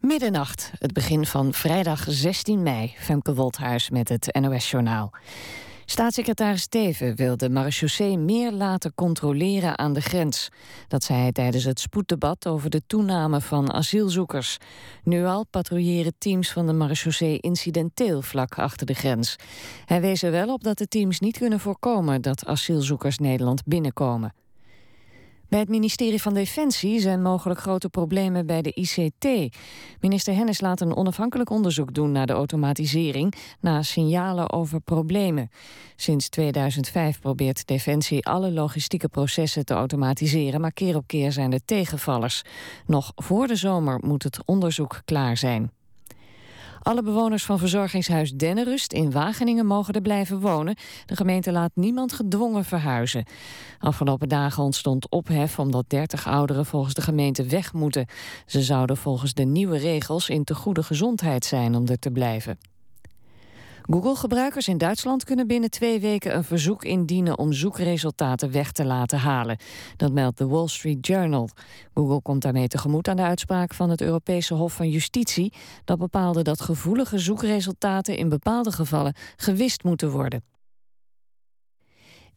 Middernacht, het begin van vrijdag 16 mei. Femke Wolthuis met het NOS-journaal. Staatssecretaris Teven wil de marechaussee meer laten controleren aan de grens. Dat zei hij tijdens het spoeddebat over de toename van asielzoekers. Nu al patrouilleren teams van de marechaussee incidenteel vlak achter de grens. Hij wees er wel op dat de teams niet kunnen voorkomen dat asielzoekers Nederland binnenkomen. Bij het ministerie van Defensie zijn mogelijk grote problemen bij de ICT. Minister Hennis laat een onafhankelijk onderzoek doen naar de automatisering... na signalen over problemen. Sinds 2005 probeert Defensie alle logistieke processen te automatiseren... maar keer op keer zijn er tegenvallers. Nog voor de zomer moet het onderzoek klaar zijn. Alle bewoners van verzorgingshuis Dennenrust in Wageningen mogen er blijven wonen. De gemeente laat niemand gedwongen verhuizen. Afgelopen dagen ontstond ophef omdat 30 ouderen volgens de gemeente weg moeten. Ze zouden volgens de nieuwe regels in te goede gezondheid zijn om er te blijven. Google-gebruikers in Duitsland kunnen binnen twee weken een verzoek indienen om zoekresultaten weg te laten halen. Dat meldt de Wall Street Journal. Google komt daarmee tegemoet aan de uitspraak van het Europese Hof van Justitie. Dat bepaalde dat gevoelige zoekresultaten in bepaalde gevallen gewist moeten worden.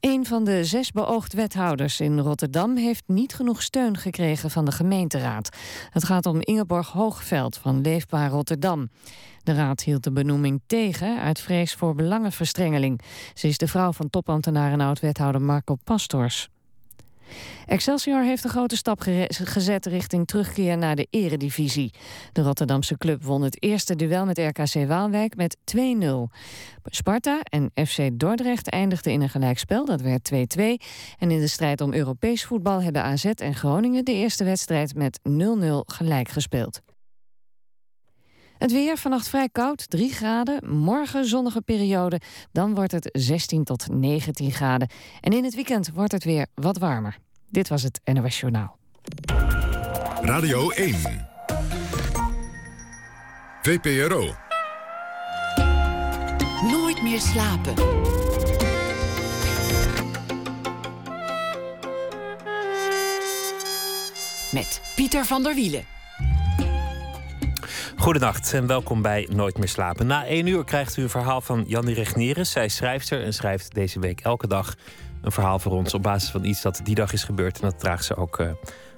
Een van de zes beoogd wethouders in Rotterdam heeft niet genoeg steun gekregen van de gemeenteraad. Het gaat om Ingeborg Hoogveld van Leefbaar Rotterdam. De raad hield de benoeming tegen uit vrees voor belangenverstrengeling. Ze is de vrouw van topambtenaar en oud-wethouder Marco Pastors. Excelsior heeft een grote stap gezet richting terugkeer naar de eredivisie. De Rotterdamse club won het eerste duel met RKC Waalwijk met 2-0. Sparta en FC Dordrecht eindigden in een gelijkspel, dat werd 2-2. En in de strijd om Europees voetbal hebben AZ en Groningen de eerste wedstrijd met 0-0 gelijk gespeeld. Het weer vannacht vrij koud, 3 graden. Morgen zonnige periode, dan wordt het 16 tot 19 graden. En in het weekend wordt het weer wat warmer. Dit was het NOS Journaal. Radio 1. VPRO. Nooit meer slapen. Met Pieter van der Wielen. Goedenacht en welkom bij Nooit meer slapen. Na één uur krijgt u een verhaal van Jannie Regneres. Zij is schrijfster en schrijft deze week elke dag een verhaal voor ons... op basis van iets dat die dag is gebeurd. En dat draagt ze ook uh,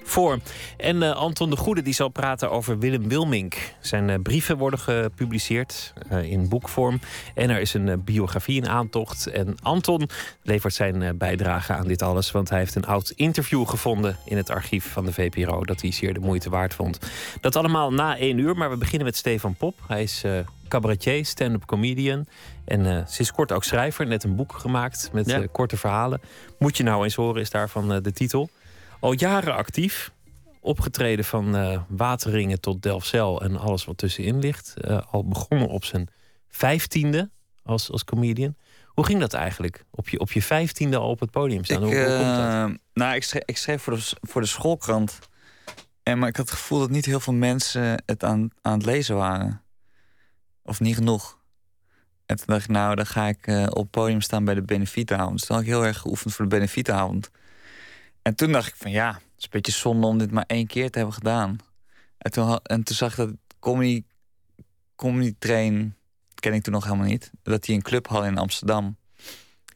voor. En uh, Anton de Goede die zal praten over Willem Wilmink. Zijn uh, brieven worden gepubliceerd uh, in boekvorm. En er is een biografie in aantocht. En Anton levert zijn bijdrage aan dit alles. Want hij heeft een oud interview gevonden in het archief van de VPRO. Dat hij zeer de moeite waard vond. Dat allemaal na één uur. Maar we beginnen met Stefan Pop. Hij is cabaretier, stand-up comedian. En uh, sinds kort ook schrijver. Net een boek gemaakt met ja. uh, korte verhalen. Moet je nou eens horen, is daarvan uh, de titel. Al jaren actief. Opgetreden van Wateringen tot Delfzijl en alles wat tussenin ligt. al begonnen op zijn vijftiende als, als comedian. Hoe ging dat eigenlijk? Op je, op je vijftiende al op het podium staan? Ik, hoe, hoe komt dat? Nou, ik schreef, ik schreef voor, de, voor de schoolkrant. En, maar ik had het gevoel dat niet heel veel mensen het aan, aan het lezen waren. Of niet genoeg. En toen dacht ik, nou, dan ga ik uh, op het podium staan bij de benefietavond. Dus toen had ik heel erg geoefend voor de benefietavond. En toen dacht ik van, ja, het is een beetje zonde om dit maar één keer te hebben gedaan. En toen, en toen zag ik dat comedy, comedy train, ken ik toen nog helemaal niet. Dat die een club had in Amsterdam.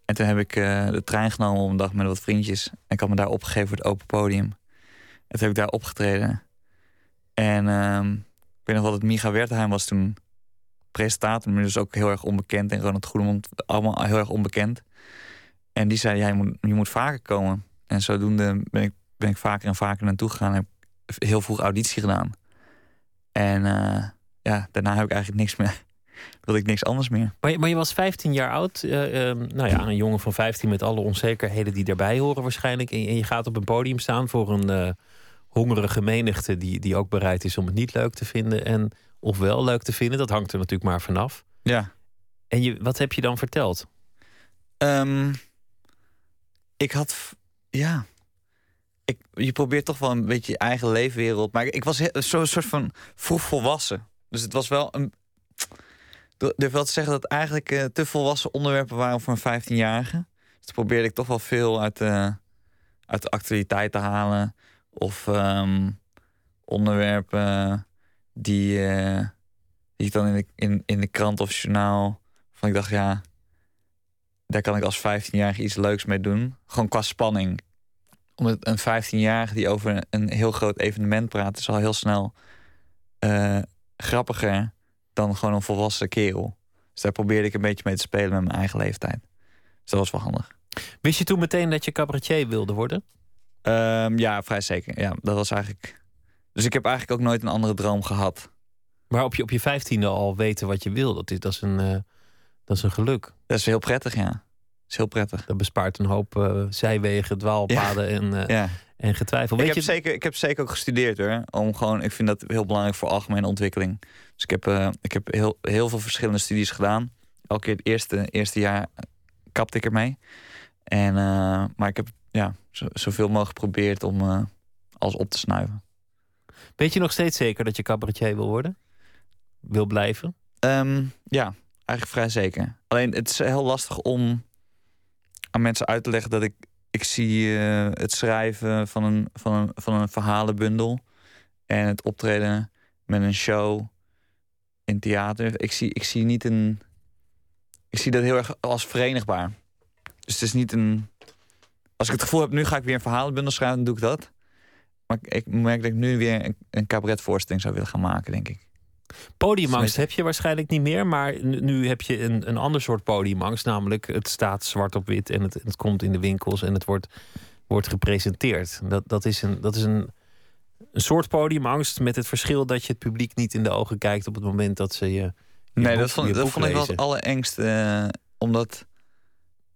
En toen heb ik uh, de trein genomen op een dag met wat vriendjes. En ik had me daar opgegeven voor het open podium. En toen heb ik daar opgetreden. En uh, ik weet nog wat het Miga Wertheim was toen presentator, maar dus ook heel erg onbekend. En Ronald Goedemond, allemaal heel erg onbekend. En die zei, ja, je moet, je moet vaker komen. En zodoende ben ik, ben ik vaker en vaker naartoe gegaan. En heb heel vroeg auditie gedaan. En uh, ja, daarna heb ik eigenlijk niks meer. wilde ik niks anders meer. Maar je, maar je was 15 jaar oud. Uh, uh, nou ja, een jongen van 15 met alle onzekerheden die daarbij horen waarschijnlijk. En, en je gaat op een podium staan voor een hongerige menigte... Die, die ook bereid is om het niet leuk te vinden. En of wel leuk te vinden. Dat hangt er natuurlijk maar vanaf. Ja. En je, wat heb je dan verteld? Um, ik had, ja. Ik, je probeert toch wel een beetje je eigen leefwereld. Maar ik was zo'n soort van vroeg volwassen. Dus het was wel een. Durf wel te zeggen dat eigenlijk uh, te volwassen onderwerpen waren voor een 15-jarige. Dus probeerde ik toch wel veel uit de, uit de actualiteit te halen. Of um, onderwerpen die, eh, die ik dan in de, in, in de krant of journaal. Van ik dacht, ja, daar kan ik als 15-jarige iets leuks mee doen. Gewoon qua spanning. Omdat een 15-jarige die over een heel groot evenement praat, is al heel snel eh, grappiger dan gewoon een volwassen kerel. Dus daar probeerde ik een beetje mee te spelen met mijn eigen leeftijd. Dus dat was wel handig. Wist je toen meteen dat je cabaretier wilde worden? Ehm, ja, vrij zeker. Ja, dat was eigenlijk. Dus ik heb eigenlijk ook nooit een andere droom gehad. Maar op je, op je vijftiende al weten wat je wil, dat is, dat is, een, uh, dat is een geluk. Dat is heel prettig, ja. Dat is heel prettig. Dat bespaart een hoop uh, zijwegen, dwaalpaden en, uh, ja. en getwijfel. Weet ik, heb je... zeker, ik heb zeker ook gestudeerd hoor. Om gewoon, ik vind dat heel belangrijk voor algemene ontwikkeling. Dus ik heb, ik heb heel, heel veel verschillende studies gedaan. Elke keer het eerste, eerste jaar kapte ik ermee. En, maar ik heb ja, zo, zoveel mogelijk geprobeerd om alles op te snuiven. Weet je nog steeds zeker dat je cabaretier wil worden? Wil blijven? Um, ja, eigenlijk vrij zeker. Alleen het is heel lastig om aan mensen uit te leggen dat ik. Ik zie uh, het schrijven van een, van, een, van een verhalenbundel en het optreden met een show in theater. Ik zie, ik zie niet een. Ik zie dat heel erg als verenigbaar. Dus het is niet een. Als ik het gevoel heb, nu ga ik weer een verhalenbundel schrijven, dan doe ik dat. Maar ik merk dat ik nu weer een, een cabaretvoorstelling zou willen gaan maken, denk ik. Podiumangst heb je waarschijnlijk niet meer, maar nu heb je een, een ander soort podiumangst, namelijk het staat zwart op wit en het, het komt in de winkels en het wordt, wordt gepresenteerd. Dat, dat is, een, dat is een, een soort podiumangst met het verschil dat je het publiek niet in de ogen kijkt op het moment dat ze je. je nee, boek, dat vond, dat vond ik wel het allerengste. Uh, omdat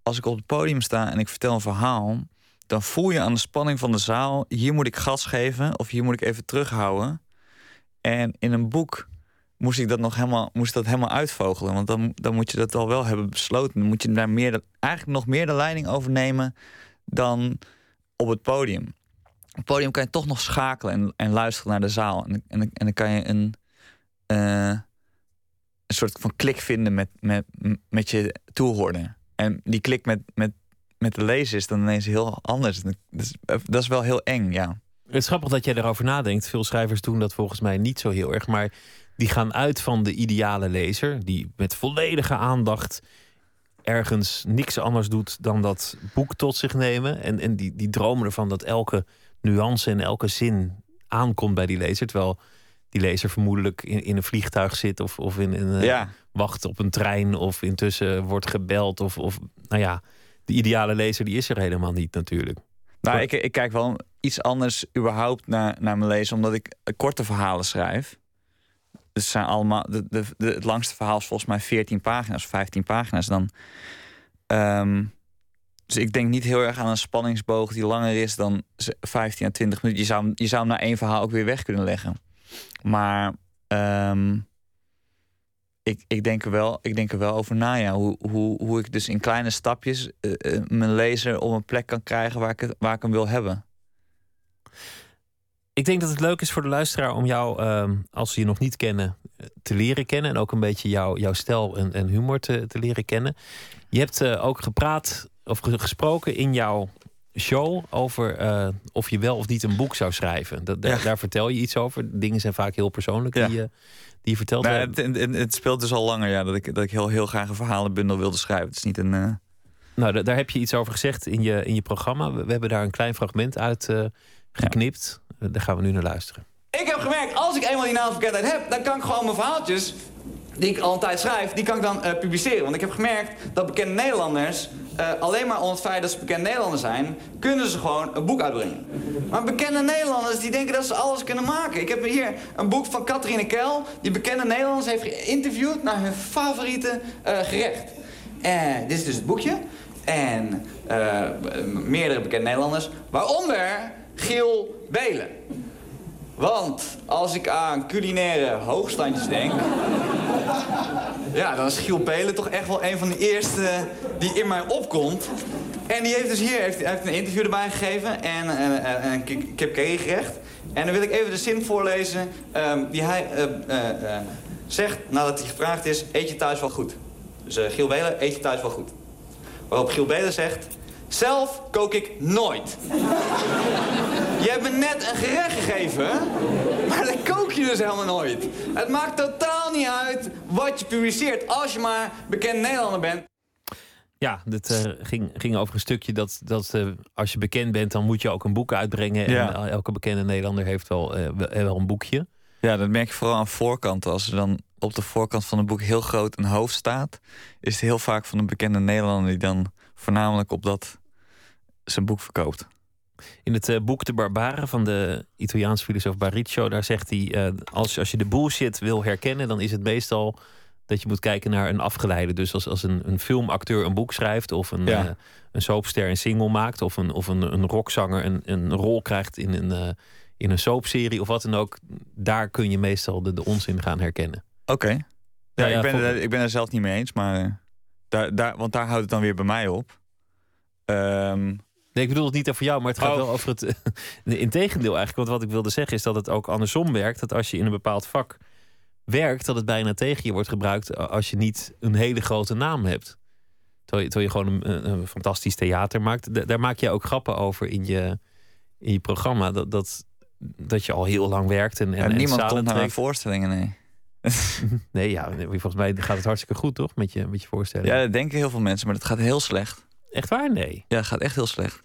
als ik op het podium sta en ik vertel een verhaal, dan voel je aan de spanning van de zaal: hier moet ik gas geven of hier moet ik even terughouden. En in een boek moest ik dat nog helemaal, moest dat helemaal uitvogelen. Want dan, dan moet je dat al wel hebben besloten. Dan moet je daar meer eigenlijk nog meer de leiding over nemen dan op het podium. Op het podium kan je toch nog schakelen en, en luisteren naar de zaal. En, en, en dan kan je een, uh, een soort van klik vinden met, met, met je toehoorder. En die klik met, met, met de lezer is dan ineens heel anders. Dat is, dat is wel heel eng, ja. Het is grappig dat jij erover nadenkt. Veel schrijvers doen dat volgens mij niet zo heel erg. Maar die gaan uit van de ideale lezer, die met volledige aandacht ergens niks anders doet dan dat boek tot zich nemen. En, en die, die dromen ervan dat elke nuance en elke zin aankomt bij die lezer. Terwijl die lezer vermoedelijk in, in een vliegtuig zit of, of in, in ja. wacht op een trein of intussen wordt gebeld. Of, of nou ja, de ideale lezer die is er helemaal niet natuurlijk. Nou, ik, ik kijk wel iets anders überhaupt naar, naar mijn lezer, omdat ik korte verhalen schrijf. Dus zijn allemaal, de, de, de, het langste verhaal is volgens mij 14 pagina's, 15 pagina's. Dan, um, dus ik denk niet heel erg aan een spanningsboog die langer is dan 15 à 20 minuten. Je zou, je zou hem na één verhaal ook weer weg kunnen leggen. Maar um, ik, ik, denk er wel, ik denk er wel over na, ja. Hoe, hoe, hoe ik dus in kleine stapjes uh, uh, mijn lezer op een plek kan krijgen waar ik, het, waar ik hem wil hebben. Ik denk dat het leuk is voor de luisteraar om jou, uh, als ze je nog niet kennen, te leren kennen. En ook een beetje jou, jouw stijl en, en humor te, te, leren kennen. Je hebt ook gepraat of gesproken in jouw show over uh, of je wel of niet een boek zou schrijven. Dat, ja. Daar vertel je iets over. Dingen zijn vaak heel persoonlijk ja. die, je, die je vertelt. Nou, het, het, het, speelt dus al langer ja, dat, ik, dat ik heel, heel graag een verhalenbundel wilde schrijven. Het is niet een. Uh... Nou, daar heb je iets over gezegd in je, in je programma. We, we hebben daar een klein fragment uit uh, geknipt. Daar gaan we nu naar luisteren. Ik heb gemerkt, als ik eenmaal die naamverkendheid heb... dan kan ik gewoon mijn verhaaltjes, die ik al een tijd schrijf... die kan ik dan uh, publiceren. Want ik heb gemerkt dat bekende Nederlanders... Uh, alleen maar om het feit dat ze bekende Nederlanders zijn... kunnen ze gewoon een boek uitbrengen. Maar bekende Nederlanders die denken dat ze alles kunnen maken. Ik heb hier een boek van Catharine Kel... die bekende Nederlanders heeft geïnterviewd... naar hun favoriete uh, gerecht. En dit is dus het boekje. En meerdere bekende Nederlanders... waaronder... Giel Belen. Want als ik aan culinaire hoogstandjes denk... ja, dan is Giel Belen toch echt wel een van de eerste die in mij opkomt. En die heeft dus hier heeft, heeft een interview erbij gegeven en een kip gerecht. En dan wil ik even de zin voorlezen um, die hij uh, uh, zegt nadat hij gevraagd is... eet je thuis wel goed? Dus Giel Belen, eet je thuis wel goed? Waarop Giel Belen zegt... Zelf kook ik nooit. Je hebt me net een gerecht gegeven, maar dat kook je dus helemaal nooit. Het maakt totaal niet uit wat je publiceert, als je maar bekend Nederlander bent. Ja, dit uh, ging, ging over een stukje dat, dat uh, als je bekend bent, dan moet je ook een boek uitbrengen. Ja. En elke bekende Nederlander heeft wel, uh, wel een boekje. Ja, dat merk je vooral aan voorkanten. Als er dan op de voorkant van een boek heel groot een hoofd staat, is het heel vaak van een bekende Nederlander die dan voornamelijk op dat zijn boek verkoopt. In het uh, boek De Barbaren van de Italiaanse filosoof Bariccio, daar zegt hij: uh, als, als je de bullshit wil herkennen, dan is het meestal dat je moet kijken naar een afgeleide. Dus als, als een, een filmacteur een boek schrijft, of een, Ja. uh, een soapster een single maakt, of een, of een, een rockzanger een, een rol krijgt in een, in een soapserie of wat dan ook, daar kun je meestal de, de onzin gaan herkennen. Oké. Ja, Ja, ja, ik, ben ik ben er zelf niet mee eens, maar eh, daar, daar, want daar houdt het dan weer bij mij op. Ehm, Nee, ik bedoel het niet over jou, maar het gaat Oh. wel over het. Integendeel, eigenlijk. Want wat ik wilde zeggen is dat het ook andersom werkt. Dat als je in een bepaald vak werkt, dat het bijna tegen je wordt gebruikt als je niet een hele grote naam hebt. Terwijl je, terwijl je gewoon een, fantastisch theater maakt. Da- daar maak je ook grappen over in je, in je programma. Dat, dat, dat je al heel lang werkt en, en, ja, en niemand zalen komt naar mijn voorstellingen, nee. Nee, ja, volgens mij gaat het hartstikke goed, toch? Met je, met je voorstelling. Ja, dat denken heel veel mensen, maar dat gaat heel slecht. Echt waar? Nee. Ja, gaat echt heel slecht.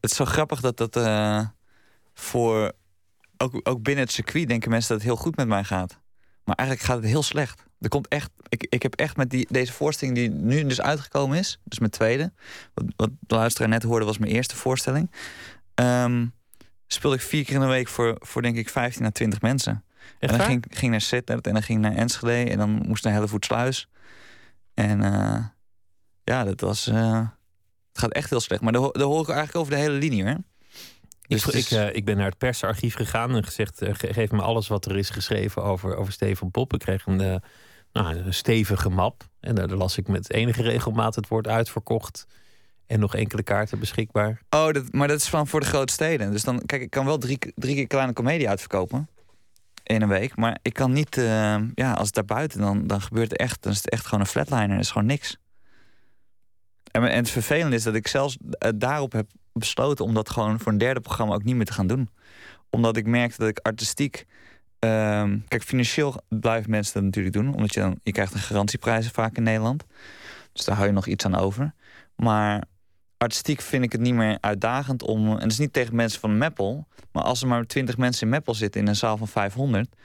Het is zo grappig dat dat eh, voor... Ook, ook binnen het circuit denken mensen dat het heel goed met mij gaat. Maar eigenlijk gaat het heel slecht. Er komt echt, ik, ik heb echt met die, deze voorstelling die nu dus uitgekomen is... dus mijn tweede, wat, wat de luisteraar net hoorde was mijn eerste voorstelling... ehm, speelde ik vier keer in de week voor, voor denk ik 15 à 20 mensen. Echt en dan waar? ging, ging naar Sittard en dan ging naar Enschede... en dan moest naar Hellevoetsluis. En eh, ja, dat was... eh, het gaat echt heel slecht. Maar daar hoor ik eigenlijk over de hele linie, hoor. Dus ik, is- ik, eh, ik ben naar het persarchief gegaan en gezegd: eh, ge- geef me alles wat er is geschreven over, over Steven Pop. Ik kreeg een, nou, een stevige map. En daar, las ik met enige regelmaat het woord uitverkocht. En nog enkele kaarten beschikbaar. Oh, dat, maar dat is van voor de grote steden. Dus dan, kijk, ik kan wel drie, drie keer kleine komedie uitverkopen. In een week. Maar ik kan niet, ja, als het daarbuiten, dan, dan gebeurt het echt, dan is het echt gewoon een flatliner. Er is gewoon niks. En, en het vervelende is dat ik zelfs eh, daarop heb besloten om dat gewoon voor een derde programma ook niet meer te gaan doen. Omdat ik merkte dat ik artistiek. ehm, kijk, financieel blijven mensen dat natuurlijk doen. Omdat je dan, je krijgt een garantieprijzen vaak in Nederland. Dus daar hou je nog iets aan over. Maar artistiek vind ik het niet meer uitdagend om. En het is niet tegen mensen van Meppel. Maar als er maar 20 mensen in Meppel zitten in een zaal van 500.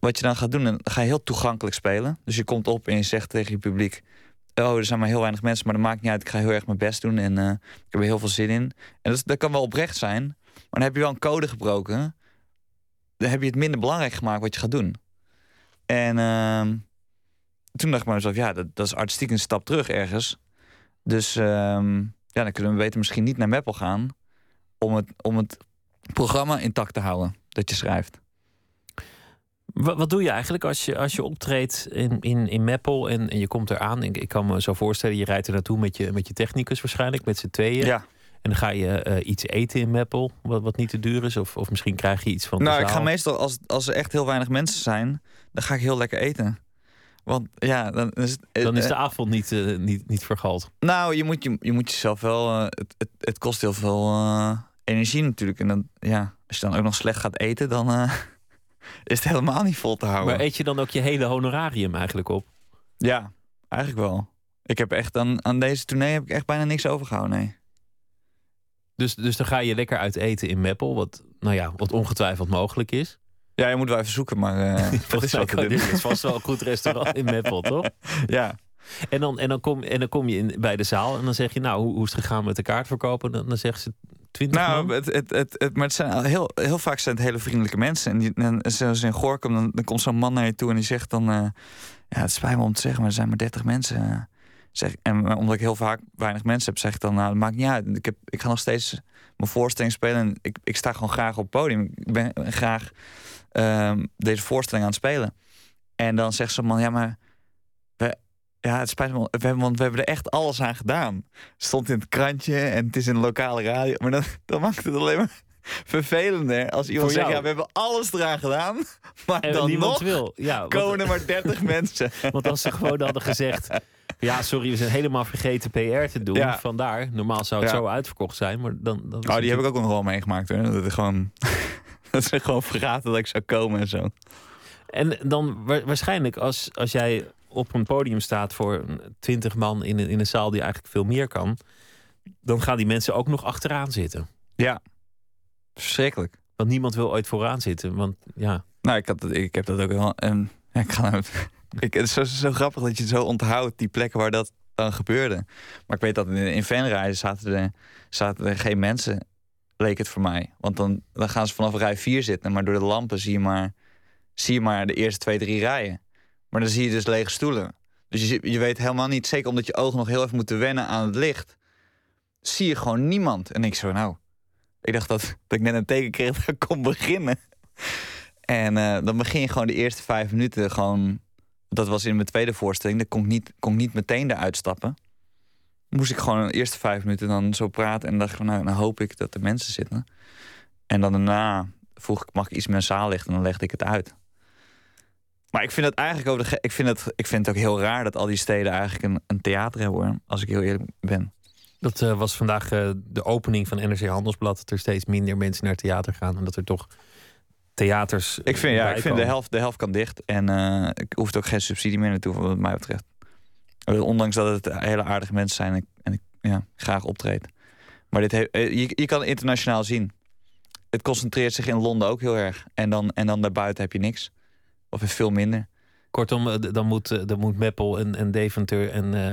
Wat je dan gaat doen, dan ga je heel toegankelijk spelen. Dus je komt op en je zegt tegen je publiek. Oh, er zijn maar heel weinig mensen, maar dat maakt niet uit. Ik ga heel erg mijn best doen en eh, ik heb er heel veel zin in. En dat, dat kan wel oprecht zijn, maar dan heb je wel een code gebroken. Dan heb je het minder belangrijk gemaakt wat je gaat doen. En ehm, toen dacht ik bij mezelf, ja, dat, dat is artistiek een stap terug ergens. Dus ehm, ja, dan kunnen we beter misschien niet naar Meppel gaan om het, om het programma intact te houden dat je schrijft. Wat, wat doe je eigenlijk als je, als je optreedt in, in, in Meppel en, en je komt eraan? Ik, ik kan me zo voorstellen, je rijdt er naartoe met je, met je technicus waarschijnlijk, met z'n tweeën. Ja. En dan ga je eh, iets eten in Meppel, wat, wat niet te duur is. Of, of misschien krijg je iets van de Nou, ik ga meestal, als, als er echt heel weinig mensen zijn, dan ga ik heel lekker eten. Want ja, dan is het. Dan is eh, de avond niet, eh, niet, niet vergald. Nou, je moet, je, je moet jezelf wel. eh, het, het, het kost heel veel eh, energie natuurlijk. En dan, ja, als je dan ook nog slecht gaat eten, dan eh, is het helemaal niet vol te houden. Maar eet je dan ook je hele honorarium eigenlijk op? Ja, eigenlijk wel. Ik heb echt aan, aan deze tournee heb ik echt bijna niks overgehouden. Nee. Dus, dus dan ga je lekker uit eten in Meppel, wat, nou ja, wat ongetwijfeld mogelijk is. Ja, je moet wel even zoeken, maar eh dat is te doen. dit is vast wel een goed restaurant in Meppel, toch? Ja. En dan, en dan, kom, en dan kom je in, bij de zaal en dan zeg je, nou, hoe, hoe is het gegaan met de kaartverkopen? Dan, dan zeggen ze 20 Nou, man. het, het, het, het- maar het zijn heel, heel vaak zijn het hele vriendelijke mensen. En, die, en zoals in Gorkum, dan, dan komt zo'n man naar je toe en die zegt dan... eh, ja, het spijt me om te zeggen, maar er zijn maar 30 mensen. Zeg, en omdat ik heel vaak weinig mensen heb, zeg ik dan... nou, dat maakt niet uit. Ik, heb, ik ga nog steeds mijn voorstelling spelen. En ik, ik sta gewoon graag op het podium. Ik ben graag ehm, deze voorstelling aan het spelen. En dan zegt zo'n man, ja, maar... Ja, het spijt me, we hebben, want we hebben er echt alles aan gedaan. Stond in het krantje en het is in de lokale radio. Maar dan, dan maakt het alleen maar vervelender als iemand Voor zegt... jou. ja, we hebben alles eraan gedaan, maar en dan niemand nog wil. Ja, want, komen er maar 30 mensen. want als ze gewoon hadden gezegd, Ja, sorry, we zijn helemaal vergeten PR te doen. Ja. Vandaar. Normaal zou het Ja. zo uitverkocht zijn, maar dan... dan Oh, die heb ik ook nog wel meegemaakt. Hoor. Dat, is gewoon, dat ze gewoon vergaten dat ik zou komen en zo. En dan wa- waarschijnlijk als, als jij op een podium staat voor twintig man in een, in een zaal die eigenlijk veel meer kan, dan gaan die mensen ook nog achteraan zitten. Ja, verschrikkelijk. Want niemand wil ooit vooraan zitten. Want ja, Nou, ik, had, dat- ik heb dat ook wel. Ja, ik ga, ik, het is zo, zo grappig dat je het zo onthoudt, die plekken waar dat dan gebeurde. Maar ik weet dat in, in zaten er, zaten er geen mensen, leek het voor mij. Want dan, dan gaan ze vanaf rij 4 zitten, maar door de lampen zie je maar, zie je maar de eerste twee, drie rijen. Maar dan zie je dus lege stoelen. Dus je, je weet helemaal niet, zeker omdat je ogen nog heel even moeten wennen aan het licht, zie je gewoon niemand. En ik zo, nou, ik dacht dat, dat ik net een teken kreeg dat ik kon beginnen. En eh, dan begin je gewoon de eerste vijf minuten gewoon... Dat was in mijn tweede voorstelling. Dan kon ik niet, kon ik niet meteen eruit stappen. Moest ik gewoon de eerste vijf minuten dan zo praten. En dacht nou, dan hoop ik dat er mensen zitten. En dan daarna vroeg ik, mag ik iets meer zaal lichten? En dan legde ik het uit. Maar ik vind het eigenlijk de ge- ik vind het, ik vind het ook heel raar dat al die steden eigenlijk een, een theater hebben hoor. Als ik heel eerlijk ben. dat eh, was vandaag eh, de opening van NRC Handelsblad. Dat er steeds minder mensen naar theater gaan. En dat er toch theaters. Ik vind, ja, ik vind de helft, de helft kan dicht. En eh ik hoeft ook geen subsidie meer naartoe, wat mij betreft. Eh, Ondanks dat het hele aardige mensen zijn en ik, en ik ja, graag optreed. Maar dit he- eh, je, je kan het internationaal zien. Het concentreert zich in Londen ook heel erg. En dan, en dan daarbuiten heb je niks. Of veel minder. Kortom, eh, dan moet, eh, dan moet Meppel en, en Deventer en, eh,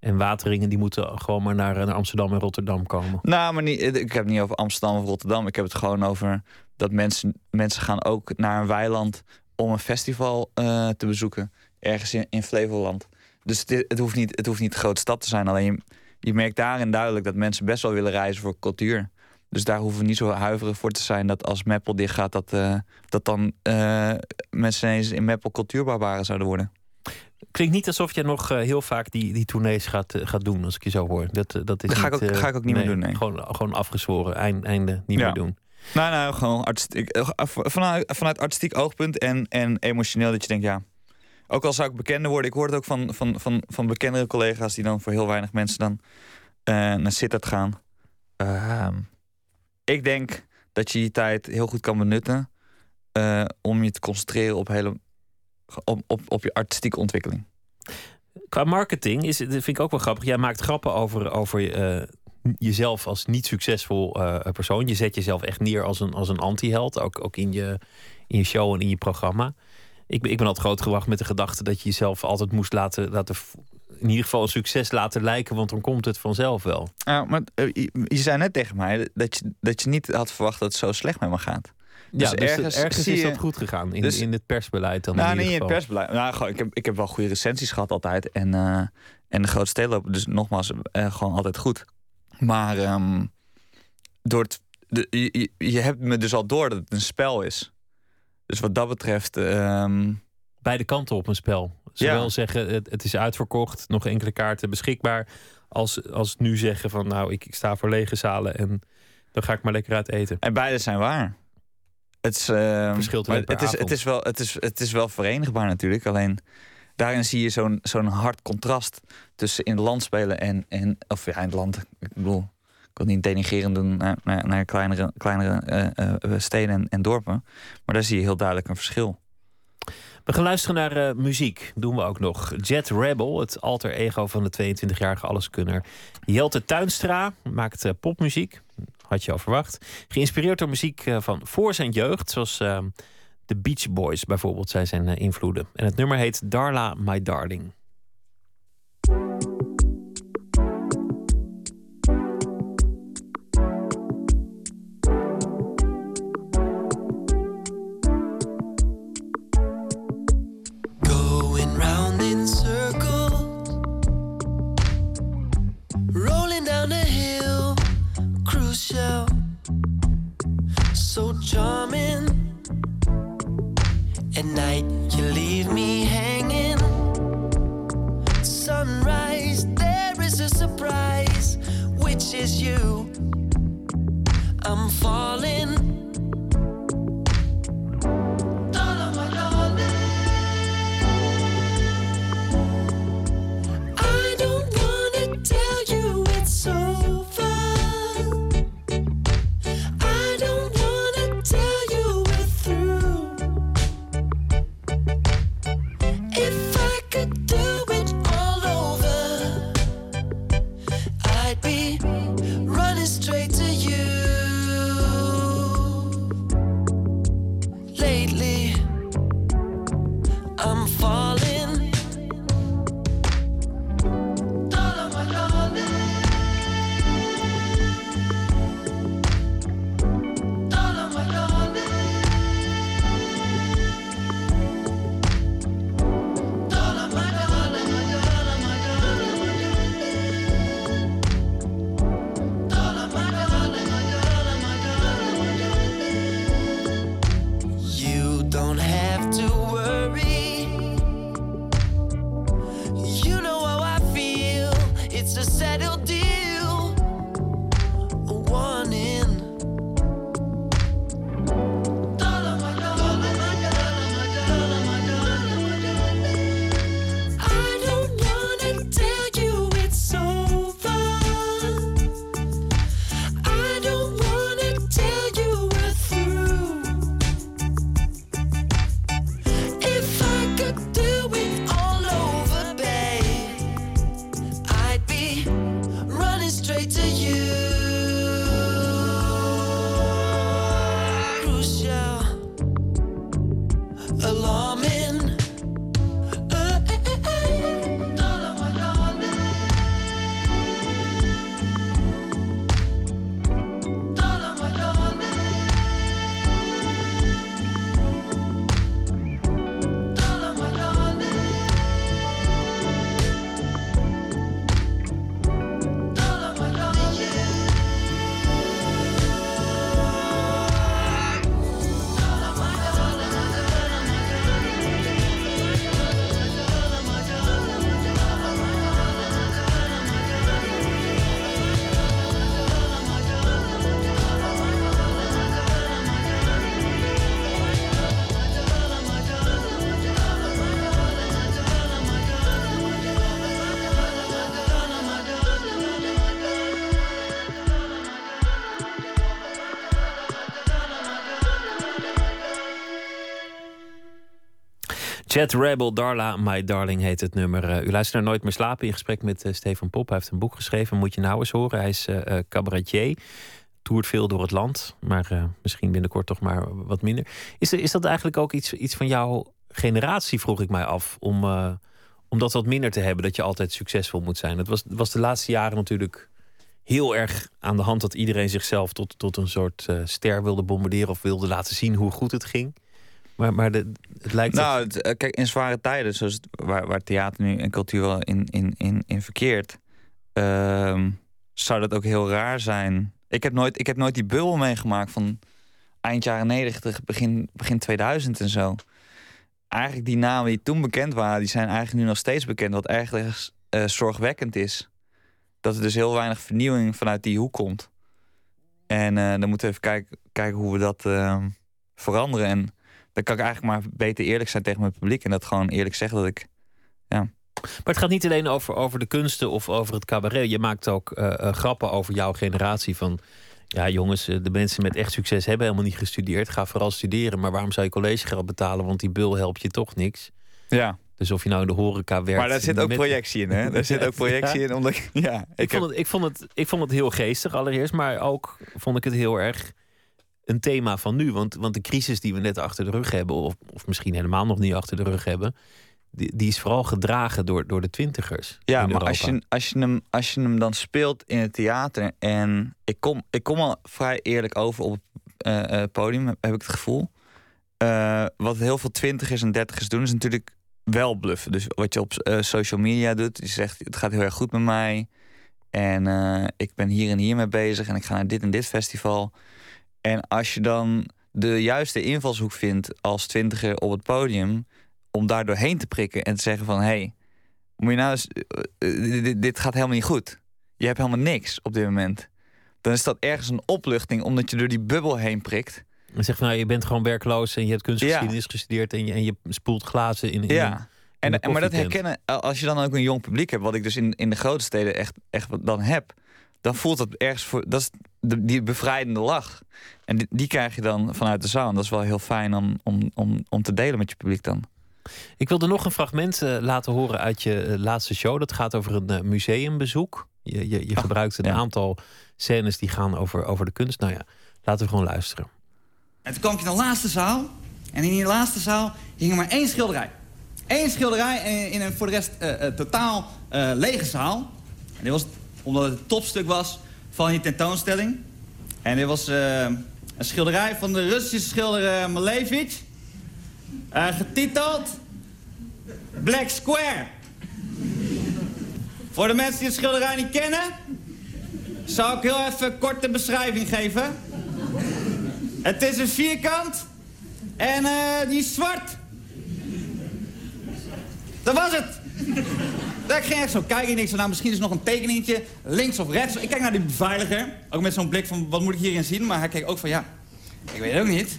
en Wateringen... die moeten gewoon maar naar, naar Amsterdam en Rotterdam komen. Nou, maar niet, ik heb het niet over Amsterdam of Rotterdam. Ik heb het gewoon over dat mensen, mensen gaan ook naar een weiland om een festival te bezoeken. Ergens in, in Flevoland. Dus het, het, hoeft niet, het hoeft niet een grote stad te zijn. Alleen je, je merkt daarin duidelijk dat mensen best wel willen reizen voor cultuur. Dus daar hoeven we niet zo huiverig voor te zijn dat als Meppel dichtgaat, dat, eh, dat dan eh, mensen ineens in Meppel cultuurbarbaren zouden worden. Klinkt niet alsof jij nog eh, heel vaak die, die tournees gaat, gaat doen, als ik je zo hoor. Dat, dat is Dat ga ik ook- ga ik ook niet meer doen, nee. Gewoon, gewoon afgezworen, eind, einde niet Ja. meer doen. Nou, nou, gewoon artistiek, vanuit, vanuit artistiek oogpunt en, en emotioneel dat je denkt, ja. Ook al zou ik bekender worden, ik hoor het ook van, van, van, van bekendere collega's die dan voor heel weinig mensen dan naar Sittard gaan. Ehm, ik denk dat je die tijd heel goed kan benutten eh, om je te concentreren op, hele, op, op, op je artistieke ontwikkeling. Qua marketing is, vind ik ook wel grappig. Jij maakt grappen over, over eh, jezelf als niet succesvol eh, persoon. Je zet jezelf echt neer als een, als een anti-held. Ook, ook in, je, in je show en in je programma. Ik, ben- ik ben altijd grootgebracht met de gedachte dat je jezelf altijd moest laten, laten in ieder geval een succes laten lijken, want dan komt het vanzelf wel. Ja, maar eh, je, je zei net tegen mij dat je, dat je niet had verwacht dat het zo slecht met me gaat. Ja, Dus dus ergens is je- dat goed gegaan. In, dus- in het persbeleid dan. Nou, in niet in het persbeleid. Nou, gewoon, ik, heb, ik heb wel goede recensies gehad altijd. En, eh, en de grote steden lopen dus nogmaals eh, gewoon altijd goed. Maar ehm, door het, de, je, je- je hebt me dus al door dat het een spel is. Dus wat dat betreft... ehm, Beide kanten op een spel. Zowel Ja. zeggen het, het is uitverkocht, nog enkele kaarten beschikbaar. Als, als nu zeggen van nou, ik, ik sta voor lege zalen en dan ga ik maar lekker uit eten. en beide zijn waar. Het is, ehm, Verschilt maar het is, het, is wel, het, is, het is wel verenigbaar natuurlijk. Alleen daarin zie je zo'n zo'n hard contrast tussen in het land spelen en, en of ja, in het land. Ik bedoel, ik wil niet denigrerend doen naar, naar, naar kleinere, kleinere eh, eh, steden en, en dorpen. Maar daar zie je heel duidelijk een verschil. We gaan luisteren naar eh, muziek. Doen we ook nog. Jet Rebel, het alter ego van de 22-jarige alleskunner. Jelte Tuinstra maakt eh, popmuziek. Had je al verwacht. Geïnspireerd door muziek eh, van voor zijn jeugd. Zoals eh, de Beach Boys bijvoorbeeld zijn zijn invloeden. En het nummer heet Darla My Darling. Night, you leave me hanging. Sunrise, there is a surprise, which is you. I'm falling. Chat Rebel, Darla, My Darling heet het nummer. Eh, u luistert naar Nooit meer slapen in gesprek met eh, Stefan Pop. Hij heeft een boek geschreven, moet je nou eens horen. Hij is eh, cabaretier, toert veel door het land. Maar misschien binnenkort toch maar wat minder. Is, is dat eigenlijk ook iets, iets van jouw generatie, vroeg ik mij af. Om, dat wat minder te hebben, dat je altijd succesvol moet zijn. Het was, was de laatste jaren natuurlijk heel erg aan de hand... dat iedereen zichzelf tot, tot een soort ster wilde bombarderen... of wilde laten zien hoe goed het ging. Maar, maar de, het lijkt... Nou, het, eh, kijk, in zware tijden, zoals het- waar, waar theater nu en cultuur wel in, in, in, in verkeert, ehm, zou dat ook heel raar zijn. Ik heb nooit, ik heb nooit die bubbel meegemaakt van eind jaren 90, begin, begin 2000 en zo. Eigenlijk die namen die toen bekend waren, die zijn eigenlijk nu nog steeds bekend. Wat erg eh, zorgwekkend is. Dat er dus heel weinig vernieuwing vanuit die hoek komt. En eh, dan moeten we even kijken, kijken hoe we dat ehm, veranderen. En dan kan ik eigenlijk maar beter eerlijk zijn tegen mijn publiek. En dat gewoon eerlijk zeggen dat ik. Maar het gaat niet alleen over, over de kunsten of over het cabaret. Je maakt ook eh, eh, grappen over jouw generatie. Van ja, jongens, eh, de mensen met echt succes hebben helemaal niet gestudeerd. Ga vooral studeren. Maar waarom zou je collegegeld betalen? Want die bul helpt je toch niks. Ja. Dus of je nou in de horeca werkt. Maar daar zit ook met- projectie in, hè? Daar zit ook projectie in, omdat. Ja, Ik, ik heb, vond het, ik, vond het, ik vond het heel geestig allereerst. Maar ook vond ik het heel erg een thema van nu. Want, want de crisis die we net achter de rug hebben... of, of misschien helemaal nog niet achter de rug hebben... die, die is vooral gedragen door, door de twintigers ja, maar als je, als, je hem, als je hem dan speelt in het theater. En ik kom, ik kom al vrij eerlijk over op het eh, eh, podium, heb, heb ik het gevoel. Eh, wat heel veel twintigers en dertigers doen, is natuurlijk wel bluffen. Dus wat je op social media doet, je zegt het gaat heel erg goed met mij. En ik ben hier en hier mee bezig en ik ga naar dit en dit festival. En als je dan de juiste invalshoek vindt als twintiger op het podium, om daar doorheen te prikken en te zeggen van hé, hey, moet je nou eens, eh, eh, dit, dit gaat helemaal niet goed. Je hebt helemaal niks op dit moment. Dan is dat ergens een opluchting omdat je door die bubbel heen prikt. En zeg van, nou, je bent gewoon werkloos en je hebt kunstgeschiedenis gestudeerd en je, en je spoelt glazen in, in Ja. een- En, maar dat herkennen, als je dan ook een jong publiek hebt, wat ik dus in, in de grote steden echt, echt dan heb, dan voelt dat ergens voor. Dat is de, die bevrijdende lach. En die, die krijg je dan vanuit de zaal. En dat is wel heel fijn om, om, om, om te delen met je publiek dan. Ik wilde nog een fragment eh, laten horen uit je eh, laatste show. Dat gaat over een eh, museumbezoek. Je, je, je gebruikt een ja. aantal scènes die gaan over, over de kunst. Nou ja, laten we gewoon luisteren. En toen kwam ik in de laatste zaal. En in die laatste zaal hing er maar één schilderij. Eén schilderij en in een voor de rest totaal eh, lege zaal. En dit was omdat het het topstuk was van die tentoonstelling. En dit was eh, een schilderij van de Russische schilder eh, Malevich. Eh, getiteld Black Square. Voor de mensen die het schilderij niet kennen... zou ik heel even kort de beschrijving geven. Het is een vierkant en die is zwart. Dat was het. Ik ging echt zo kijken en ik zei, nou misschien is nog een tekeningetje links of rechts. Ik kijk naar die beveiliger, ook met zo'n blik van wat moet ik hierin zien? Maar hij keek ook van ja, ik weet het ook niet.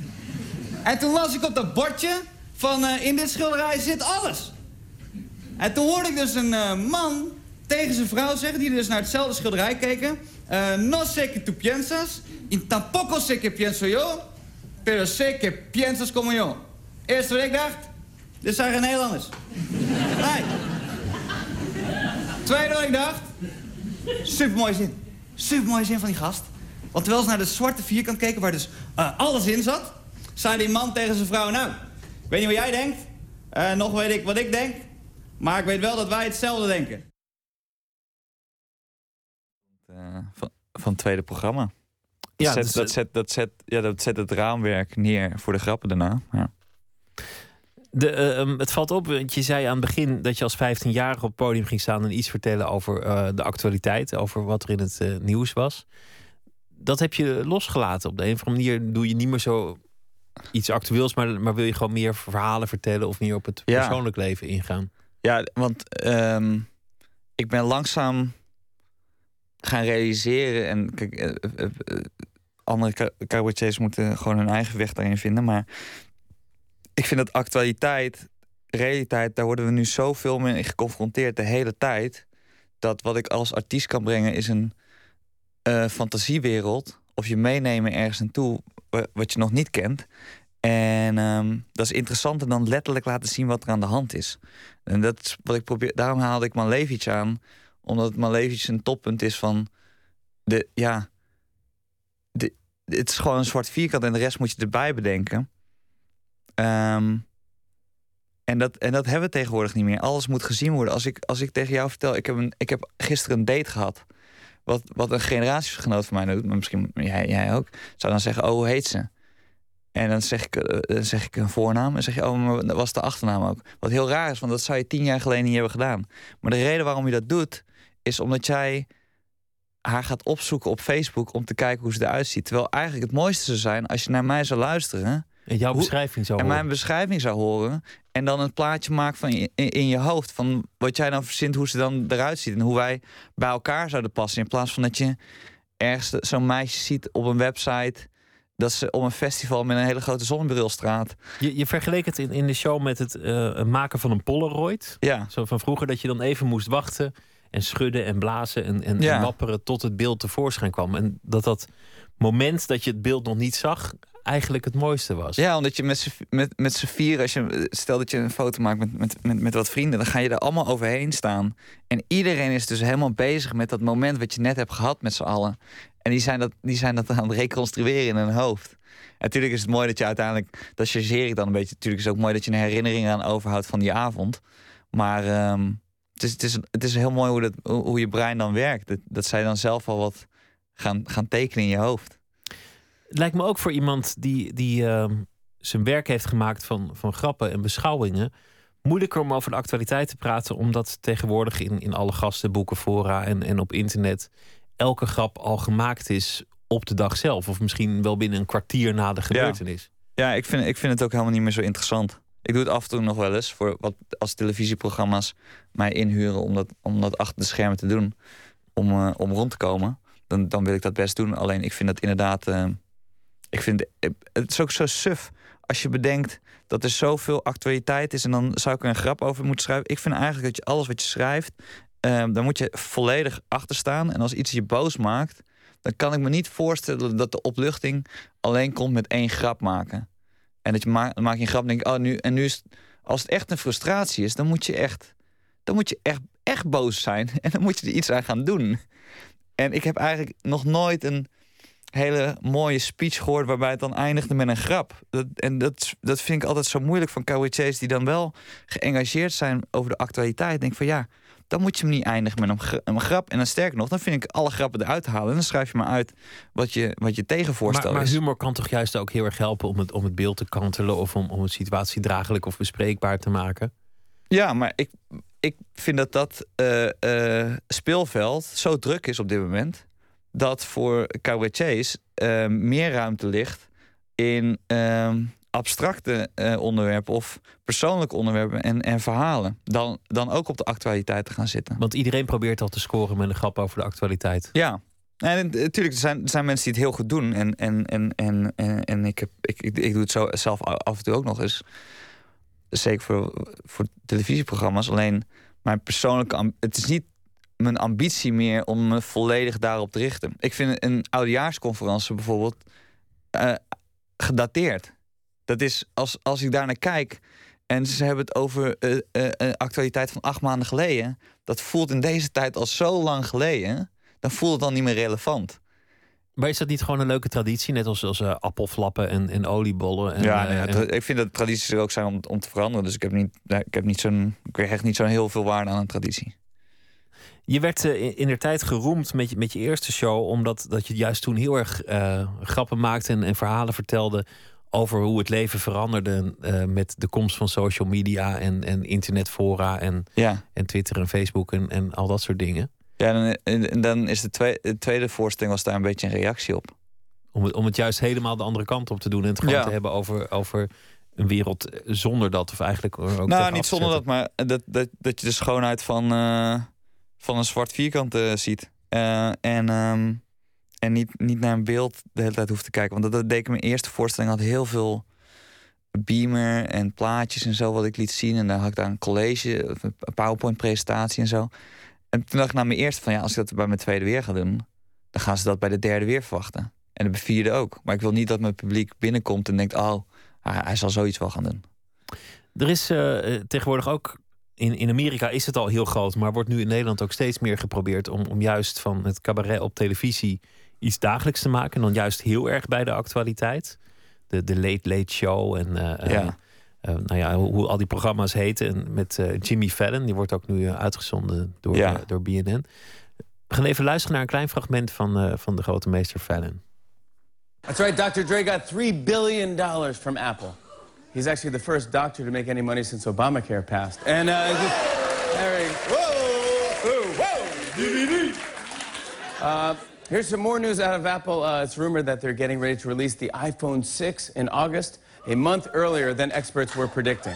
En toen las ik op dat bordje van eh, in dit schilderij zit alles. En toen hoorde ik dus een eh, man tegen zijn vrouw zeggen, die dus naar hetzelfde schilderij keken. eh, no sé que tú piensas, y tampoco sé que pienso yo, pero sé que piensas como yo. Eerst wat ik dacht, dit zijn geen Nederlanders. Tweede wat ik dacht, supermooie zin. Supermooie zin van die gast. Want terwijl ze naar de zwarte vierkant keken waar dus eh, alles in zat, zei die man tegen zijn vrouw, nou, Ik weet niet wat jij denkt. Eh, nog weet ik wat ik denk. Maar ik weet wel dat wij hetzelfde denken. eh, van, van het tweede programma. Ja, dat, zet, dus, dat, zet, dat, zet, ja, dat zet het raamwerk neer voor de grappen daarna. Ja. De, eh, ehm, het valt op, want je zei aan het begin dat je als 15-jarige op het podium ging staan en iets vertellen over eh, de actualiteit, over wat er in het eh, nieuws was. Dat heb je losgelaten. Op de een of andere manier doe je niet meer zo iets actueels, maar, maar wil je gewoon meer verhalen vertellen of meer op het Ja. persoonlijk leven ingaan. Ja, want ehm, ik ben langzaam gaan realiseren. En kijk, andere ca- cabaretiers moeten gewoon hun eigen weg daarin vinden. Maar ik vind dat actualiteit, realiteit, daar worden we nu zoveel mee geconfronteerd de hele tijd. Dat wat ik als artiest kan brengen is een eh, fantasiewereld. Of je meenemen ergens naartoe wa- wat je nog niet kent. En ehm, dat is interessanter dan letterlijk laten zien wat er aan de hand is. En dat is wat ik probeer. Daarom haalde ik Malevic aan. Omdat Malevic een toppunt is van. De, ja. De, het is gewoon een zwart vierkant en de rest moet je erbij bedenken. Ehm, en, dat, en dat hebben we tegenwoordig niet meer. Alles moet gezien worden. Als ik, als ik tegen jou vertel, ik heb, een, ik heb gisteren een date gehad. Wat, wat een generatiegenoot van mij doet, maar misschien jij, jij ook. Zou dan zeggen: Oh, hoe heet ze? En dan zeg ik, eh, dan zeg ik een voornaam. En zeg je, oh, maar was de achternaam ook. Wat heel raar is, want dat zou je tien jaar geleden niet hebben gedaan. Maar de reden waarom je dat doet, is omdat jij haar gaat opzoeken op Facebook om te kijken hoe ze eruit ziet. Terwijl eigenlijk het mooiste zou zijn als je naar mij zou luisteren En jouw beschrijving zou en horen. mijn beschrijving zou horen. En dan een plaatje maakt van in, in je hoofd. Van wat jij dan verzint, hoe ze dan eruit ziet. En hoe wij bij elkaar zouden passen. In plaats van dat je ergens zo'n meisje ziet op een website. Dat ze op een festival met een hele grote zonnebril straat. Je, je vergeleek het in, in de show met het eh, maken van een Polaroid. Ja, Zo van vroeger dat je dan even moest wachten en schudden en blazen en, en, Ja. en wapperen tot het beeld tevoorschijn kwam. En dat dat moment dat je het beeld nog niet zag, eigenlijk het mooiste was. ja omdat je met met, met z'n vier, als je, stel dat je een foto maakt met, met, met, met wat vrienden, dan ga je er allemaal overheen staan. En iedereen is dus helemaal bezig met dat moment wat je net hebt gehad met z'n allen. En die zijn dat, die zijn dat aan het reconstrueren in hun hoofd. En natuurlijk is het mooi dat je uiteindelijk, dat chargeer ik dan een beetje. Natuurlijk is ook mooi dat je een herinnering aan overhoudt van die avond. Maar ehm, het, is, het, is, het is heel mooi hoe, dat, hoe je brein dan werkt. Dat, dat zij dan zelf al wat gaan, gaan tekenen in je hoofd. Het lijkt me ook voor iemand die, die ehm, zijn werk heeft gemaakt van, van grappen en beschouwingen. Moeilijker om over de actualiteit te praten, omdat tegenwoordig in, in alle gastenboeken, fora en, en op internet elke grap al gemaakt is op de dag zelf. Of misschien wel binnen een kwartier na de gebeurtenis. Ja, ik vind, ik vind het ook helemaal niet meer zo interessant. Ik doe het af en toe nog wel eens voor wat als televisieprogramma's mij inhuren om dat, om dat achter de schermen te doen. Om, eh, om rond te komen. Dan, dan wil ik dat best doen. Alleen ik vind dat inderdaad. eh, ik vind het is ook zo suf als je bedenkt dat er zoveel actualiteit is en dan zou ik er een grap over moeten schrijven. Ik vind eigenlijk dat je alles wat je schrijft, eh, daar moet je volledig achter staan. En als iets je boos maakt, dan kan ik me niet voorstellen dat de opluchting alleen komt met één grap maken. En dat je ma maak je een grap en denk oh nu en nu is als het echt een frustratie is, dan moet je echt, dan moet je echt, echt boos zijn en dan moet je er iets aan gaan doen. En ik heb eigenlijk nog nooit een hele mooie speech gehoord waarbij het dan eindigde met een grap. Dat, en dat, dat vind ik altijd zo moeilijk van cabaretiers die dan wel geëngageerd zijn over de actualiteit. Ik denk van ja, dan moet je hem niet eindigen met een, gra- een grap. En dan sterker nog, dan vind ik alle grappen eruit halen. En dan schrijf je maar uit wat je, wat je tegenvoorstel Maar, maar humor kan toch juist ook heel erg helpen om het, om het beeld te kantelen of om, om een situatie draaglijk of bespreekbaar te maken. Ja, maar ik, ik vind dat dat eh, eh, speelveld zo druk is op dit moment... dat voor cabaretiers eh, meer ruimte ligt in ehm, abstracte eh, onderwerpen... of persoonlijke onderwerpen en, en verhalen... Dan, dan ook op de actualiteit te gaan zitten. Want iedereen probeert al te scoren met een grap over de actualiteit. Ja. En natuurlijk, er zijn, er zijn mensen die het heel goed doen. En, en, en, en, en, en ik, heb, ik, ik, ik doe het zo zelf af en toe ook nog eens. Zeker voor, voor televisieprogramma's. Alleen mijn persoonlijke... Het is niet mijn ambitie meer om me volledig daarop te richten. Ik vind een oudejaarsconferentie bijvoorbeeld eh, gedateerd. Dat is, als, als ik daar naar kijk... en ze hebben het over eh, eh, een actualiteit van acht maanden geleden... dat voelt in deze tijd al zo lang geleden dan voelt het dan niet meer relevant. Maar is dat niet gewoon een leuke traditie? Net als, als eh, appelflappen en, en oliebollen. En, ja, eh, nee, en- tra- ik vind dat tradities er ook zijn om, om te veranderen. Dus ik heb niet, ik heb niet zo'n, ik hecht niet zo'n heel veel waarde aan een traditie. Je werd eh, in, der tijd geroemd met je, met je eerste show, omdat dat je juist toen heel erg eh, grappen maakte en, en verhalen vertelde over hoe het leven veranderde eh, met de komst van social media en, en internetfora en, Ja, en Twitter en Facebook en, en al dat soort dingen. ja dan, en, dan is de, twee, de tweede voorstelling was daar een beetje een reactie op. Om het, om het juist helemaal de andere kant op te doen en het gewoon Ja. te hebben over, over een wereld zonder dat, of eigenlijk ook nou, niet zonder dat, maar dat, dat, dat je de schoonheid van, van een zwart vierkant eh, ziet. Eh, en ehm, en niet, niet naar een beeld de hele tijd hoeft te kijken. Want dat, dat deed ik mijn eerste voorstelling. had heel veel beamer en plaatjes en zo wat ik liet zien. En dan had ik daar een college, een PowerPoint presentatie en zo. En toen dacht ik na mijn eerste van ja, als ik dat bij mijn tweede weer ga doen, dan gaan ze dat bij de derde weer verwachten. En de vierde ook. Maar ik wil niet dat mijn publiek binnenkomt en denkt, oh, hij, zal zoiets wel gaan doen. Er is eh, tegenwoordig ook. In, in Amerika is het al heel groot, maar wordt nu in Nederland ook steeds meer geprobeerd om, om juist van het cabaret op televisie iets dagelijks te maken. En dan juist heel erg bij de actualiteit. De, de Late Late Show en eh, eh, Ja. eh, nou ja, hoe, hoe al die programma's heten. En met eh, Jimmy Fallon, die wordt ook nu uitgezonden door, Ja. door BNN. We gaan even luisteren naar een klein fragment van, eh, van de grote meester Fallon. That's right, Dr. Dre got $3 billion from Apple. He's actually the first doctor to make any money since Obamacare passed. And, uh, just very, whoa, whoa, Uh, here's some more news out of Apple. Uh, it's rumored that they're getting ready to release the iPhone 6 in August, a month earlier than experts were predicting.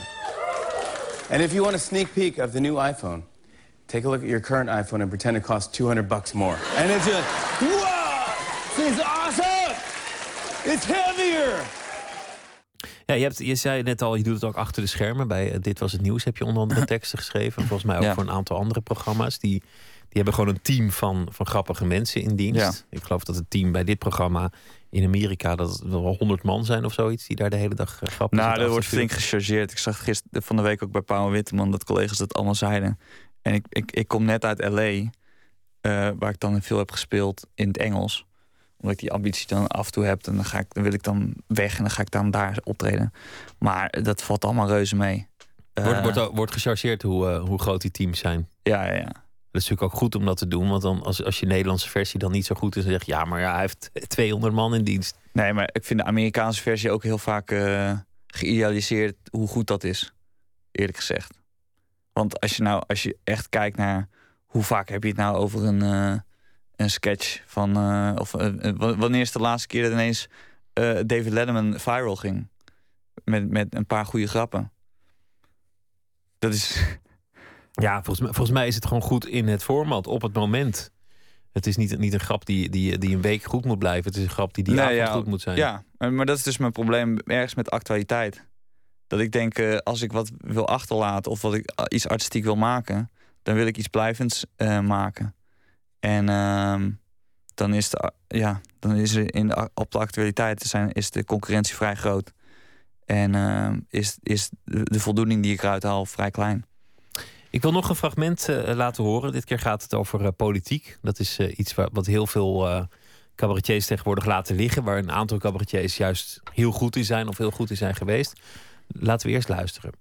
And if you want a sneak peek of the new iPhone, take a look at your current iPhone and pretend it costs 200 bucks more. And it's just, whoa, this is awesome! It's heavier! Ja, je, hebt, je zei net al, je doet het ook achter de schermen. Bij eh, Dit Was Het Nieuws heb je onder andere teksten geschreven. Volgens mij ook Ja. voor een aantal andere programma's. Die, die hebben gewoon een team van, van grappige mensen in dienst. Ja. Ik geloof dat het team bij dit programma in Amerika... dat het wel 100 man zijn of zoiets... die daar de hele dag eh, grappen Nou, er wordt flink gechargeerd. Ik zag gisteren van de week ook bij Pauw en Witteman dat collega's dat allemaal zeiden. En ik, ik, ik kom net uit LA, eh, waar ik dan veel heb gespeeld in het Engels. Omdat ik die ambitie dan af en toe heb. En dan, ga ik, dan wil ik dan weg en dan ga ik dan daar optreden. Maar dat valt allemaal reuze mee. Wordt, Eh, wordt, wordt gechargeerd hoe, eh, hoe groot die teams zijn. ja, ja, ja. Dat is natuurlijk ook goed om dat te doen. Want dan, als, als je Nederlandse versie dan niet zo goed is... dan zeg je, ja, maar ja, hij heeft 200 man in dienst. Nee, maar ik vind de Amerikaanse versie ook heel vaak eh, geïdealiseerd hoe goed dat is. Eerlijk gezegd. Want als je nou, als je echt kijkt naar hoe vaak heb je het nou over een, een sketch van. eh, of eh, eh, wanneer is de laatste keer dat ineens David Letterman viral ging? Met, met een paar goede grappen. Dat is. Ja, volgens mij, volgens mij is het gewoon goed in het format, op het moment. Het is niet, niet een grap die, die, die een week goed moet blijven. Het is een grap die die Nee, avond ja, goed moet zijn. Ja, maar dat is dus mijn probleem ergens met actualiteit. Dat ik denk, als ik wat wil achterlaten of wat ik iets artistiek wil maken, dan wil ik iets blijvends maken. En ehm, dan is, de, ja, dan is er in de, op de actualiteit zijn, is de concurrentie vrij groot. En ehm, is, is de, voldoening die ik eruit haal vrij klein. Ik wil nog een fragment eh, laten horen. Dit keer gaat het over eh, politiek. Dat is eh, iets waar, wat heel veel cabaretiers tegenwoordig laten liggen. Waar een aantal cabaretiers juist heel goed in zijn of heel goed in zijn geweest. Laten we eerst luisteren.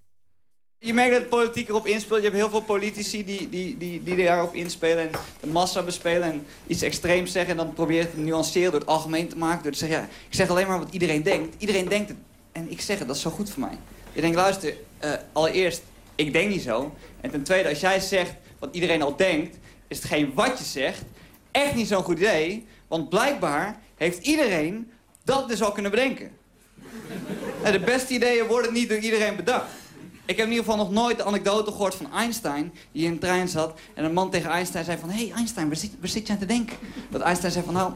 Je merkt dat politiek erop inspeelt. Je hebt heel veel politici die, die, die, die daarop inspelen en de massa bespelen en iets extreems zeggen. En dan probeer je het nuanceren door het algemeen te maken. Door te zeggen, ja, ik zeg alleen maar wat iedereen denkt. Iedereen denkt het. En ik zeg het, dat is zo goed voor mij. Je denkt, luister, eh, allereerst, ik denk niet zo. En ten tweede, als jij zegt wat iedereen al denkt, is hetgeen wat je zegt echt niet zo'n goed idee. Want blijkbaar heeft iedereen dat dus al kunnen bedenken. En de beste ideeën worden niet door iedereen bedacht. Ik heb in ieder geval nog nooit de anekdote gehoord van Einstein... die in een trein zat en een man tegen Einstein zei van... Hé hey Einstein, waar zit, waar zit aan te denken? Dat Einstein zei van nou...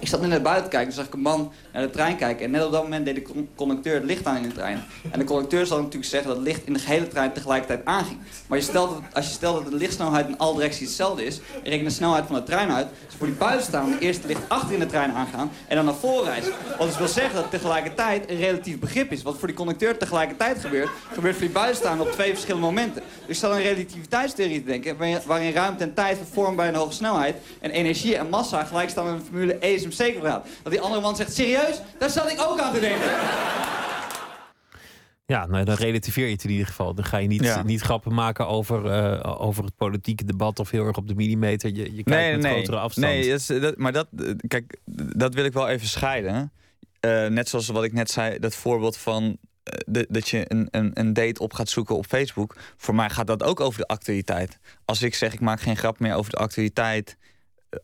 Ik zat net naar buiten kijken, toen zag ik een man naar de trein kijken... en net op dat moment deed de con- conducteur het licht aan in de trein. En de conducteur zal natuurlijk zeggen dat het licht in de gehele trein tegelijkertijd aanging. Maar je stelt dat, als je stelt dat de lichtsnelheid in alle directies hetzelfde is... en reken de snelheid van de trein uit... dus voor die buitenstaande eerst het licht achter in de trein aangaan... en dan naar voren reizen. Wat dus wil zeggen dat tegelijkertijd een relatief begrip is. Wat voor die conducteur tegelijkertijd gebeurt... gebeurt voor die buitenstaande op twee verschillende momenten. Dus stel een relativiteitstheorie te denken... waarin- ruimte en tijd vervormd bij een hoge snelheid... en energie en massa gelijk staan aan een formule E hem zeker praat. Dat die andere man zegt, serieus? Daar zat ik ook aan te denken. Ja, nou, dan relativeer je het in ieder geval. Dan ga je niet, Ja. niet grappen maken over, eh, over het politieke debat of heel erg op de millimeter. Je, je kijkt Nee, met nee. grotere afstand. Nee, dat is, dat, maar dat, eh, kijk, dat wil ik wel even scheiden. Eh, net zoals wat ik net zei, dat voorbeeld van eh, de- dat je een, een, een date op gaat zoeken op Facebook. Voor mij gaat dat ook over de actualiteit. Als ik zeg, ik maak geen grap meer over de actualiteit, eh,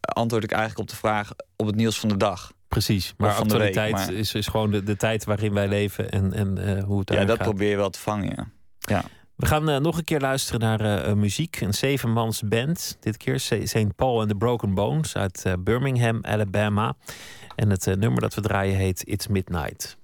antwoord ik eigenlijk op de vraag op het nieuws van de dag. Precies, maar Of van de week, maar- Is, is gewoon de, de tijd waarin wij leven en, en eh, hoe het Ja, dat gaat. probeer je wel te vangen, ja. ja. We gaan eh, nog een keer luisteren naar eh, eh, muziek. Een zevenmans band. Dit keer St. Paul and the Broken Bones uit eh, Birmingham, Alabama. En het eh, nummer dat we draaien heet It's Midnight.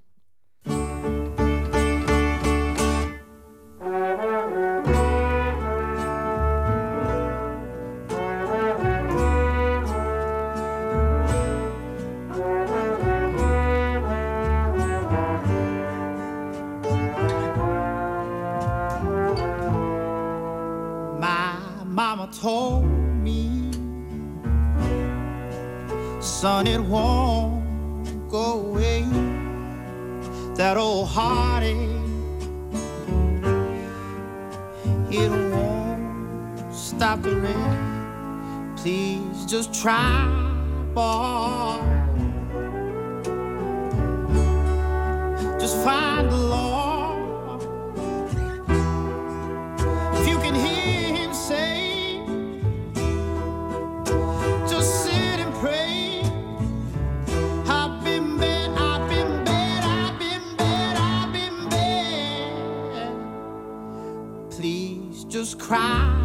Mama told me, son, it won't go away. That old heartache, it won't stop the rain. Please just try, boy. Just find the Lord. Cry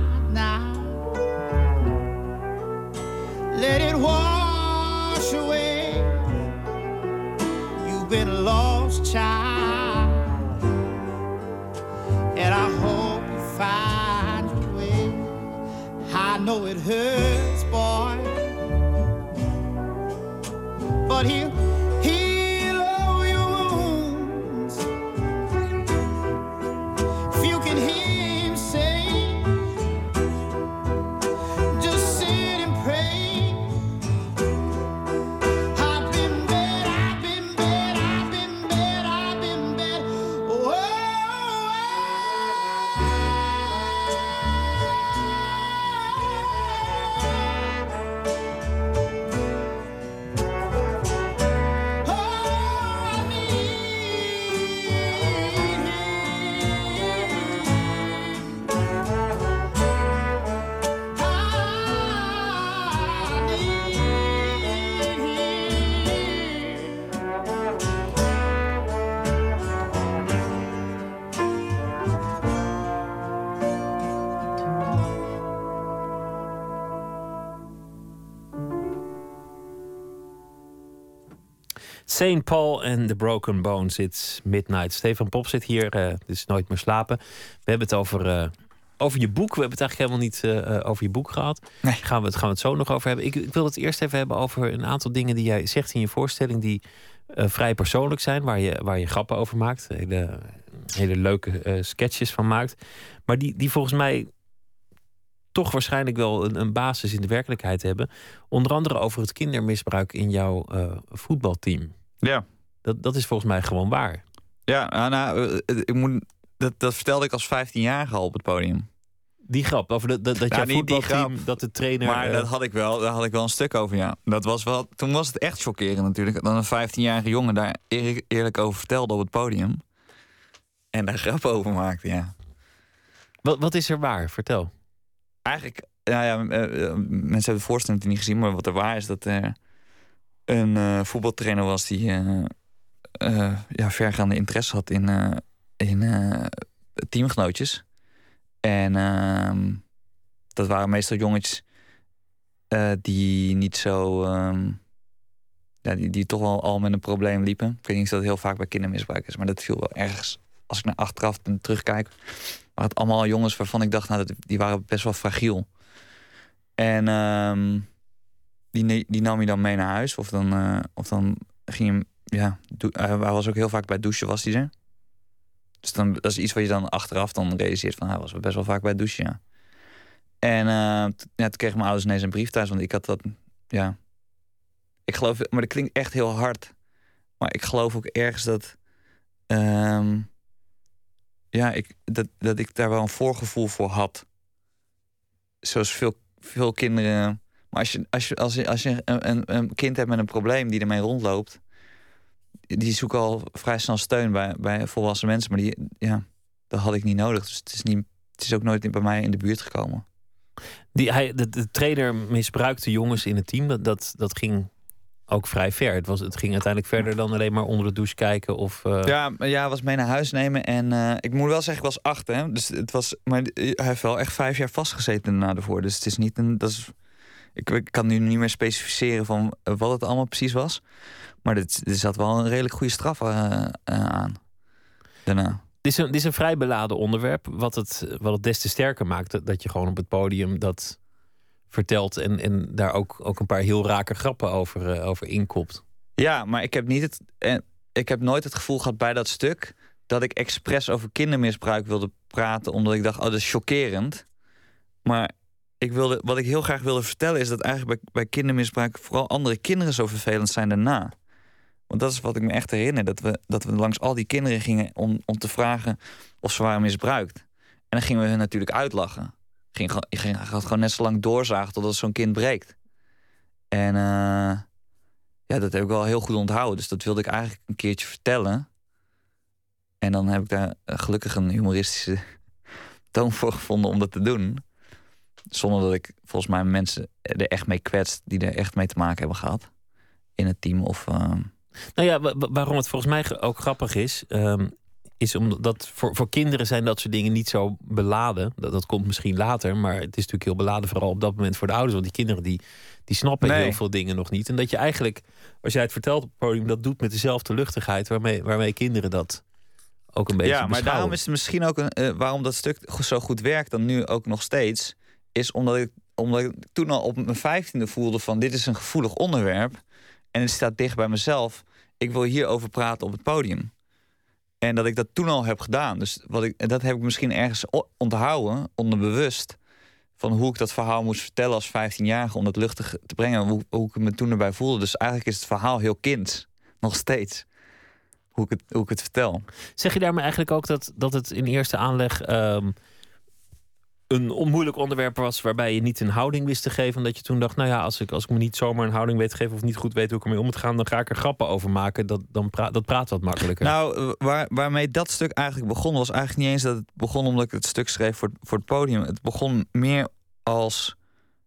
St. Paul and the Broken Bones, It's Midnight. Stefan Pop zit hier, dus nooit meer slapen. We hebben het over, eh, over je boek. We hebben het eigenlijk helemaal niet eh, over je boek gehad. Nee. Gaan, we het, gaan we het zo nog over hebben. Ik, ik wil het eerst even hebben over een aantal dingen die jij zegt in je voorstelling... die vrij persoonlijk zijn, waar je, waar je grappen over maakt. Hele, hele leuke sketches van maakt. Maar die, die volgens mij toch waarschijnlijk wel een, een basis in de werkelijkheid hebben. Onder andere over het kindermisbruik in jouw voetbalteam. Ja. Dat, dat is volgens mij gewoon waar. Ja, nou, nou, eh, ik moet, dat, dat vertelde ik als 15-jarige al op het podium. Die grap over dat, dat, dat Ja, jouw voetbalteam, grap. dat de trainer... Maar eh, dat had ik wel, daar had ik wel een stuk over, ja. Dat was wel, toen was het echt chockerend natuurlijk. Dat een 15-jarige jongen daar eerlijk, eerlijk over vertelde op het podium. En daar grap over maakte, ja. wat, wat is er waar? Vertel. Eigenlijk, ja, ja, eh, eh, mensen hebben de voorstelling niet gezien, maar wat er waar is dat er een eh, voetbaltrainer was die eh, eh, ja, vergaande interesse had in, in teamgenootjes. En ehm, dat waren meestal jongetjes die niet zo. ehm, ja, die, die toch wel al met een probleem liepen. Ik weet niet of dat heel vaak bij kindermisbruik is, maar dat viel wel ergens. Als ik naar achteraf en terugkijk, waren het allemaal jongens waarvan ik dacht, nou, die waren best wel fragiel. En ehm, die, die nam je dan mee naar huis. Of dan, eh, of dan ging je hem, ja, dou- hij was ook heel vaak bij douchen, was hij er. Dus dan, dat is iets wat je dan achteraf dan realiseert van, hij was best wel vaak bij douchen, ja. En eh, t- ja, toen kregen mijn ouders ineens een brief thuis, want ik had dat, ja... Ik geloof, maar dat klinkt echt heel hard. Maar ik geloof ook ergens dat. ehm, ja, ik, dat, dat ik daar wel een voorgevoel voor had. Zoals veel, veel kinderen. Maar als je, als je, als je, als je een, een, kind hebt met een probleem die ermee rondloopt. Die zoeken al vrij snel steun bij, bij volwassen mensen. Maar die, ja, dat had ik niet nodig. Dus het is, niet, het is ook nooit bij mij in de buurt gekomen. Die, hij, de, de trainer misbruikte jongens in het team. Dat, dat, dat ging ook vrij ver. Het, was, het ging uiteindelijk verder dan alleen maar onder de douche kijken. Of, eh, Ja, ja, was mee naar huis nemen. En eh, ik moet wel zeggen, ik was acht. Hè? Dus het was, maar hij heeft wel echt vijf jaar vastgezeten daarna ervoor. Dus het is niet een. Dat is, ik, ik kan nu niet meer specificeren van eh, wat het allemaal precies was. Maar dit, er zat wel een redelijk goede straf eh, eh, aan. Daarna. Dit is, een, dit is een vrij beladen onderwerp. Wat het, wat het des te sterker maakt. Dat, dat je gewoon op het podium dat vertelt. En, en daar ook, ook een paar heel rake grappen over, eh, over inkopt. Ja, maar ik heb, niet het, eh, ik heb nooit het gevoel gehad bij dat stuk dat ik expres over kindermisbruik wilde praten, omdat ik dacht, oh, dat is chockerend. Maar ik wilde, wat ik heel graag wilde vertellen is dat eigenlijk bij, bij kindermisbruik vooral andere kinderen zo vervelend zijn daarna. Want dat is wat ik me echt herinner, dat we, dat we langs al die kinderen gingen om, om te vragen of ze waren misbruikt. En dan gingen we hun natuurlijk uitlachen. Ging, ging, gewoon net zo lang doorzagen totdat zo'n kind breekt. En eh, ja, dat heb ik wel heel goed onthouden. Dus dat wilde ik eigenlijk een keertje vertellen. En dan heb ik daar eh, gelukkig een humoristische toon voor gevonden om dat te doen. Zonder dat ik volgens mij mensen er echt mee kwetst die er echt mee te maken hebben gehad. In het team of... eh, Nou ja, wa- wa- waarom het volgens mij ook grappig is. ehm, is omdat voor, voor kinderen zijn dat soort dingen niet zo beladen. Dat, dat komt misschien later. Maar het is natuurlijk heel beladen. Vooral op dat moment voor de ouders. Want die kinderen die, die snappen Nee. heel veel dingen nog niet. En dat je eigenlijk, als jij het vertelt op het podium. Dat doet met dezelfde luchtigheid. Waarmee, waarmee kinderen dat ook een beetje ja, maar beschouwen. daarom is het misschien ook een, eh, waarom dat stuk zo goed werkt dan nu ook nog steeds, is omdat ik, omdat ik toen al op mijn vijftiende voelde van dit is een gevoelig onderwerp en het staat dicht bij mezelf. Ik wil hierover praten op het podium. En dat ik dat toen al heb gedaan. Dus wat ik, dat heb ik misschien ergens onthouden, onderbewust. Van hoe ik dat verhaal moest vertellen als 15-jarige om dat luchtig te brengen. Hoe, hoe ik me toen erbij voelde. Dus eigenlijk is het verhaal heel kind. Nog steeds. Hoe ik het, hoe ik het vertel. Zeg je daarmee eigenlijk ook dat, dat het in eerste aanleg ehm, een onmoeilijk onderwerp was waarbij je niet een houding wist te geven? En dat je toen dacht, nou ja, als ik, als ik me niet zomaar een houding weet te geven of niet goed weet hoe ik ermee om moet gaan, dan ga ik er grappen over maken. Dat, dan pra dat praat wat makkelijker. Nou, eh, waar, waarmee dat stuk eigenlijk begon, was eigenlijk niet eens dat het begon omdat ik het stuk schreef voor, voor het podium. Het begon meer als: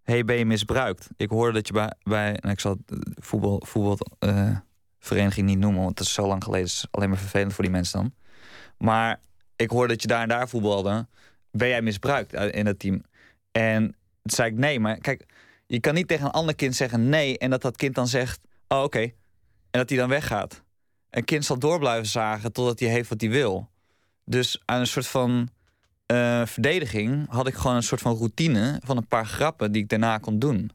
hey, ben je misbruikt? Ik hoorde dat je bij, bij en ik zal het eh, voetbal, voetbalvereniging niet noemen, want het is zo lang geleden, het is alleen maar vervelend voor die mensen dan. Maar ik hoorde dat je daar en daar voetbalde. Ben jij misbruikt eh, in het team? En toen zei ik nee, maar kijk, je kan niet tegen een ander kind zeggen nee en dat dat kind dan zegt: oh, oké. En dat hij dan weggaat. Een kind zal door blijven zagen totdat hij heeft wat hij wil. Dus aan een soort van eh, verdediging had ik gewoon een soort van routine van een paar grappen die ik daarna kon doen.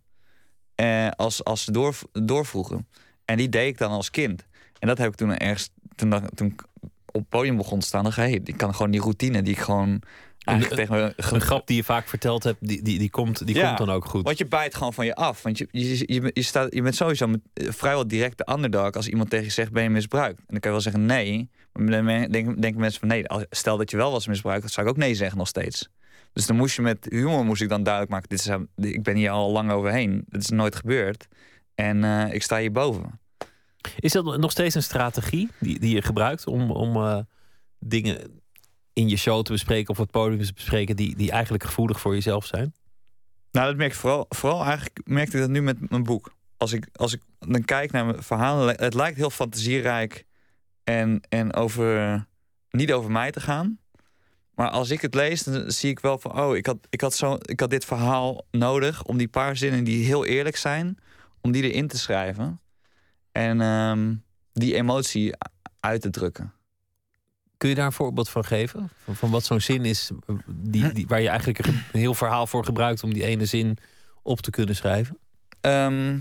Eh, als, als ze door. En die deed ik dan als kind. En dat heb ik toen ergens, toen, toen ik op het podium begon te staan, dacht ik, hey, ik kan gewoon die routine die ik gewoon tegen me een grap die je vaak verteld hebt, die, die, die, komt, die Ja, komt dan ook goed. Want je bijt gewoon van je af. Want je, je, je, je, staat, je bent sowieso met, eh, vrijwel direct de underdog als iemand tegen je zegt: Ben je misbruikt? En dan kan je wel zeggen nee. Maar dan denken, denken mensen van nee. Stel dat je wel was misbruikt, dan zou ik ook nee zeggen nog steeds. Dus dan moest je met humor moest ik dan duidelijk maken: dit is, hem- ik ben hier al lang overheen. Het is nooit gebeurd. En eh, ik sta hierboven. Is dat nog steeds een strategie die, die je gebruikt om, om eh, dingen in je show te bespreken of op het podium te bespreken die, die eigenlijk gevoelig voor jezelf zijn? Nou, dat merk ik vooral, vooral eigenlijk merkte ik dat nu met mijn boek. Als ik, als ik dan kijk naar mijn verhalen, het lijkt heel fantasierijk en, en over, niet over mij te gaan. Maar als ik het lees, dan zie ik wel van, oh, ik had, ik had, zo, ik had dit verhaal nodig om die paar zinnen die heel eerlijk zijn, om die erin te schrijven. En ehm, die emotie uit te drukken. Kun je daar een voorbeeld van geven? Van, van wat zo'n zin is die, die, waar je eigenlijk een heel verhaal voor gebruikt om die ene zin op te kunnen schrijven? Ehm,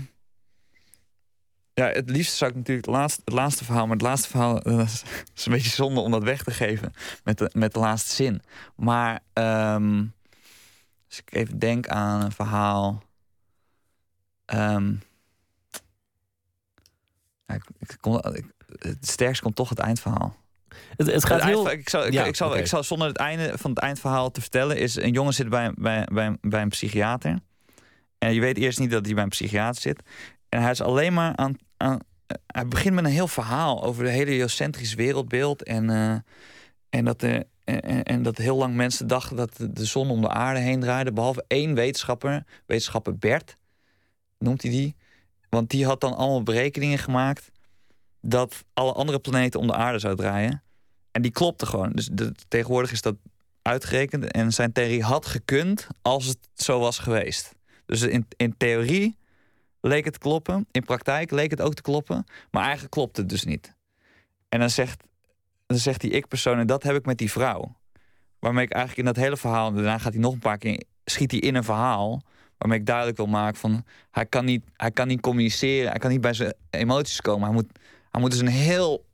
ja, het liefst zou ik natuurlijk het laatste, het laatste verhaal, maar het laatste verhaal eh, is, is een beetje zonde om dat weg te geven met de, met de laatste zin. Maar ehm, als ik even denk aan een verhaal. ehm, Ja, ik, ik kom, ik- het sterkst komt toch het eindverhaal. Het, het gaat Het heel... eind- ik, zal, ik, Ja, ik, zal, ik zal zonder het einde van het eindverhaal te vertellen... is een jongen zit bij, bij, bij, bij een psychiater. En je weet eerst niet dat hij bij een psychiater zit. En hij is alleen maar aan... aan hij begint met een heel verhaal over de hele geocentrisch wereldbeeld. En, eh, en, dat er, en, en- dat heel lang mensen dachten dat de- de zon om de aarde heen draaide. Behalve één wetenschapper, wetenschapper Bert, noemt hij die. Want die had dan allemaal berekeningen gemaakt dat alle andere planeten om de aarde zouden draaien. En die klopte gewoon. Dus tegenwoordig is dat uitgerekend. En zijn theorie had gekund als het zo was geweest. Dus in, in theorie leek het kloppen. In praktijk leek het ook te kloppen. Maar eigenlijk klopt het dus niet. En dan zegt, dan zegt die ik-persoon... en dat heb ik met die vrouw. Waarmee ik eigenlijk in dat hele verhaal... daarna gaat hij nog een paar keer... schiet hij in een verhaal... waarmee ik duidelijk wil maken van... hij kan niet, hij kan niet communiceren. Hij kan niet bij zijn emoties komen. Hij moet, hij moet dus een heel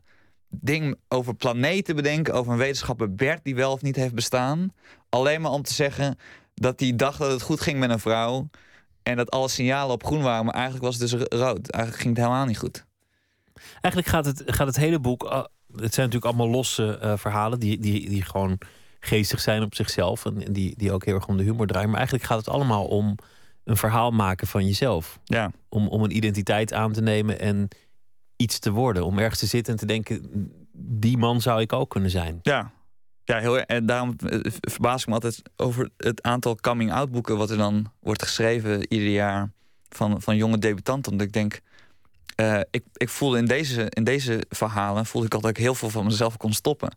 ding over planeten bedenken... over een wetenschapper Bert die wel of niet heeft bestaan. Alleen maar om te zeggen dat hij dacht dat het goed ging met een vrouw... en dat alle signalen op groen waren... maar eigenlijk was het dus ro- rood. Eigenlijk ging het helemaal niet goed. Eigenlijk gaat het, gaat het hele boek. uh, het zijn natuurlijk allemaal losse eh, verhalen die, die, die gewoon geestig zijn op zichzelf. En en die, die ook heel erg om de humor draaien. Maar eigenlijk gaat het allemaal om een verhaal maken van jezelf. Ja. Om, om een identiteit aan te nemen en iets te worden. Om ergens te zitten en te denken: die man zou ik ook kunnen zijn. Ja. Ja, heel erg. En daarom eh, verbaas ik me altijd over het aantal coming-out boeken... wat er dan wordt geschreven ieder jaar van, van jonge debutanten. Omdat ik denk, eh, ik, ik voelde in deze, in deze verhalen... voelde ik altijd dat ik heel veel van mezelf kon stoppen.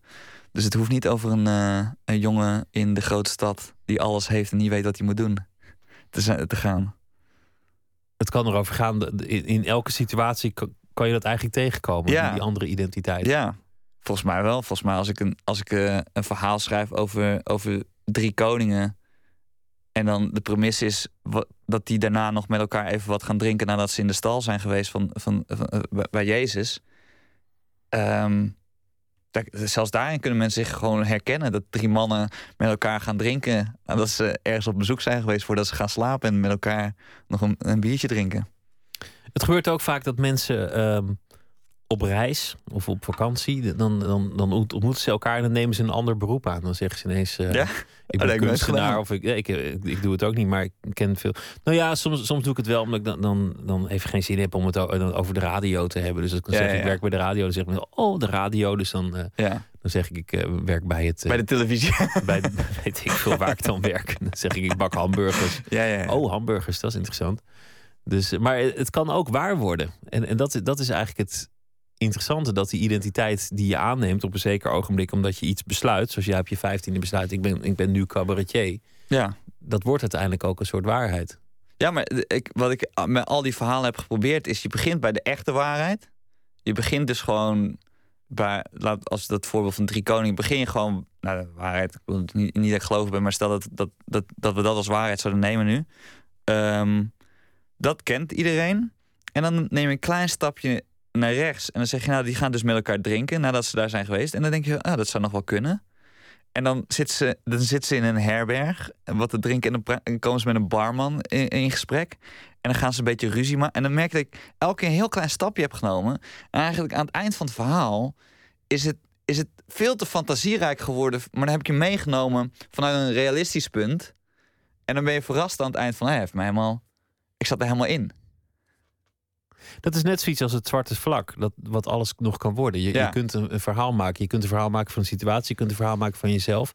Dus het hoeft niet over een, eh, een jongen in de grote stad... die alles heeft en niet weet wat hij moet doen, te, te gaan. Het kan erover gaan. In, in elke situatie kan, je dat eigenlijk tegenkomen. Ja. Die, andere identiteit. Ja, volgens mij wel. Volgens mij als ik een, als ik, eh, een verhaal schrijf over, over drie koningen... en dan de premisse is dat die daarna nog met elkaar even wat gaan drinken... nadat ze in de stal zijn geweest van, van, van, eh, bij- Jezus. Ehm, daar- zelfs daarin kunnen mensen zich gewoon herkennen... dat drie mannen met elkaar gaan drinken... nadat ze ergens op bezoek zijn geweest... voordat ze gaan slapen en met elkaar nog een, een biertje drinken. Het gebeurt ook vaak dat mensen ehm, op reis of op vakantie, dan, dan, dan ont- ontmoeten ze elkaar en dan nemen ze een ander beroep aan. Dan zeggen ze ineens: eh, Ja? Ik ben kunstenaar of ik, ja, ik, ik, ik doe het ook niet, maar ik ken veel. Nou ja, soms, soms doe ik het wel omdat ik dan, dan, dan even geen zin heb om het over de radio te hebben. Dus als ik Ja, zeg ja, ik werk bij de radio, dan zeg ik oh de radio. Dus dan, eh, Ja, dan zeg ik ik eh, werk bij het. eh, bij de televisie. bij weet ik veel waar ik dan werk. Dan zeg ik ik bak hamburgers. ja, ja. Oh, hamburgers, dat is interessant. Dus, maar het kan ook waar worden. En, en dat, dat is eigenlijk het interessante, dat die identiteit die je aanneemt op een zeker ogenblik, omdat je iets besluit, zoals jij op je vijftiende besluit, ik ben, ik ben nu cabaretier, ja. dat wordt uiteindelijk ook een soort waarheid. Ja, maar ik, wat ik met al die verhalen heb geprobeerd, is je begint bij de echte waarheid. Je begint dus gewoon bij, laat, als dat voorbeeld van drie koningen, begin je gewoon, nou, de waarheid, ik wil het niet, niet dat ik geloof ben, maar stel dat, dat, dat, dat we dat als waarheid zouden nemen nu. Ehm, dat kent iedereen. En dan neem je een klein stapje naar rechts. En dan zeg je, nou, die gaan dus met elkaar drinken nadat ze daar zijn geweest. En dan denk je, ah, dat zou nog wel kunnen. En dan zit ze, dan zit ze in een herberg, wat te drinken. En dan, komen ze met een barman in, gesprek. En dan gaan ze een beetje ruzie maken. En dan merk ik elke keer een heel klein stapje heb genomen. En eigenlijk aan het eind van het verhaal is het, is het veel te fantasierijk geworden. Maar dan heb ik je meegenomen vanuit een realistisch punt. En dan ben je verrast aan het eind van, hij heeft mij helemaal... Ik zat er helemaal in. Dat is net zoiets als het zwarte vlak, dat, wat alles nog kan worden. Je, Ja. je kunt een, een verhaal maken. Je kunt een verhaal maken van een situatie. Je kunt een verhaal maken van jezelf.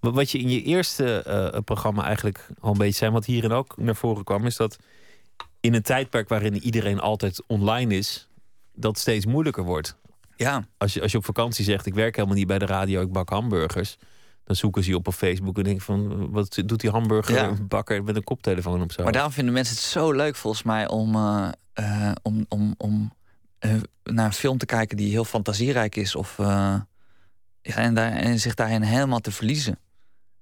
Maar wat je in je eerste eh, programma eigenlijk al een beetje zei, wat hierin ook naar voren kwam, is dat in een tijdperk waarin iedereen altijd online is, dat steeds moeilijker wordt. Ja, Als je, als je op vakantie zegt, ik werk helemaal niet bij de radio, ik bak hamburgers. Dan zoeken ze je op op Facebook en denken van, wat doet die hamburgerbakker met een koptelefoon op zo? maar daarom vinden mensen het zo leuk volgens mij om, eh, eh, om, om, om eh, naar een film te kijken die heel fantasierijk is. Of, ja, en, daar, en zich daarin helemaal te verliezen.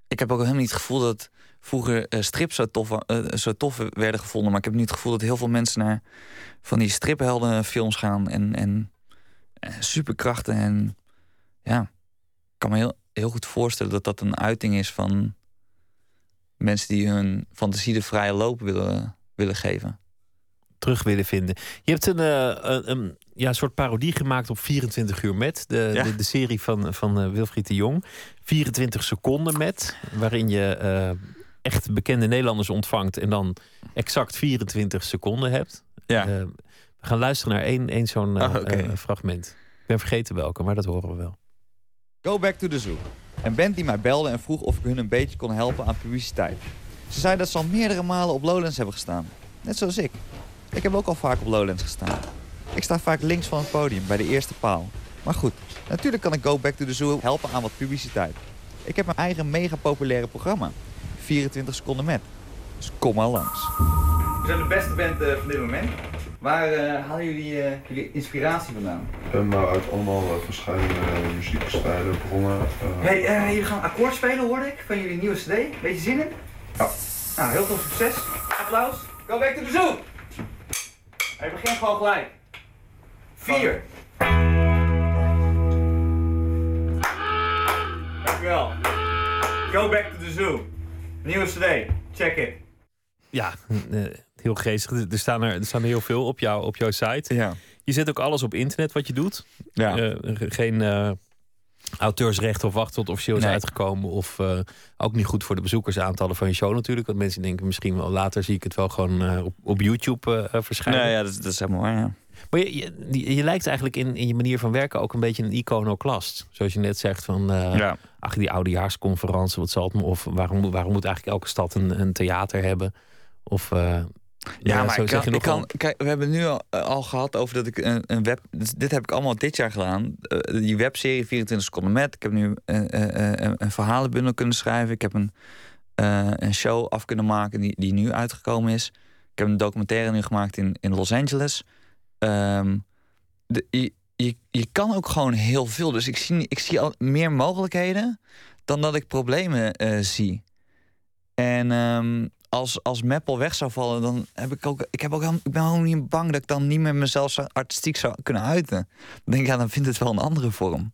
Ik heb ook helemaal niet het gevoel dat vroeger strips zo tof, zo tof werden gevonden. Maar ik heb nu het gevoel dat heel veel mensen naar van die stripheldenfilms gaan. En, en, en superkrachten. En ja, ik kan me heel, heel goed voorstellen dat dat een uiting is van mensen die hun fantasie de vrije loop willen, willen geven. terug willen vinden. Je hebt een, eh, een, ja, soort parodie gemaakt op 24 uur met. De, Ja. de, de serie van, van eh, Wilfried de Jong. 24 seconden met. Waarin je eh, echt bekende Nederlanders ontvangt. En dan exact 24 seconden hebt. Ja. We gaan luisteren naar één, één zo'n Ah, fragment. Ik ben vergeten welke, maar dat horen we wel. Go back to the zoo. Een band die mij belde en vroeg of ik hun een beetje kon helpen aan publiciteit. Ze zei dat ze al meerdere malen op Lowlands hebben gestaan. Net zoals ik. Ik heb ook al vaak op Lowlands gestaan. Ik sta vaak links van het podium, bij de eerste paal. Maar goed, natuurlijk kan ik Go Back to the Zoo helpen aan wat publiciteit. Ik heb mijn eigen mega populaire programma. 24 seconden met. Dus kom maar langs. We zijn de beste band eh, van dit moment. Waar eh, halen jullie eh, jullie inspiratie vandaan? En nou, uit allemaal eh, verschillende uh, muziekstijlen, bronnen. eh, Hey, eh, jullie gaan akkoord spelen hoorde ik van jullie nieuwe cd. Beetje zin in? Ja. Nou, heel veel succes. Applaus. Go back to the zoo. Hij begint gewoon gelijk. Vier. Dankjewel. Go back to the zoo. Nieuwe cd. Check it. Ja, eh, heel geestig. Er staan er, er staan er heel veel op, jou, op jouw site. Ja. Je zet ook alles op internet wat je doet. Ja. Eh, geen eh, auteursrecht of wachten tot officieel is Nee. uitgekomen. Of eh, ook niet goed voor de bezoekersaantallen van je show natuurlijk. Want mensen denken misschien wel later zie ik het wel gewoon eh, op, op YouTube eh, verschijnen. Nee, ja, dat, is- dat is helemaal waar, ja. Maar je, je, lijkt eigenlijk in, in je manier van werken ook een beetje een iconoclast. Zoals je net zegt van, eh, Ja. ach die oudejaarsconferentie, wat zal het me? Of waarom, moet- waarom moet eigenlijk elke stad een, een theater hebben? Of eh, Ja, maar zo ik kan, ik kijk, we hebben nu al, eh, al gehad over dat ik een, een web. dus dit heb ik allemaal dit jaar gedaan. Eh, die webserie 24 seconden met. Ik heb nu een, een verhalenbundel kunnen schrijven. Ik heb een, een show af kunnen maken die, die nu uitgekomen is. Ik heb een documentaire nu gemaakt in, in Los Angeles. Ehm, de, je, je, je kan ook gewoon heel veel. Dus ik zie, ik zie al meer mogelijkheden dan dat ik problemen zie. En ehm, als, als Meppel weg zou vallen, dan heb ik ook. Ik, heb ook, ik ben ook niet bang dat ik dan niet meer mezelf zo artistiek zou kunnen uiten. Dan denk ik, ja, dan vindt het wel een andere vorm.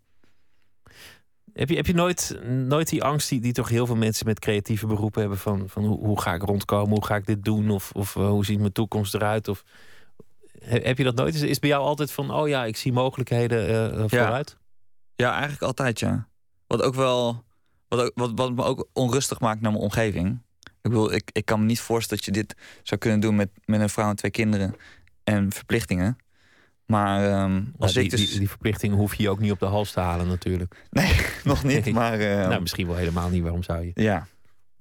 Heb je, heb je nooit, nooit die angst die, die toch heel veel mensen met creatieve beroepen hebben van, van hoe, hoe ga ik rondkomen, hoe ga ik dit doen of, of eh, hoe ziet mijn toekomst eruit? Of, he- heb je dat nooit? Is, is bij jou altijd van, oh ja, ik zie mogelijkheden eh, vooruit? Ja, eigenlijk altijd, ja. Wat ook wel. Wat, ook, wat, wat me ook onrustig maakt naar mijn omgeving. Ik bedoel, ik, ik kan me niet voorstellen dat je dit zou kunnen doen met, met een vrouw en twee kinderen en verplichtingen. Maar ehm, Nou, als die, ik dus. die, die verplichting hoef je je ook niet op de hals te halen natuurlijk. Nee, nog niet. Maar eh, nou, misschien wel helemaal niet. Waarom zou je? ja.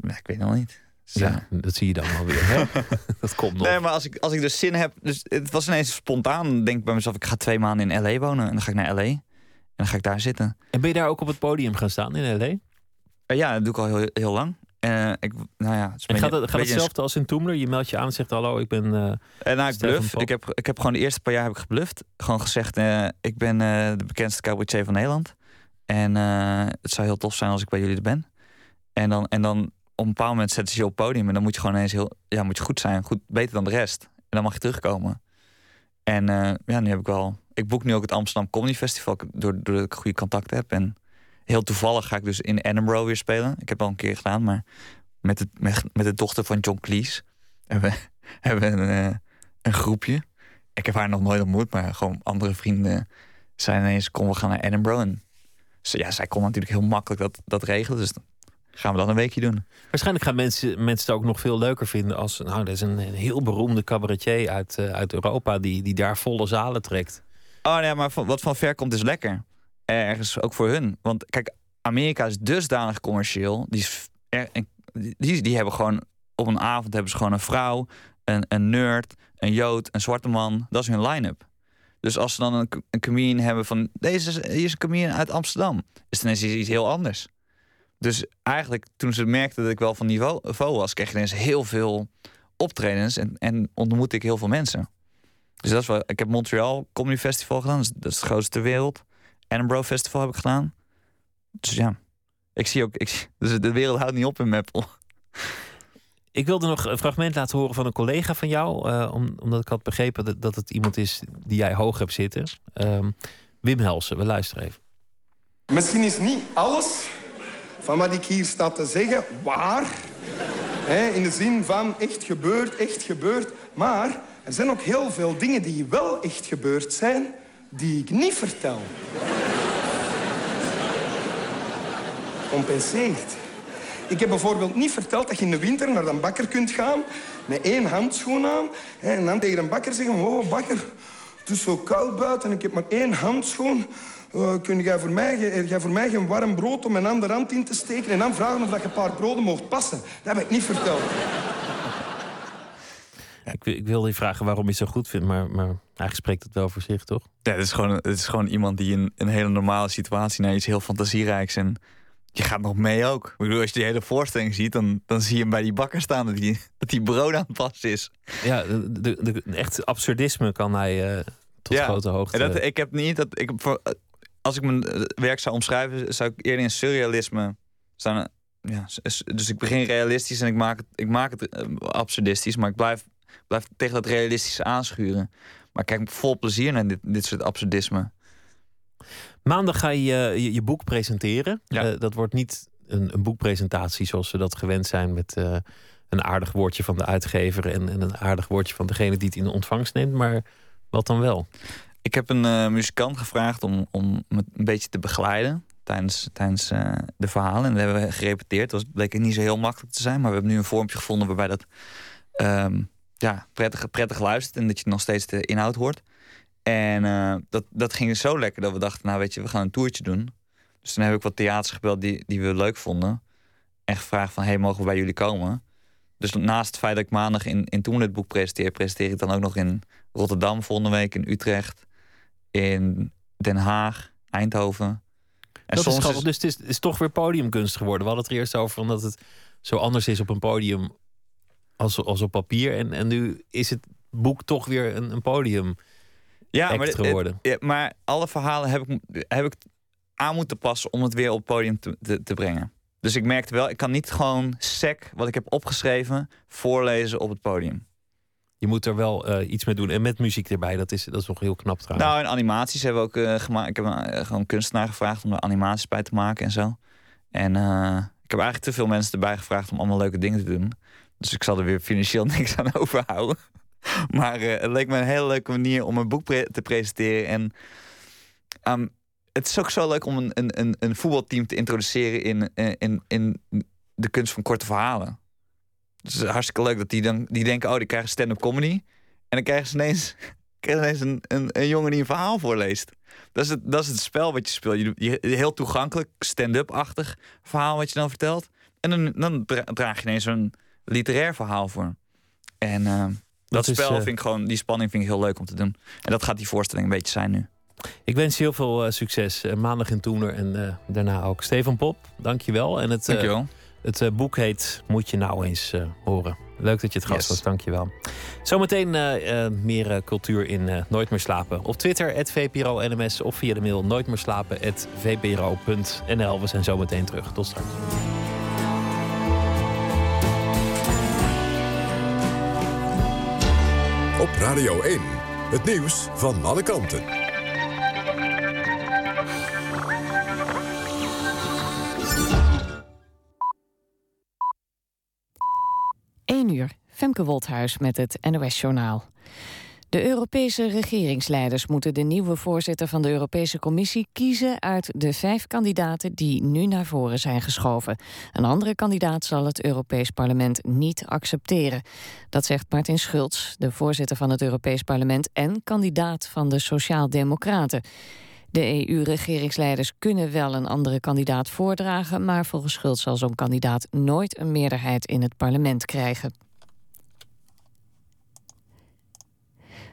Ik weet nog niet. Dus, eh, Ja, dat zie je dan wel weer. Hè? dat komt nog. Nee, maar als ik, als ik dus zin heb... Dus het was ineens spontaan. Denk ik bij mezelf, ik ga twee maanden in L.A. wonen. En dan ga ik naar L.A. En dan ga ik daar zitten. En ben je daar ook op het podium gaan staan in L.A.? Eh, ja, dat doe ik al heel, heel lang. Eh, ik, nou ja, En gaat het, gaat hetzelfde als in Toemler? Je meldt je aan en zegt hallo, ik ben... eh, een- En nou, ik bluff. Ik heb, ik heb gewoon de eerste paar jaar heb ik gebluft. Gewoon gezegd, eh, ik ben eh, de bekendste cabaretier van Nederland. En eh, het zou heel tof zijn als ik bij jullie er ben. En dan, en dan op een bepaald moment zetten ze je op het podium. En dan moet je gewoon ineens heel... Ja, moet je goed zijn. Goed, beter dan de rest. En dan mag je terugkomen. En eh, ja, nu heb ik wel... Ik boek nu ook het Amsterdam Comedy Festival. Doordat ik goede contacten heb. En heel toevallig ga ik dus in Edinburgh weer spelen. Ik heb al een keer gedaan, maar met, het, met, met de dochter van John Cleese. Hebben we, hebben een, eh, een groepje. Ik heb haar nog nooit ontmoet, maar gewoon andere vrienden zijn ineens... Kom, we gaan naar Edinburgh. En ze, ja, zij kon natuurlijk heel makkelijk dat, dat regelen. Dus gaan we dan een weekje doen. Waarschijnlijk gaan mensen, mensen het ook nog veel leuker vinden als... Nou, er is een, een heel beroemde cabaretier uit, eh, uit Europa... Die, die daar volle zalen trekt. Oh nee, maar van, wat van ver komt is lekker. Ergens ook voor hun. Want kijk, Amerika is dusdanig commercieel. Die, is die hebben gewoon op een avond hebben ze gewoon een vrouw, een, een nerd, een jood, een zwarte man. Dat is hun line-up. Dus als ze dan een, een comedian hebben van deze is, hier is een comedian uit Amsterdam, is het ineens iets heel anders. Dus eigenlijk toen ze merkten dat ik wel van niveau, niveau was, kreeg ik ineens heel veel optredens en, en ontmoette ik heel veel mensen. Dus dat is wel. Ik heb Montreal Comedy Festival gedaan. Dat is, dat is het grootste ter wereld. Edinburgh Festival heb ik gedaan. Dus ja, ik zie ook. Ik, dus de wereld houdt niet op in Meppel. Ik wilde nog een fragment laten horen van een collega van jou. eh, om, omdat ik had begrepen dat, dat het iemand is die jij hoog hebt zitten. Ehm, Wim Helsen, we luisteren even. Misschien is niet alles van wat ik hier sta te zeggen waar. Hè, in de zin van echt gebeurd, echt gebeurd. Maar er zijn ook heel veel dingen die wel echt gebeurd zijn. die ik niet vertel, compenseert. Ik heb bijvoorbeeld niet verteld dat je in de winter naar een bakker kunt gaan met één handschoen aan hè, en dan tegen een bakker zeggen: Oh, bakker, het is zo koud buiten en ik heb maar één handschoen. Eh, kun jij voor, mij, heb jij voor mij geen warm brood om mijn andere hand in te steken en dan vragen of dat je een paar broden mocht passen? Dat heb ik niet verteld. Ik, wil- ik wilde je vragen waarom je het zo goed vindt, maar, maar eigenlijk spreekt het wel voor zich, toch? Ja, het is gewoon, het is gewoon iemand die in een hele normale situatie naar iets heel fantasierijks en je gaat nog mee ook. Ik bedoel, als je die hele voorstelling ziet, dan, dan zie je hem bij die bakker staan dat hij dat die brood aan het passen is. Ja, de, de, de- echt absurdisme kan hij eh, tot grote hoogte. En dat, ik heb niet dat ik voor, als ik mijn eh, werk zou omschrijven, zou ik eerder in surrealisme staan. Ja, s- dus ik begin realistisch en ik maak het, ik maak het eh, absurdistisch, maar ik blijf, blijf tegen dat realistische aanschuren. Maar ik kijk vol plezier naar dit, dit soort absurdisme. Maandag ga je je, je boek presenteren. Eh, dat wordt niet een, een boekpresentatie zoals we dat gewend zijn met eh, een aardig woordje van de uitgever en, en een aardig woordje van degene die het in ontvangst neemt. Maar wat dan wel? Ik heb een eh, muzikant gevraagd om, om me een beetje te begeleiden tijdens, tijdens de verhalen. En dat hebben we gerepeteerd. Dat bleek niet zo heel makkelijk te zijn. Maar we hebben nu een vormpje gevonden waarbij dat ehm, ja, prettig, prettig luistert. En dat je nog steeds de inhoud hoort. En eh, dat, dat ging zo lekker dat we dachten, nou weet je, we gaan een toertje doen. Dus toen heb ik wat theaters gebeld die, die we leuk vonden. En gevraagd van, hey, mogen we bij jullie komen? Dus naast het feit dat ik maandag in, in Toen het boek presenteer... presenteer ik dan ook nog in Rotterdam volgende week, in Utrecht... in Den Haag, Eindhoven. En dat is grappig. Dus het is, het is toch weer podiumkunst geworden. We hadden het er eerst over omdat het zo anders is op een podium als, als op papier. En, en nu is het boek toch weer een, een podium ja, maar, geworden. maar alle verhalen heb ik, heb ik aan moeten passen om het weer op het podium te, te, te brengen. Dus ik merkte wel, ik kan niet gewoon sec wat ik heb opgeschreven voorlezen op het podium. Je moet er wel eh, iets mee doen. En met muziek erbij, dat is, dat is nog heel knap trouwens. Nou, en animaties hebben we ook eh, gemaakt. Ik heb een, eh, gewoon kunstenaar gevraagd om er animaties bij te maken en zo. En ik heb eigenlijk te veel mensen erbij gevraagd om allemaal leuke dingen te doen. Dus ik zal er weer financieel niks aan overhouden. Maar eh, het leek me een hele leuke manier om een boek te presenteren. En ehm, het is ook zo leuk om een, een, een, voetbalteam te introduceren in, eh, in, in de kunst van korte verhalen. Het is hartstikke leuk dat die dan die denken, oh, die krijgen stand-up comedy. En dan krijgen ze ineens, krijgen een, een, een jongen die een verhaal voorleest. Dat is, het, dat is het spel wat je speelt. Je, heel toegankelijk, stand-up-achtig verhaal wat je dan vertelt. En dan, dan dra- draag je ineens een literair verhaal voor. En eh, dat, spel eh, vind ik gewoon, die spanning vind ik heel leuk om te doen. En dat gaat die voorstelling een beetje zijn nu. Ik wens je heel veel eh, succes. eh, maandag in Toener en daarna ook. Stefan Pop, dankjewel. En het, Dankjewel. het boek heet Moet je nou eens horen. Leuk dat je het gast Yes. was, dankjewel. Zometeen meer cultuur in Nooit meer slapen. Op Twitter, @vpro_nms of via de mail nooitmeerslapen@vpro.nl. We zijn zometeen terug. Tot straks. Radio 1. Het nieuws van alle kanten. 1 uur. Femke Wolthuis met het NOS-journaal. De Europese regeringsleiders moeten de nieuwe voorzitter van de Europese Commissie kiezen uit de vijf kandidaten die nu naar voren zijn geschoven. Een andere kandidaat zal het Europees Parlement niet accepteren. Dat zegt Martin Schulz, de voorzitter van het Europees Parlement en kandidaat van de Sociaal-Democraten. De EU-regeringsleiders kunnen wel een andere kandidaat voordragen, maar volgens Schulz zal zo'n kandidaat nooit een meerderheid in het parlement krijgen.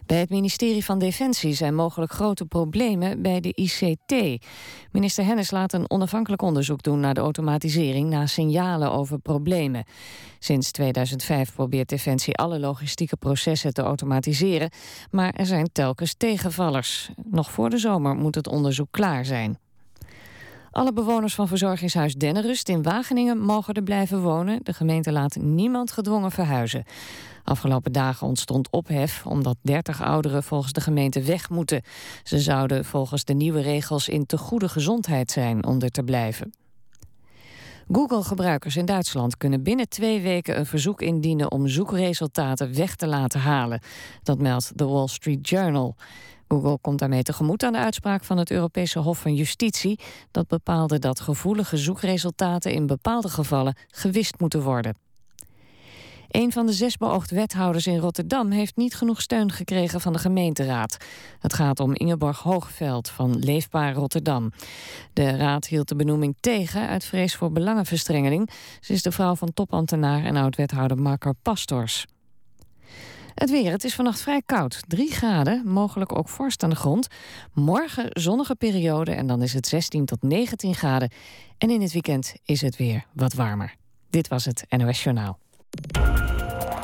Bij het ministerie van Defensie zijn mogelijk grote problemen bij de ICT. Minister Hennis laat een onafhankelijk onderzoek doen naar de automatisering na signalen over problemen. Sinds 2005 probeert Defensie alle logistieke processen te automatiseren, maar er zijn telkens tegenvallers. Nog voor de zomer moet het onderzoek klaar zijn. Alle bewoners van verzorgingshuis Dennenrust in Wageningen mogen er blijven wonen. De gemeente laat niemand gedwongen verhuizen. Afgelopen dagen ontstond ophef omdat 30 ouderen volgens de gemeente weg moeten. Ze zouden volgens de nieuwe regels in te goede gezondheid zijn om er te blijven. Google-gebruikers in Duitsland kunnen binnen twee weken een verzoek indienen om zoekresultaten weg te laten halen. Dat meldt The Wall Street Journal. Google komt daarmee tegemoet aan de uitspraak van het Europese Hof van Justitie. Dat bepaalde dat gevoelige zoekresultaten in bepaalde gevallen gewist moeten worden. Een van de zes beoogd wethouders in Rotterdam heeft niet genoeg steun gekregen van de gemeenteraad. Het gaat om Ingeborg Hoogveld van Leefbaar Rotterdam. De raad hield de benoeming tegen uit vrees voor belangenverstrengeling. Ze is de vrouw van topambtenaar en oud-wethouder Marker Pastors. Het weer. Het is vannacht vrij koud. 3 graden, mogelijk ook vorst aan de grond. Morgen zonnige periode en dan is het 16 tot 19 graden. En in het weekend is het weer wat warmer. Dit was het NOS Journaal.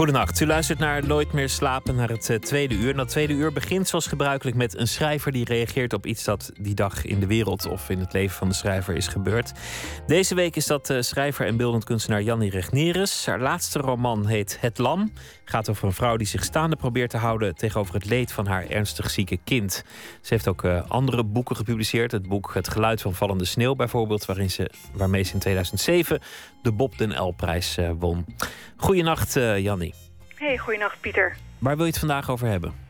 Goedenacht, u luistert naar Nooit meer slapen, naar het uh, tweede uur. En dat tweede uur begint zoals gebruikelijk met een schrijver die reageert op iets dat die dag in de wereld of in het leven van de schrijver is gebeurd. Deze week is dat uh, schrijver en beeldend kunstenaar Jannie Regnerus. Haar laatste roman heet Het Lam. Gaat over een vrouw die zich staande probeert te houden tegenover het leed van haar ernstig zieke kind. Ze heeft ook uh, andere boeken gepubliceerd. Het boek Het Geluid van Vallende Sneeuw bijvoorbeeld, waarin ze, waarmee ze in 2007 de Bob den L-prijs won. Goedenacht, Jannie. Hey, goeienacht Pieter. Waar wil je het vandaag over hebben?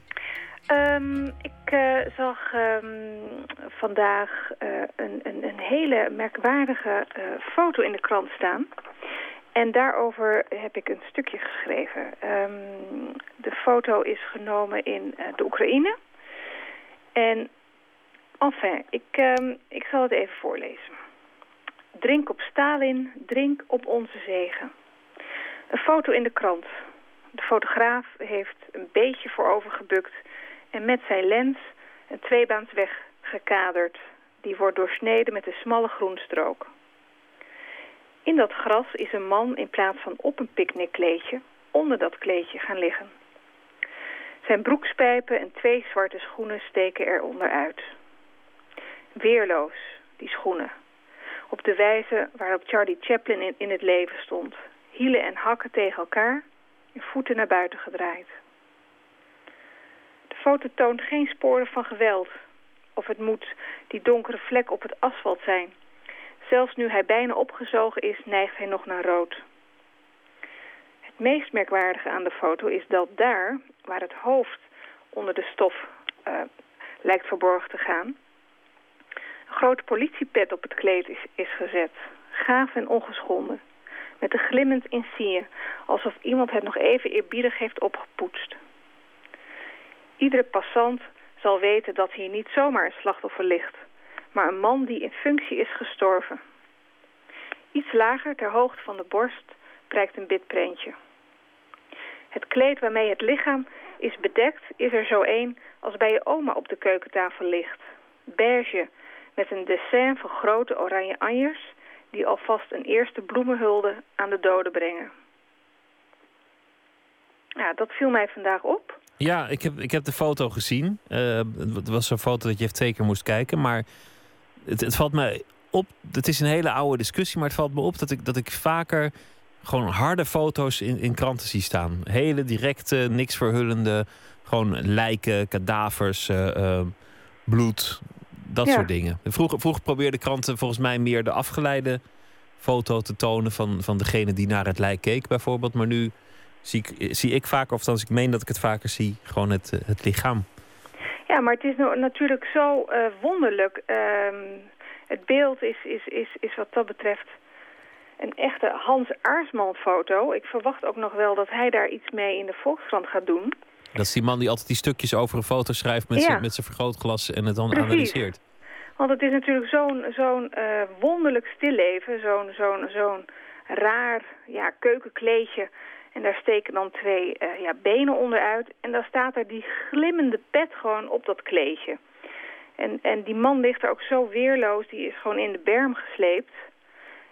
Um, ik uh, zag um, vandaag uh, een, een, een, hele merkwaardige uh, foto in de krant staan. En daarover heb ik een stukje geschreven. Um, de foto is genomen in de Oekraïne. En enfin, ik, ik zal het even voorlezen. Drink op Stalin, drink op onze zegen. Een foto in de krant. De fotograaf heeft een beetje voorovergebukt en met zijn lens een tweebaansweg gekaderd. Die wordt doorsneden met een smalle groenstrook. In dat gras is een man in plaats van op een picknickkleedje onder dat kleedje gaan liggen. Zijn broekspijpen en twee zwarte schoenen steken er onderuit. Weerloos, die schoenen. Op de wijze waarop Charlie Chaplin in, in het leven stond. Hielen en hakken tegen elkaar je voeten naar buiten gedraaid. De foto toont geen sporen van geweld. Of het moet die donkere vlek op het asfalt zijn. Zelfs nu hij bijna opgezogen is, neigt hij nog naar rood. Het meest merkwaardige aan de foto is dat daar, waar het hoofd onder de stof uh, lijkt verborgen te gaan... grote politiepet op het kleed is, is gezet. Gaaf en ongeschonden met een glimmend insigne, alsof iemand het nog even eerbiedig heeft opgepoetst. Iedere passant zal weten dat hier niet zomaar een slachtoffer ligt, maar een man die in functie is gestorven. Iets lager, ter hoogte van de borst, prijkt een bitprentje. Het kleed waarmee het lichaam is bedekt, is er zo een als bij je oma op de keukentafel ligt. Beige, met een dessin van grote oranje anjers die alvast een eerste bloemenhulde aan de doden brengen. Ja, dat viel mij vandaag op. Ja, ik heb, ik heb de foto gezien. Uh, het was een foto dat je even twee keer moest kijken. Maar het, het valt me op. Het is een hele oude discussie. Maar het valt me op dat ik, dat ik vaker gewoon harde foto's in, in kranten zie staan. Hele directe, niks verhullende. Gewoon lijken, kadavers, uh, uh, bloed dat soort dingen. Vroeger, vroeger probeerden kranten volgens mij meer de afgeleide foto te tonen van, van degene die naar het lijk keek, bijvoorbeeld. Maar nu zie ik, zie ik vaker, of althans ik meen dat ik het vaker zie, gewoon het, eh, het lichaam. Ja, maar het is natuurlijk zo uh, wonderlijk. Uh, het beeld is, is, is, is wat dat betreft een echte Hans Aarsman foto. Ik verwacht ook nog wel dat hij daar iets mee in de Volkskrant gaat doen. Dat is die man die altijd die stukjes over een foto schrijft met ja. zijn vergrootglas en het dan Precies. analyseert. Want het is natuurlijk zo'n zo'n uh, wonderlijk stilleven, zo'n zo'n zo'n raar ja, keukenkleedje. En daar steken dan twee uh, ja, benen onderuit. En dan staat er die glimmende pet gewoon op dat kleedje. En, en die man ligt er ook zo weerloos, die is gewoon in de berm gesleept.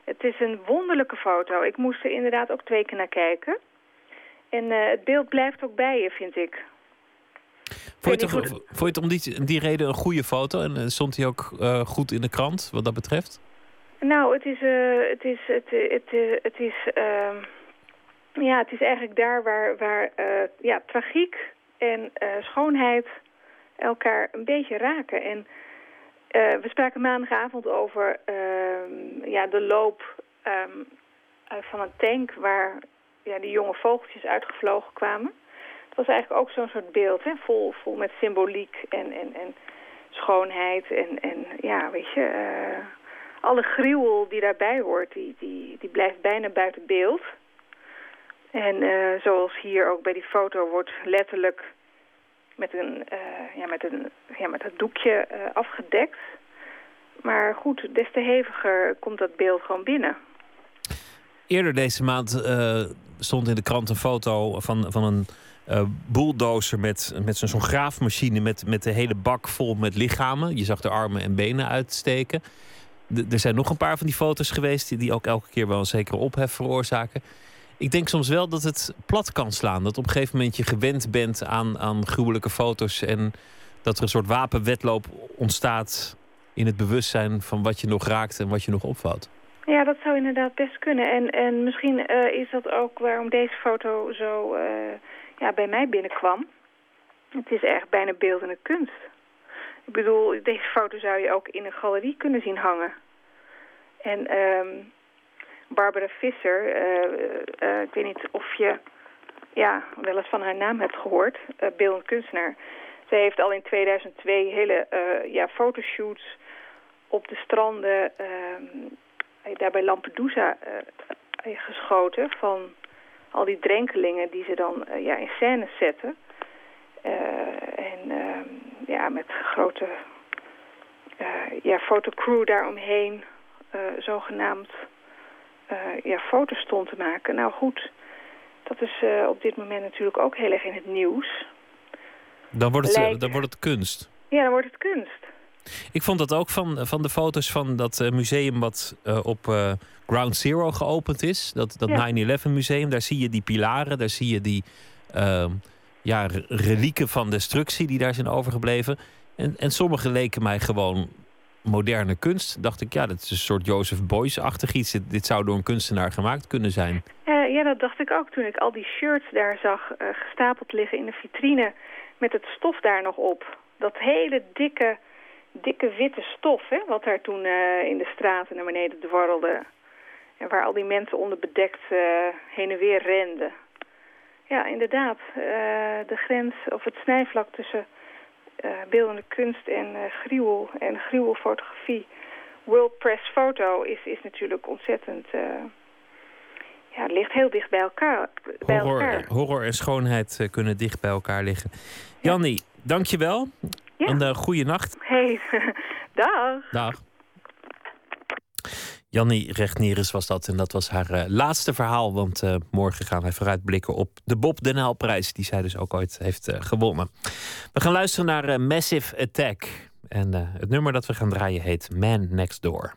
Het is een wonderlijke foto. Ik moest er inderdaad ook twee keer naar kijken. En uh, het beeld blijft ook bij je, vind ik. Vond je, toch, vond je het om die, die reden een goede foto? En uh, stond hij ook uh, goed in de krant, wat dat betreft? Nou, het is... het is, het, het, het is ja, het is eigenlijk daar waar, waar ja, tragiek en eh, schoonheid elkaar een beetje raken. En eh, we spraken maandagavond over ehm, ja, de loop ehm, eh, van een tank waar ja, die jonge vogeltjes uitgevlogen kwamen. Het was eigenlijk ook zo'n soort beeld, hè? Vol, vol met symboliek en, en, en schoonheid. En, en ja, weet je, eh, alle gruwel die daarbij hoort, die, die, die blijft bijna buiten beeld. En eh, zoals hier ook bij die foto wordt letterlijk met een, eh, ja, met een, ja, met dat doekje afgedekt. Maar goed, des te heviger komt dat beeld gewoon binnen. Eerder deze maand stond in de krant een foto van, van een eh bulldozer met, met zo'n graafmachine met, met de hele bak vol met lichamen. Je zag de armen en benen uitsteken. Er zijn nog een paar van die foto's geweest die, die ook elke keer wel een zekere ophef veroorzaken. Ik denk soms wel dat het plat kan slaan. Dat op een gegeven moment je gewend bent aan, aan gruwelijke foto's. En dat er een soort wapenwedloop ontstaat in het bewustzijn van wat je nog raakt en wat je nog opvalt. Ja, dat zou inderdaad best kunnen. En, en misschien eh, is dat ook waarom deze foto zo eh, ja, bij mij binnenkwam. Het is echt bijna beeldende kunst. Ik bedoel, deze foto zou je ook in een galerie kunnen zien hangen. En ehm, Barbara Visser, eh, ik weet niet of je ja, wel eens van haar naam hebt gehoord, eh beeldend kunstenaar. Zij heeft al in 2002 hele ja, fotoshoots op de stranden ehm, daar bij Lampedusa eh, geschoten van al die drenkelingen die ze dan eh, ja, in scène zetten. Eh, en ja, met grote eh, ja, fotocrew daaromheen, eh zogenaamd, eh, ja, foto's stond te maken. Nou goed, dat is eh, op dit moment natuurlijk ook heel erg in het nieuws. Dan wordt het, eh, dan wordt het kunst. Ja, dan wordt het kunst. Ik vond dat ook van, van de foto's van dat eh, museum wat eh, op eh, Ground Zero geopend is. Dat, dat Ja. 9-11 museum. Daar zie je die pilaren, daar zie je die ehm, ja, re- relieken van destructie die daar zijn overgebleven. En, en sommige leken mij gewoon moderne kunst. Dacht ik, ja, dat is een soort Joseph Beuys-achtig iets. Dit, dit zou door een kunstenaar gemaakt kunnen zijn. Ja, dat dacht ik ook toen ik al die shirts daar zag gestapeld liggen in de vitrine met het stof daar nog op. Dat hele dikke, dikke witte stof, hè, wat daar toen eh, in de straten naar beneden dwarrelde. En waar al die mensen onderbedekt eh heen en weer renden. Ja, inderdaad. eh, de grens of het snijvlak tussen beeldende kunst en gruwel en gruwelfotografie, world press foto, is, is natuurlijk ontzettend... ja, ligt heel dicht bij elkaar. Bij Horror, elkaar. horror en schoonheid kunnen dicht bij elkaar liggen. Jannie, dankjewel. Een uh, goede nacht. Hey, dag. Dag. Jannie Rechtnieris was dat en dat was haar eh, laatste verhaal. Want eh, morgen gaan wij vooruitblikken op de Bob Den Haalprijs... die zij dus ook ooit heeft eh, gewonnen. We gaan luisteren naar eh, Massive Attack. En eh, het nummer dat we gaan draaien heet Man Next Door.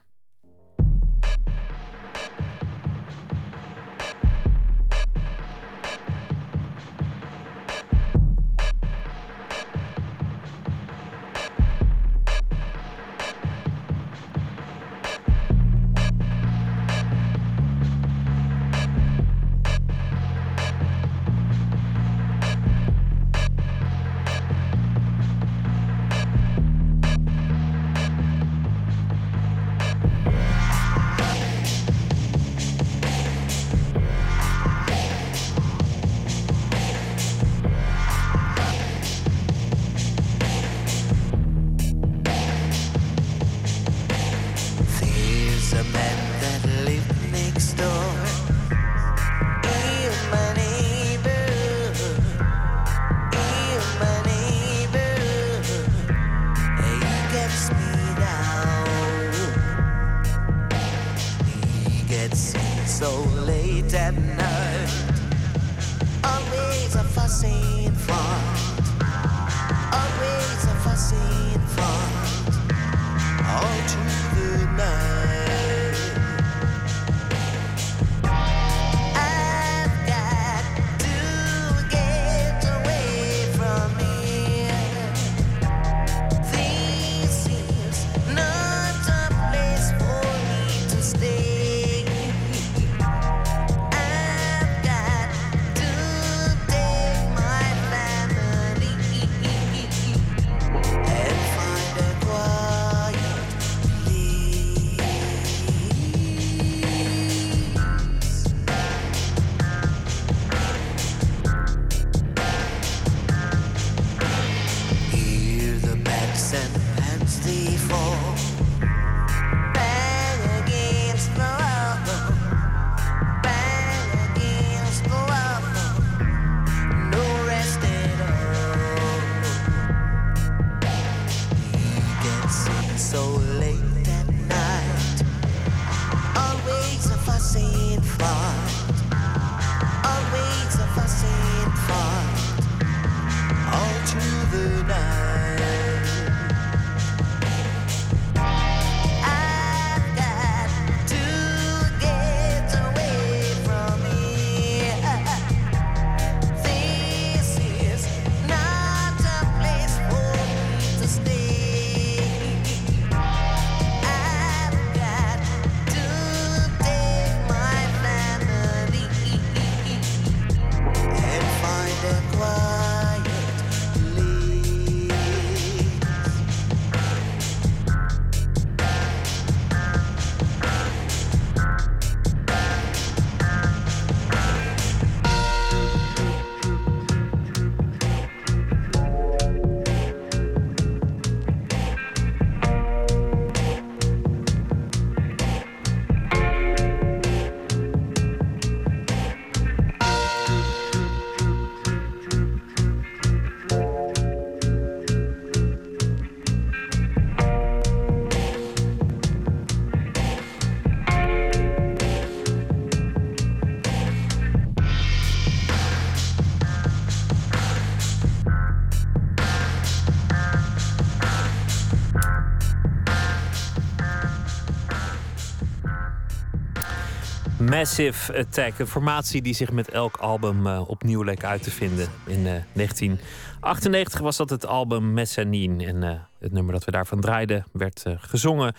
Massive Attack, een formatie die zich met elk album eh, opnieuw leek uit te vinden. In eh, 1998 was dat het album Mezzanine. En eh, het nummer dat we daarvan draaiden werd eh, gezongen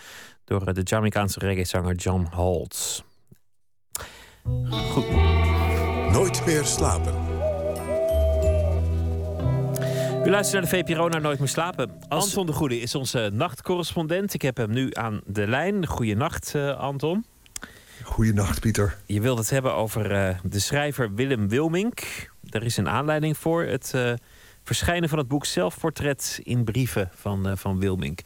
door eh, de Jamaicaanse reggae-zanger John Holtz. Goed. Nooit meer slapen. U luistert naar de VPRO naar Nooit meer slapen. Anton de Goede is onze nachtcorrespondent. Ik heb hem nu aan de lijn. Goeienacht, eh Anton. Goeienacht, Pieter. Je wilt het hebben over eh, de schrijver Willem Wilmink. Er is een aanleiding voor. Het eh, verschijnen van het boek Zelfportret in brieven van, eh, van Wilmink.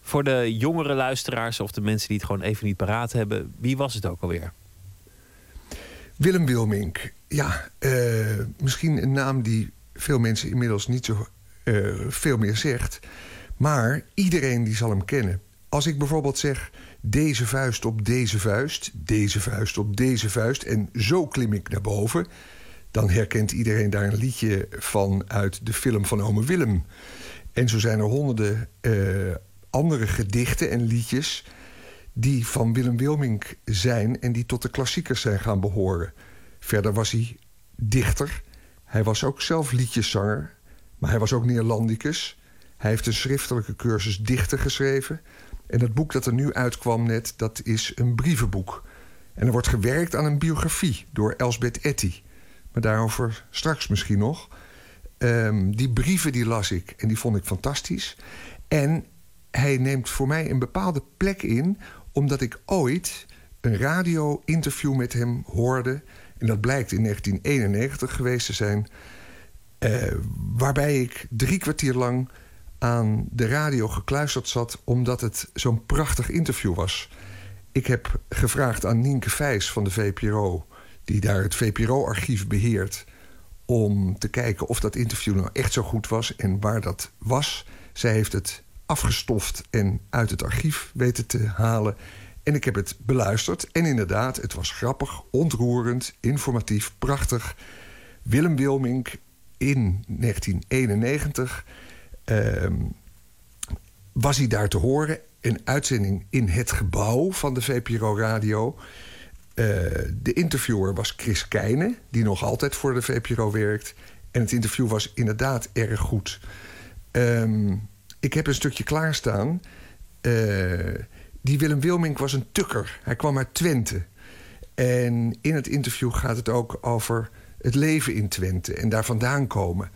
Voor de jongere luisteraars of de mensen die het gewoon even niet paraat hebben. Wie was het ook alweer? Willem Wilmink. Ja, misschien een naam die veel mensen inmiddels niet zo veel meer zegt. Maar iedereen die zal hem kennen. Als ik bijvoorbeeld zeg deze vuist op deze vuist, deze vuist op deze vuist en zo klim ik naar boven, dan herkent iedereen daar een liedje van uit de film van Ome Willem. En zo zijn er honderden eh, andere gedichten en liedjes die van Willem Wilmink zijn en die tot de klassiekers zijn gaan behoren. Verder was hij dichter. Hij was ook zelf liedjeszanger, maar hij was ook Neerlandicus. Hij heeft een schriftelijke cursus dichter geschreven. En het boek dat er nu uitkwam net, dat is een brievenboek. En er wordt gewerkt aan een biografie door Elsbeth Etty. Maar daarover straks misschien nog. Ehm, die brieven die las ik en die vond ik fantastisch. En hij neemt voor mij een bepaalde plek in... omdat ik ooit een radio-interview met hem hoorde... en dat blijkt in 1991 geweest te zijn... eh, waarbij ik drie kwartier lang aan de radio gekluisterd zat... omdat het zo'n prachtig interview was. Ik heb gevraagd aan Nienke Vijs van de VPRO... die daar het VPRO-archief beheert... om te kijken of dat interview nou echt zo goed was en waar dat was. Zij heeft het afgestoft en uit het archief weten te halen. En ik heb het beluisterd. En inderdaad, het was grappig, ontroerend, informatief, prachtig. Willem Wilmink in 1991 ehm, was hij daar te horen. Een uitzending in het gebouw van de VPRO Radio. Eh, de interviewer was Chris Keijne, die nog altijd voor de VPRO werkt. En het interview was inderdaad erg goed. Ehm, ik heb een stukje klaarstaan. Eh, die Willem Wilmink was een tukker. Hij kwam uit Twente. En in het interview gaat het ook over het leven in Twente en daar vandaan komen.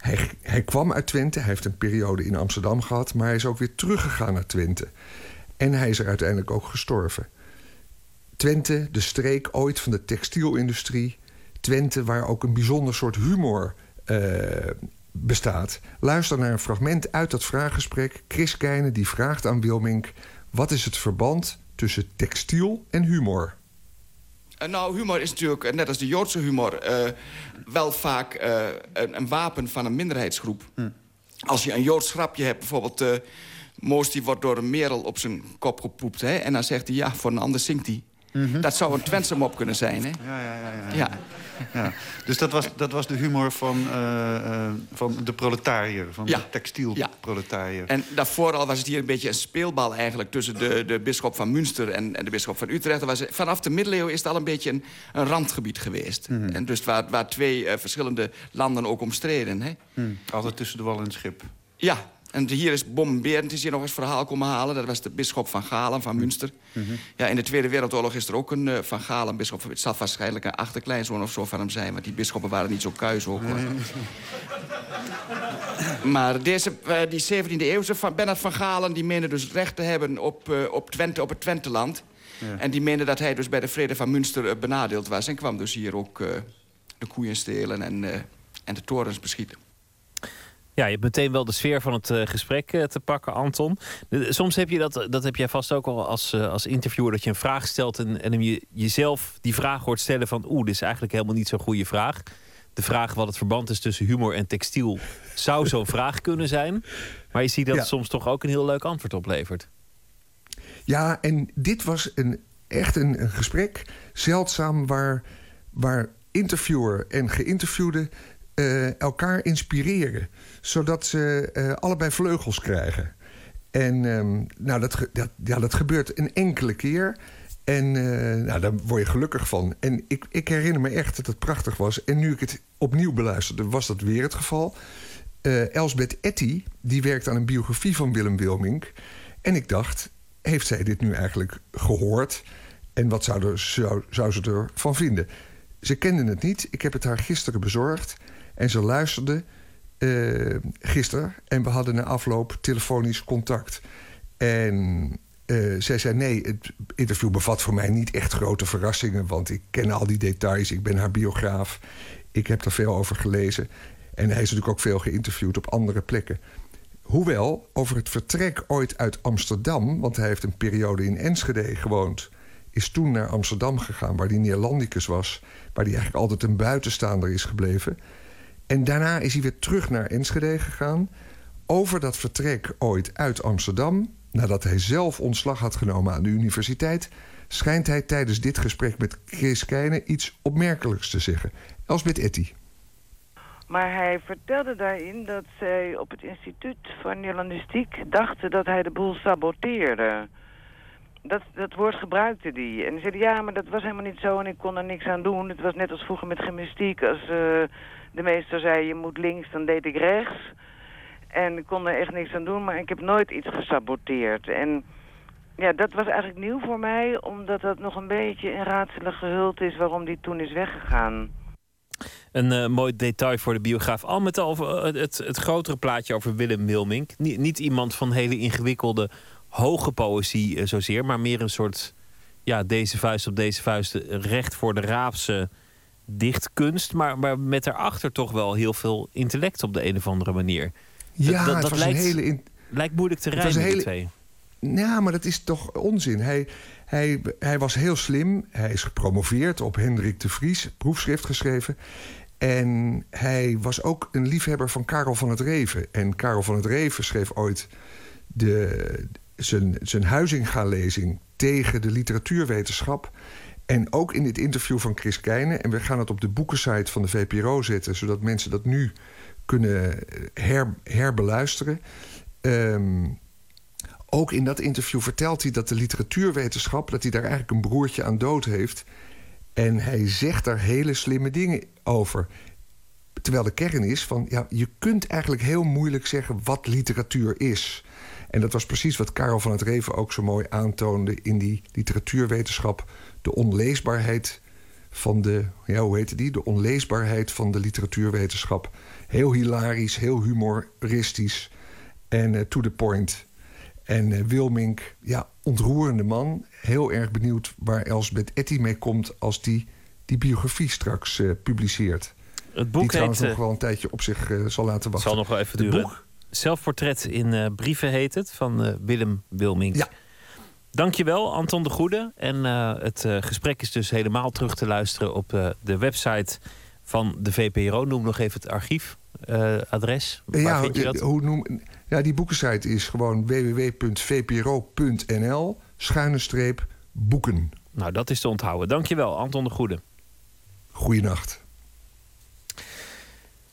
Hij, kwam uit Twente, hij heeft een periode in Amsterdam gehad... maar hij is ook weer teruggegaan naar Twente. En hij is er uiteindelijk ook gestorven. Twente, de streek ooit van de textielindustrie. Twente, waar ook een bijzonder soort humor eh, bestaat. Luister naar een fragment uit dat vraaggesprek. Chris Keijne die vraagt aan Wilmink... wat is het verband tussen textiel en humor? Eh, Nou, humor is natuurlijk, eh, net als de Joodse humor... wel vaak eh, een, een wapen van een minderheidsgroep. Als je een Joods grapje hebt, bijvoorbeeld... eh Moos die wordt door een merel op zijn kop gepoept. Hè? En dan zegt hij, ja, voor een ander zingt hij. Dat zou een Twentse mop kunnen zijn, hè? Ja, ja, ja. ja. Ja. Ja. Dus dat was, dat was de humor van, eh, eh, van de proletariër, van Ja. de textielproletariër. En daarvoor al was het hier een beetje een speelbal eigenlijk... tussen de, de bisschop van Münster en, en de bisschop van Utrecht. Er Was, vanaf de middeleeuwen is het al een beetje een, een randgebied geweest. En dus waar, waar twee eh, verschillende landen ook om streden. Hè? Hm, Altijd tussen de wal en het schip. Ja, en hier is Bom Berend is hier nog eens verhaal komen halen. Dat was de bisschop van Galen van Münster. Ja, in de Tweede Wereldoorlog is er ook een eh, van Galen bisschop. Het zal waarschijnlijk een achterkleinzoon of zo van hem zijn... want die bisschoppen waren niet zo kuis ook. hoor. Maar deze, eh, die 17e eeuwse van Bernard van Galen... die meende dus recht te hebben op, eh, op, Twente, op het Twenteland. Ja. En die meende dat hij dus bij de vrede van Münster benadeeld was... en kwam dus hier ook de koeien stelen en, en de torens beschieten. Ja, je hebt meteen wel de sfeer van het eh, gesprek eh, te pakken, Anton. Eh, Soms heb je dat, dat heb jij vast ook al als, eh, als interviewer, dat je een vraag stelt en, en je, jezelf die vraag hoort stellen van oeh, dit is eigenlijk helemaal niet zo'n goede vraag. De vraag wat het verband is tussen humor en textiel zou zo'n vraag kunnen zijn. Maar je ziet dat Ja. het soms toch ook een heel leuk antwoord oplevert. Ja, en dit was een, echt een, een gesprek, zeldzaam, waar, waar interviewer en geïnterviewde eh, elkaar inspireren. Zodat ze eh, allebei vleugels krijgen. En ehm, nou, dat, dat, ja, dat gebeurt een enkele keer. En eh, nou, daar word je gelukkig van. En ik, ik herinner me echt dat het prachtig was. En nu ik het opnieuw beluisterde, was dat weer het geval. Elsbeth Etty, die werkt aan een biografie van Willem Wilmink. En ik dacht, heeft zij dit nu eigenlijk gehoord? En wat zou, er, zou, zou ze ervan vinden? Ze kende het niet. Ik heb het haar gisteren bezorgd. En ze luisterde eh gisteren. En we hadden na afloop telefonisch contact. En eh, zij zei: Nee, het interview bevat voor mij niet echt grote verrassingen. Want ik ken al die details. Ik ben haar biograaf. Ik heb er veel over gelezen. En hij is natuurlijk ook veel geïnterviewd op andere plekken. Hoewel, over het vertrek ooit uit Amsterdam... want hij heeft een periode in Enschede gewoond... is toen naar Amsterdam gegaan, waar hij Neerlandicus was... waar hij eigenlijk altijd een buitenstaander is gebleven. En daarna is hij weer terug naar Enschede gegaan... over dat vertrek ooit uit Amsterdam... nadat hij zelf ontslag had genomen aan de universiteit... schijnt hij tijdens dit gesprek met Chris Keijne iets opmerkelijks te zeggen. Elsbeth Etty. Maar hij vertelde daarin dat zij op het instituut van Nederlandistiek dachten dat hij de boel saboteerde. Dat, dat woord gebruikte hij. En hij zei, ja, maar dat was helemaal niet zo en ik kon er niks aan doen. Het was net als vroeger met gymnastiek. Als eh, de meester zei, je moet links, dan deed ik rechts. En ik kon er echt niks aan doen, maar ik heb nooit iets gesaboteerd. En ja, dat was eigenlijk nieuw voor mij, omdat dat nog een beetje in raadselen gehuld is waarom die toen is weggegaan. Een eh, mooi detail voor de biograaf. Al met al eh, het, het grotere plaatje over Willem Wilmink. Niet, niet iemand van hele ingewikkelde, hoge poëzie eh, zozeer, maar meer een soort ja, deze vuist op deze vuist, recht voor de raapse dichtkunst. Maar, maar met daarachter toch wel heel veel intellect op de een of andere manier. Ja, was lijkt, hele... in- lijkt moeilijk te die hele- twee. Ja, maar dat is toch onzin. Hij, hij, hij was heel slim. Hij is gepromoveerd op Hendrik de Vries, proefschrift geschreven. En hij was ook een liefhebber van Karel van het Reven. En Karel van het Reven schreef ooit de, zijn, zijn Huizinga-lezing tegen de literatuurwetenschap. En ook in dit interview van Chris Keijne. En we gaan het op de boekensite van de VPRO zetten... zodat mensen dat nu kunnen her, herbeluisteren. Ehm, ook in dat interview vertelt hij dat de literatuurwetenschap... dat hij daar eigenlijk een broertje aan dood heeft. En hij zegt daar hele slimme dingen over. Terwijl de kern is van... ja, je kunt eigenlijk heel moeilijk zeggen wat literatuur is. En dat was precies wat Karel van het Reven ook zo mooi aantoonde... in die literatuurwetenschap. De onleesbaarheid van de... Ja, hoe heette die? De onleesbaarheid van de literatuurwetenschap. Heel hilarisch, heel humoristisch en eh, to the point... En eh, Wilmink, ja, ontroerende man. Heel erg benieuwd waar Elsbeth Etty mee komt... als die die biografie straks eh, publiceert. Het boek die trouwens heet, nog wel een tijdje op zich eh, zal laten wachten. zal nog wel even Het duren. boek? Zelfportret in eh, brieven heet het, van Willem Wilmink. Ja. Dankjewel, Anton de Goede. En eh, het eh, gesprek is dus helemaal terug te luisteren op eh, de website van de VPRO. Noem nog even het archiefadres. Waar ja, vind je dat? Hoe noem, ja, die boekensite is gewoon www.vpro.nl schuine streep boeken. Nou, dat is te onthouden. Dankjewel, Anton de Goede. Goeienacht.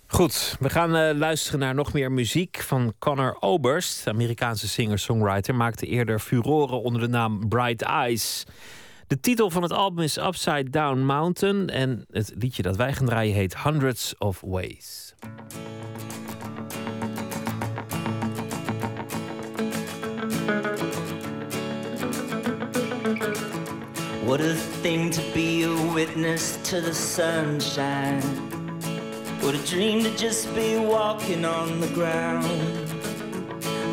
Goed, we gaan eh, luisteren naar nog meer muziek van Connor Oberst. De Amerikaanse singer-songwriter maakte eerder furoren onder de naam Bright Eyes. De titel van het album is Upside Down Mountain en het liedje dat wij gaan draaien heet Hundreds of Ways. What a thing to be a witness to the sunshine. What a dream to just be walking on the ground.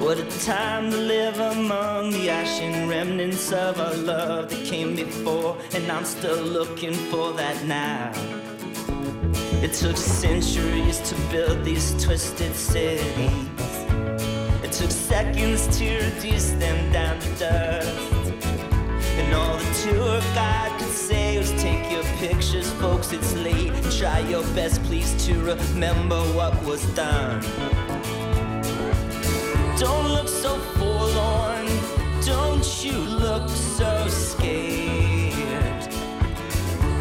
What a time to live among the ashen remnants of our love that came before, and I'm still looking for that now. It took centuries to build these twisted cities. It took seconds to reduce them down to dust. And all the tour guide pictures, folks, it's late. Try your best, please, to remember what was done. Don't look so forlorn, don't you look so scared.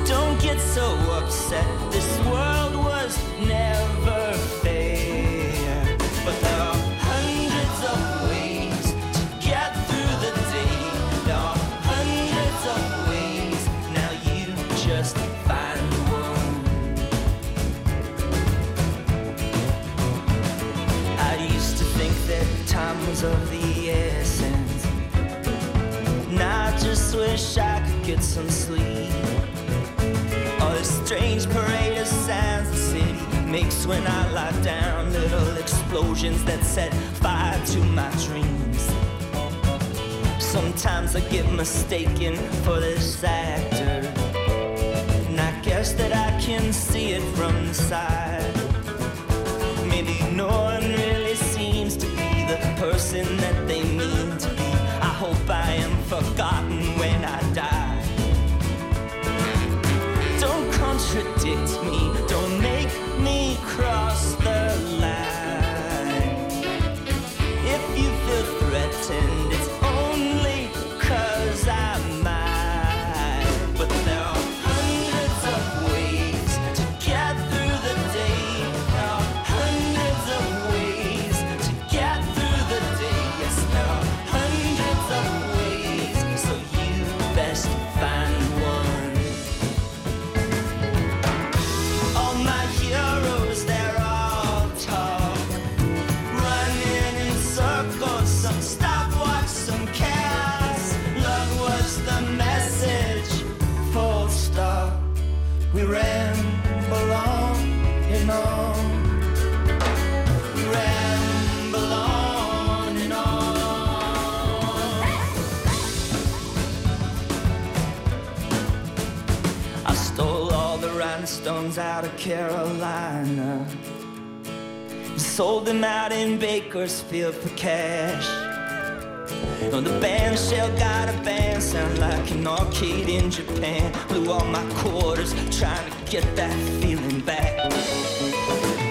Don't get so upset, this world was never wish I could get some sleep. All this strange parade of sounds the city makes when I lie down. Little explosions that set fire to my dreams. Sometimes I get mistaken for this actor. And I guess that I can see it from the side. Maybe no one really seems to be the person that they mean to be. I hope I am forgotten contradict me, don't make me cross rhinestones out of Carolina. Sold them out in Bakersfield for cash. Oh, the band shell got a band sound like an arcade in Japan. Blew all my quarters trying to get that feeling back.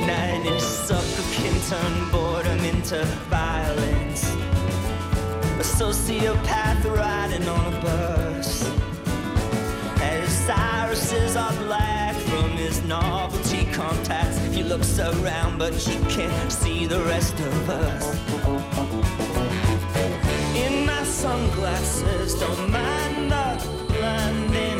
Nine inch sucker can turn boredom into violence. A sociopath riding on a bus. And his irises are black novelty contacts. He looks around, but he can't see the rest of us. In my sunglasses, don't mind the blinding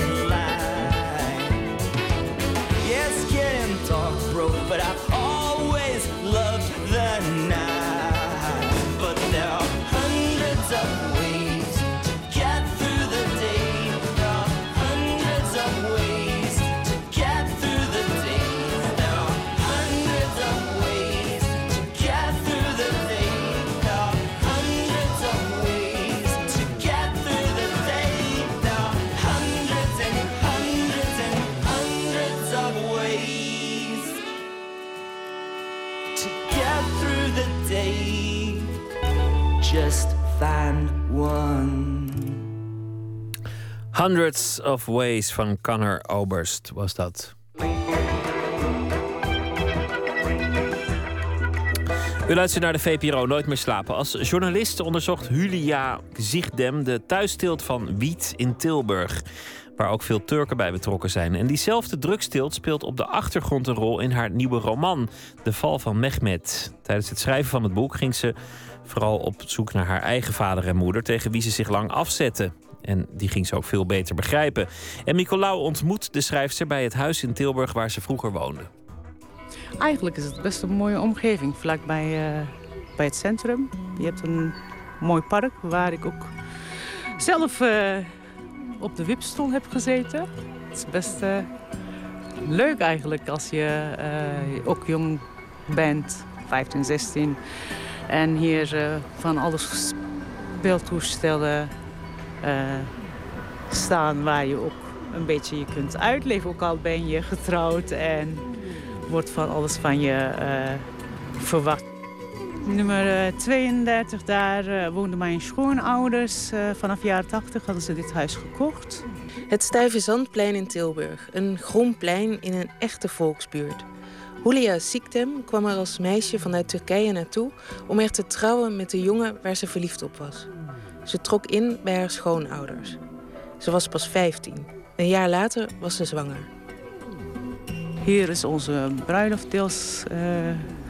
Hundreds of Ways van Connor Oberst was dat. U luistert naar de VPRO Nooit meer slapen. Als journalist onderzocht Julia Ziegdem de thuisteelt van Wiet in Tilburg. Waar ook veel Turken bij betrokken zijn. En diezelfde drugsteelt speelt op de achtergrond een rol in haar nieuwe roman, De Val van Mehmet. Tijdens het schrijven van het boek ging ze vooral op zoek naar haar eigen vader en moeder, tegen wie ze zich lang afzette. En die ging ze ook veel beter begrijpen. En Nicolaou ontmoet de schrijfster bij het huis in Tilburg waar ze vroeger woonde. Eigenlijk is het best een mooie omgeving, vlakbij eh, bij het centrum. Je hebt een mooi park waar ik ook zelf eh, op de wipstoel heb gezeten. Het is best eh, leuk eigenlijk als je ook jong bent, 15, 16. En hier van alles speeltoestellen staan waar je ook een beetje je kunt uitleven. Ook al ben je getrouwd en wordt van alles van je eh, verwacht. Nummer eh, 32, daar eh, woonden mijn schoonouders. Eh, vanaf jaren 80 hadden ze dit huis gekocht. Het Stijve Zandplein in Tilburg. Een groen plein in een echte volksbuurt. Hulia Siktem kwam er als meisje vanuit Turkije naartoe om er te trouwen met de jongen waar ze verliefd op was. Ze trok in bij haar schoonouders. Ze was pas 15. Een jaar later was ze zwanger. Hier is onze bruiloft deels eh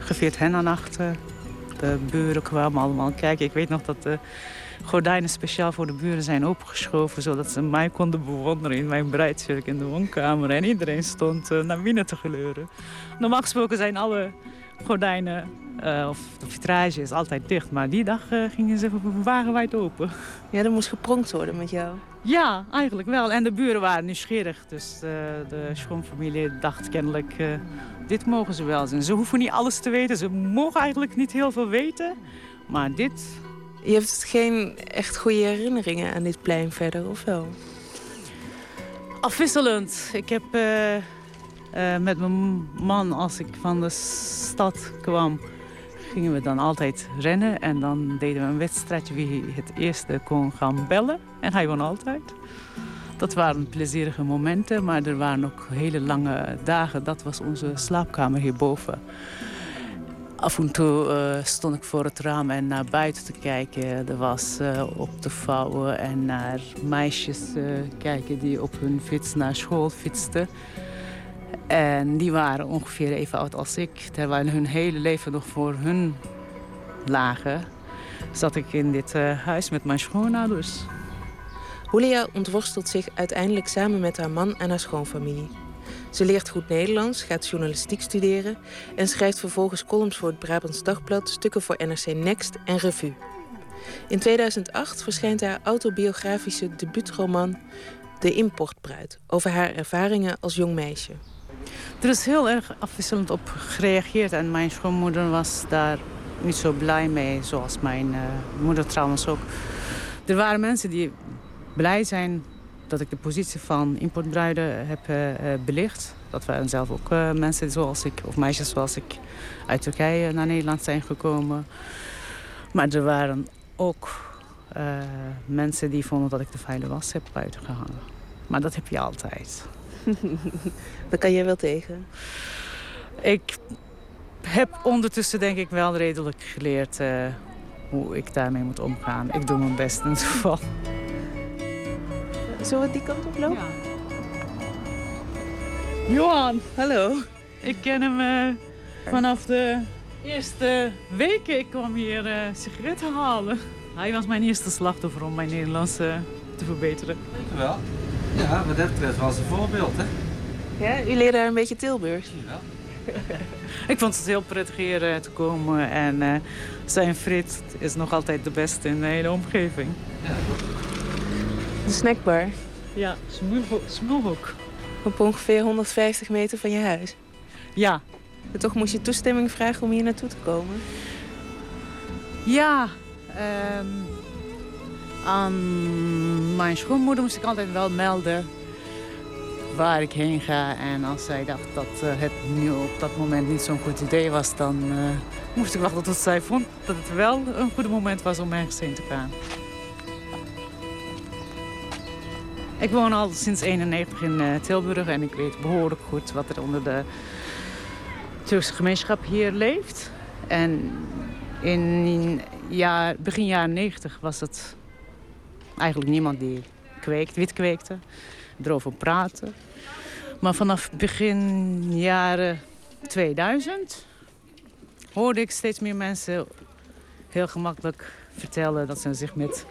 gevierd henna-nachten. De buren kwamen allemaal kijken. Ik weet nog dat de gordijnen speciaal voor de buren zijn opengeschoven... zodat ze mij konden bewonderen in mijn bruidsjurk in de woonkamer. En iedereen stond eh, naar binnen te geleuren. Normaal gesproken zijn alle gordijnen eh, of de vitrage is altijd dicht. Maar die dag eh, gingen ze wagenwijd open. Ja, er moest gepronkt worden met jou. Ja, eigenlijk wel. En de buren waren nieuwsgierig. Dus eh, de schoonfamilie dacht kennelijk, dit mogen ze wel zijn. Ze hoeven niet alles te weten. Ze mogen eigenlijk niet heel veel weten. Maar dit... Je hebt geen echt goede herinneringen aan dit plein verder, of wel? Afwisselend. Ik heb met mijn man, als ik van de stad kwam, gingen we dan altijd rennen. En dan deden we een wedstrijdje wie het eerste kon gaan bellen. En hij won altijd. Dat waren plezierige momenten, maar er waren ook hele lange dagen. Dat was onze slaapkamer hierboven. Af en toe eh, stond ik voor het raam en naar buiten te kijken. Er was eh, op te vouwen en naar meisjes eh, kijken die op hun fiets naar school fietsten. En die waren ongeveer even oud als ik. Terwijl hun hele leven nog voor hun lagen, zat ik in dit eh, huis met mijn schoonouders. Julia ontworstelt zich uiteindelijk samen met haar man en haar schoonfamilie. Ze leert goed Nederlands, gaat journalistiek studeren en schrijft vervolgens columns voor het Brabants Dagblad, stukken voor NRC Next en Revue. In 2008 verschijnt haar autobiografische debuutroman De Importbruid over haar ervaringen als jong meisje. Er is heel erg afwisselend op gereageerd en mijn schoonmoeder was daar niet zo blij mee, zoals mijn eh, moeder trouwens ook. Er waren mensen die blij zijn dat ik de positie van importbruiden heb eh, eh, belicht. Dat waren zelf ook mensen zoals ik, of meisjes zoals ik, uit Turkije naar Nederland zijn gekomen. Maar er waren ook mensen die vonden dat ik de vuile was heb buiten gehangen. Maar dat heb je altijd. Daar kan jij wel tegen. Ik heb ondertussen denk ik wel redelijk geleerd eh, hoe ik daarmee moet omgaan. Ik doe mijn best in ieder geval. Zullen we die kant op lopen? Johan. Hallo. Ik ken hem eh, vanaf de eerste weken. Ik kwam hier eh, sigaretten halen. Hij was mijn eerste slachtoffer om mijn Nederlands te verbeteren. Wel. Ja, wat dat betreft was een voorbeeld, hè? Ja, u leerde daar een beetje Tilburgs. Ik vond het heel prettig hier eh, te komen. En eh, zijn frit is nog altijd de beste in de hele omgeving. De snackbar. Ja, Smulhoek. Op ongeveer 150 meter van je huis. Ja. En toch moest je toestemming vragen om hier naartoe te komen. Ja, ehm, aan mijn schoonmoeder moest ik altijd wel melden waar ik heen ga. En als zij dacht dat eh, het nu op dat moment niet zo'n goed idee was, dan eh, moest ik wachten tot zij vond dat het wel een goed moment was om ergens heen te gaan. Ik woon al sinds 91 in eh, Tilburg en ik weet behoorlijk goed wat er onder de Turkse gemeenschap hier leeft. En in begin jaren 90 was het eigenlijk niemand die kweekt, wit kweekte, erover praten. Maar vanaf begin jaren 2000 hoorde ik steeds meer mensen heel gemakkelijk vertellen dat ze zich met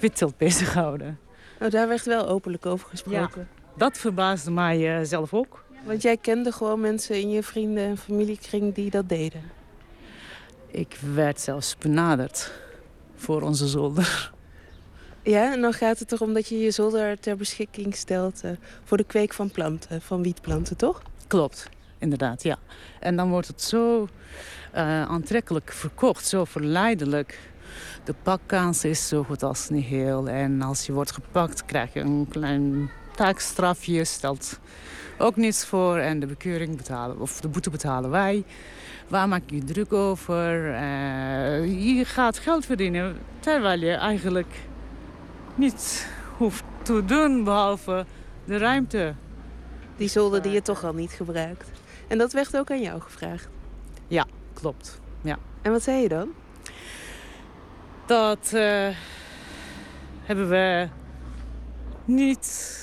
witteelt bezighouden. Oh, daar werd wel openlijk over gesproken. Dat verbaasde mij eh, zelf ook. Want jij kende gewoon mensen in je vrienden- en familiekring die dat deden. Ik werd zelfs benaderd voor onze zolder. Ja, en dan gaat het erom dat je je zolder ter beschikking stelt eh, voor de kweek van planten, van wietplanten, toch? Klopt, inderdaad, ja. En dan wordt het zo eh, aantrekkelijk verkocht, zo verleidelijk. De pakkans is zo goed als niet heel. En als je wordt gepakt, krijg je een klein taakstrafje. Stelt ook niets voor. En de bekeuring betalen, of de boete betalen wij. Waar maak je je druk over? Eh, je gaat geld verdienen, terwijl je eigenlijk niets hoeft te doen behalve de ruimte. Die zolder die je toch al niet gebruikt. En dat werd ook aan jou gevraagd. Ja, klopt. Ja. En wat zei je dan? Dat eh, hebben we niet.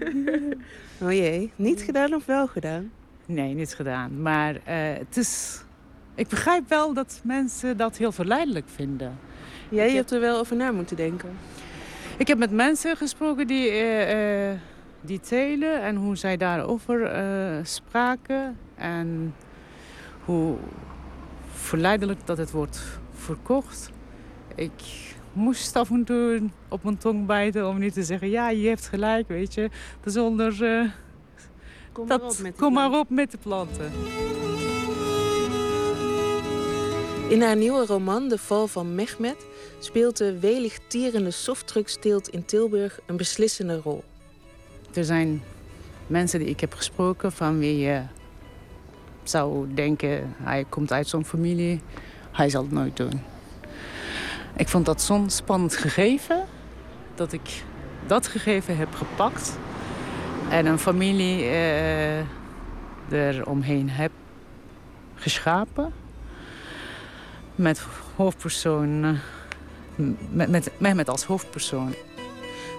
Oh jee, niet gedaan of wel gedaan? Nee, niet gedaan. Maar eh, het is. Ik begrijp wel dat mensen dat heel verleidelijk vinden. Jij hebt er wel over na moeten denken. Ik heb met mensen gesproken die, eh, eh, die telen en hoe zij daarover eh, spraken. En hoe verleidelijk dat het wordt verkocht. Ik moest af en toe op mijn tong bijten om niet te zeggen... ja, je hebt gelijk, weet je. Zonder... Kom maar dat, op met kom maar op met de planten. In haar nieuwe roman De Val van Mehmet speelt de welig tierende softdrugsteelt in Tilburg een beslissende rol. Er zijn mensen die ik heb gesproken van wie je zou denken... hij komt uit zo'n familie, hij zal het nooit doen. Ik vond dat zo'n spannend gegeven... dat ik dat gegeven heb gepakt... en een familie eh er omheen heb geschapen... met hoofdpersoon... eh, met, met, Mehmet als hoofdpersoon.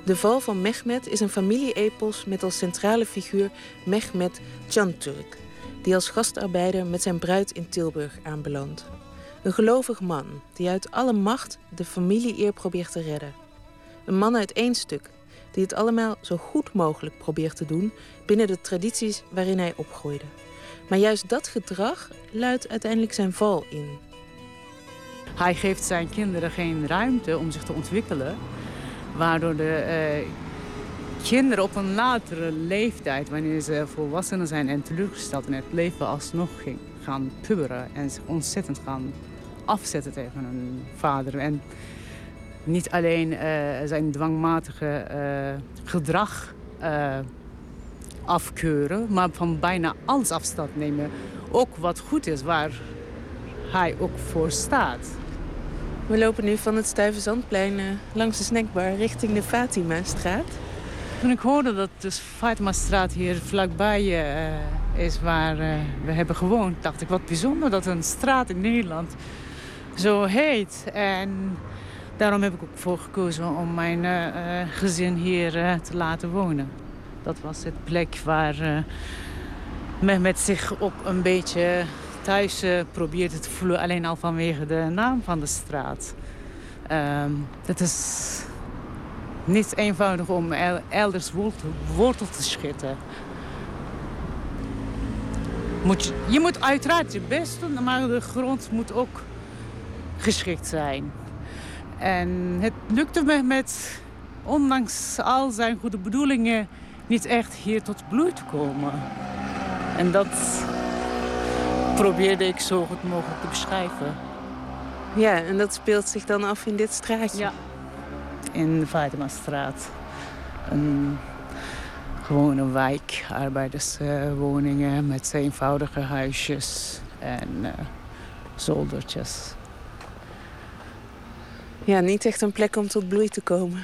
De Val van Mehmet is een familieepos met als centrale figuur Mehmet Canturk... die als gastarbeider met zijn bruid in Tilburg aanbelandt. Een gelovig man die uit alle macht de familie-eer probeert te redden. Een man uit één stuk die het allemaal zo goed mogelijk probeert te doen... binnen de tradities waarin hij opgroeide. Maar juist dat gedrag luidt uiteindelijk zijn val in. Hij geeft zijn kinderen geen ruimte om zich te ontwikkelen. Waardoor de eh, kinderen op een latere leeftijd, wanneer ze volwassenen zijn en teleurgesteld in het leven, alsnog gaan puberen en zich ontzettend gaan afzetten tegen hun vader. En niet alleen eh, zijn dwangmatige eh, gedrag afkeuren, maar van bijna alles afstand nemen. Ook wat goed is, waar hij ook voor staat. We lopen nu van het Stuyvesantplein eh, langs de snackbar richting de Fatima-straat. Toen ik hoorde dat dus Fatima-straat hier vlakbij eh, is waar eh, we hebben gewoond, dacht ik wat bijzonder dat een straat in Nederland zo heet. En daarom heb ik ook voor gekozen om mijn gezin hier te laten wonen. Dat was het plek waar eh Mehmet zich ook een beetje thuis eh, probeerde te voelen. Alleen al vanwege de naam van de straat. Ehm het is niet eenvoudig om el- elders wortel, wortel te schieten. Moet je, je moet uiteraard je best doen, maar de grond moet ook geschikt zijn. En het lukte me met, ondanks al zijn goede bedoelingen, niet echt hier tot bloei te komen. En dat probeerde ik zo goed mogelijk te beschrijven. Ja, en dat speelt zich dan af in dit straatje. Ja. In de Fatima-straat. Een gewone wijk, arbeiderswoningen met eenvoudige huisjes en eh, zoldertjes. Ja, niet echt een plek om tot bloei te komen.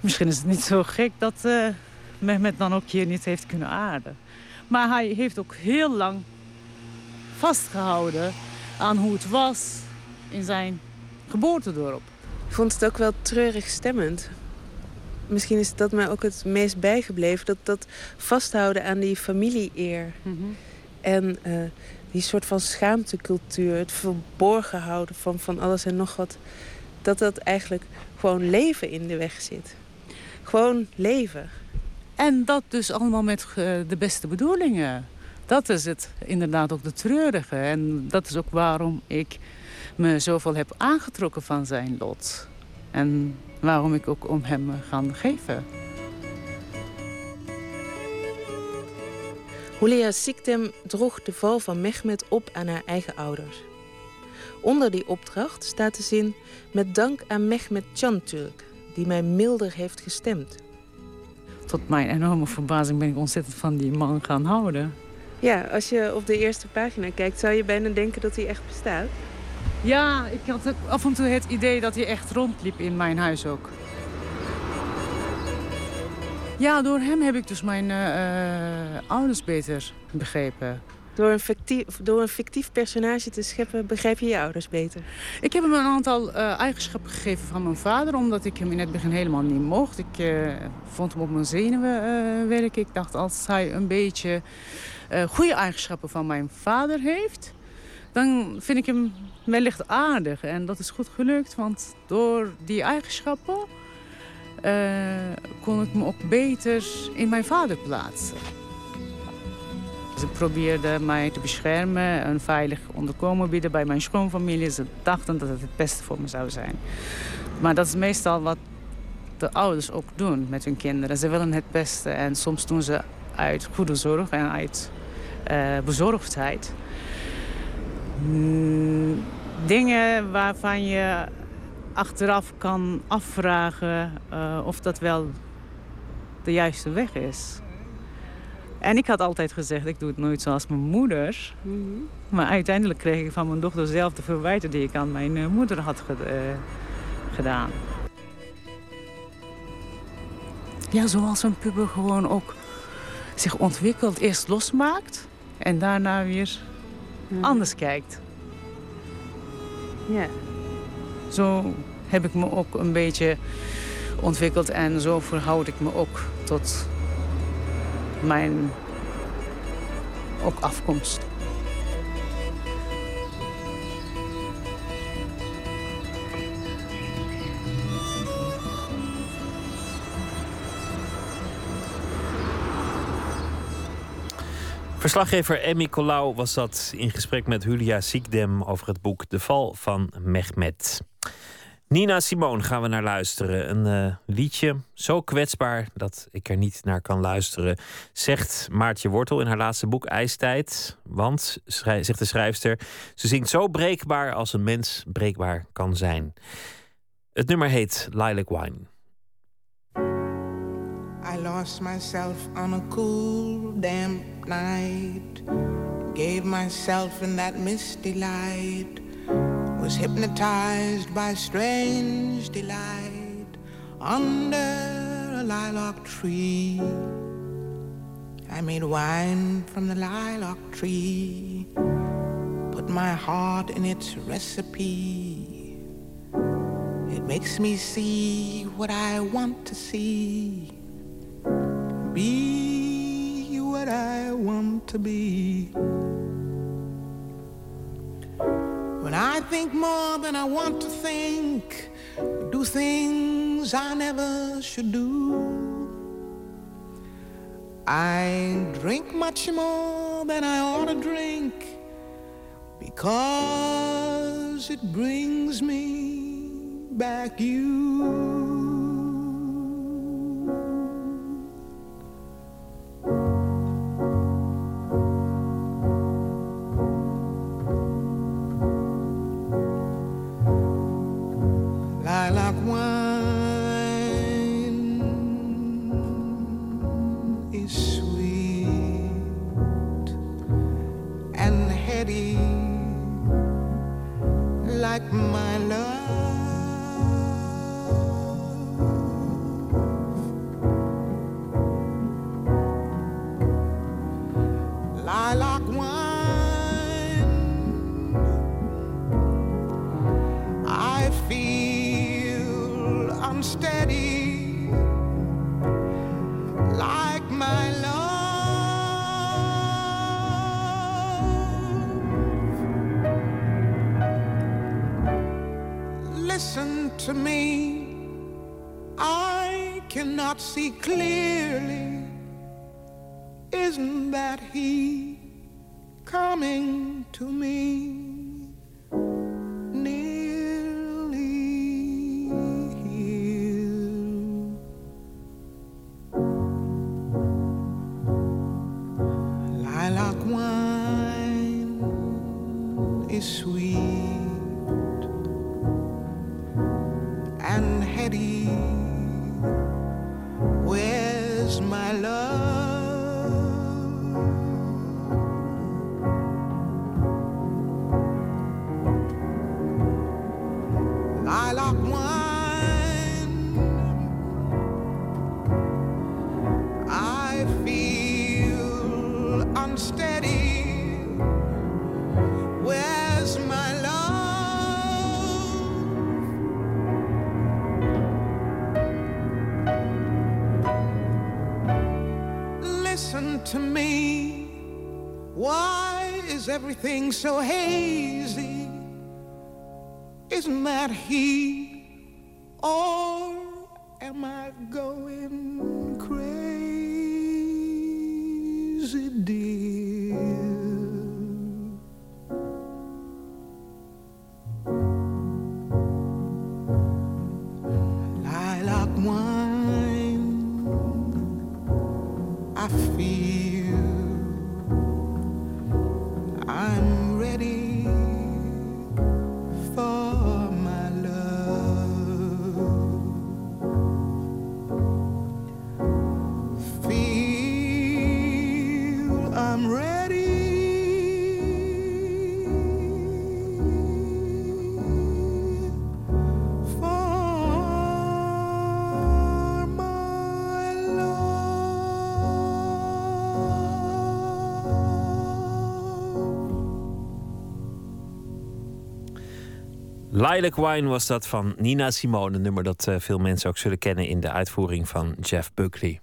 Misschien is het niet zo gek dat eh Mehmet dan ook hier niet heeft kunnen aarden. Maar hij heeft ook heel lang vastgehouden aan hoe het was in zijn geboortedorp. Ik vond het ook wel treurig stemmend. Misschien is dat mij ook het meest bijgebleven. Dat, dat vasthouden aan die familie-eer. En eh, die soort van schaamtecultuur. Het verborgen houden van, van alles en nog wat. Dat dat eigenlijk gewoon leven in de weg zit. Gewoon leven. En dat dus allemaal met eh, de beste bedoelingen. Dat is het inderdaad ook de treurige. En dat is ook waarom ik me zoveel heb aangetrokken van zijn lot. En waarom ik ook om hem gaan geven. Hulia Siktem droeg de val van Mehmet op aan haar eigen ouders. Onder die opdracht staat de zin... met dank aan Mehmet Canturk, die mij milder heeft gestemd. Tot mijn enorme verbazing ben ik ontzettend van die man gaan houden. Ja, als je op de eerste pagina kijkt... zou je bijna denken dat hij echt bestaat. Ja, ik had ook af en toe het idee dat hij echt rondliep in mijn huis ook. Ja, door hem heb ik dus mijn eh, eh, ouders beter begrepen. Door een, fictief, door een fictief personage te scheppen begrijp je je ouders beter. Ik heb hem een aantal eh, eigenschappen gegeven van mijn vader, omdat ik hem in het begin helemaal niet mocht. Ik vond hem op mijn zenuwen werken. Ik dacht als hij een beetje goede eigenschappen van mijn vader heeft, dan vind ik hem wellicht aardig. En dat is goed gelukt, want door die eigenschappen eh, kon ik me ook beter in mijn vader plaatsen. Ze probeerden mij te beschermen, een veilig onderkomen bieden bij mijn schoonfamilie. Ze dachten dat het het beste voor me zou zijn. Maar dat is meestal wat de ouders ook doen met hun kinderen. Ze willen het beste en soms doen ze uit goede zorg en uit eh, bezorgdheid. Mm, dingen waarvan je achteraf kan afvragen eh, of dat wel de juiste weg is. En ik had altijd gezegd, ik doe het nooit zoals mijn moeder. Maar uiteindelijk kreeg ik van mijn dochter zelf de verwijten die ik aan mijn eh, moeder had ge- gedaan. Ja, zoals een puber gewoon ook zich ontwikkelt, eerst losmaakt en daarna weer anders kijkt. Ja. Zo heb ik me ook een beetje ontwikkeld en zo verhoud ik me ook tot mijn ook afkomst. Verslaggever Emmy Colau was dat in gesprek met Julia Siekdem over het boek De Val van Mehmet. Nina Simone gaan we naar luisteren. Een eh, liedje zo kwetsbaar dat ik er niet naar kan luisteren, zegt Maartje Wortel in haar laatste boek IJstijd. Want, zegt de schrijfster, ze zingt zo breekbaar als een mens breekbaar kan zijn. Het nummer heet Lilac Wine. I lost myself on a cool, damp night. Gave myself in that misty light. Was hypnotized by strange delight under a lilac tree. I made wine from the lilac tree. Put my heart in its recipe. It makes me see what I want to see. Be what I want to be. When I think more than I want to think, do things I never should do. I drink much more than I ought to drink because it brings me back you. not see clearly. Everything so hazy? Lilac Wine was dat van Nina Simone. Een nummer dat eh, veel mensen ook zullen kennen in de uitvoering van Jeff Buckley.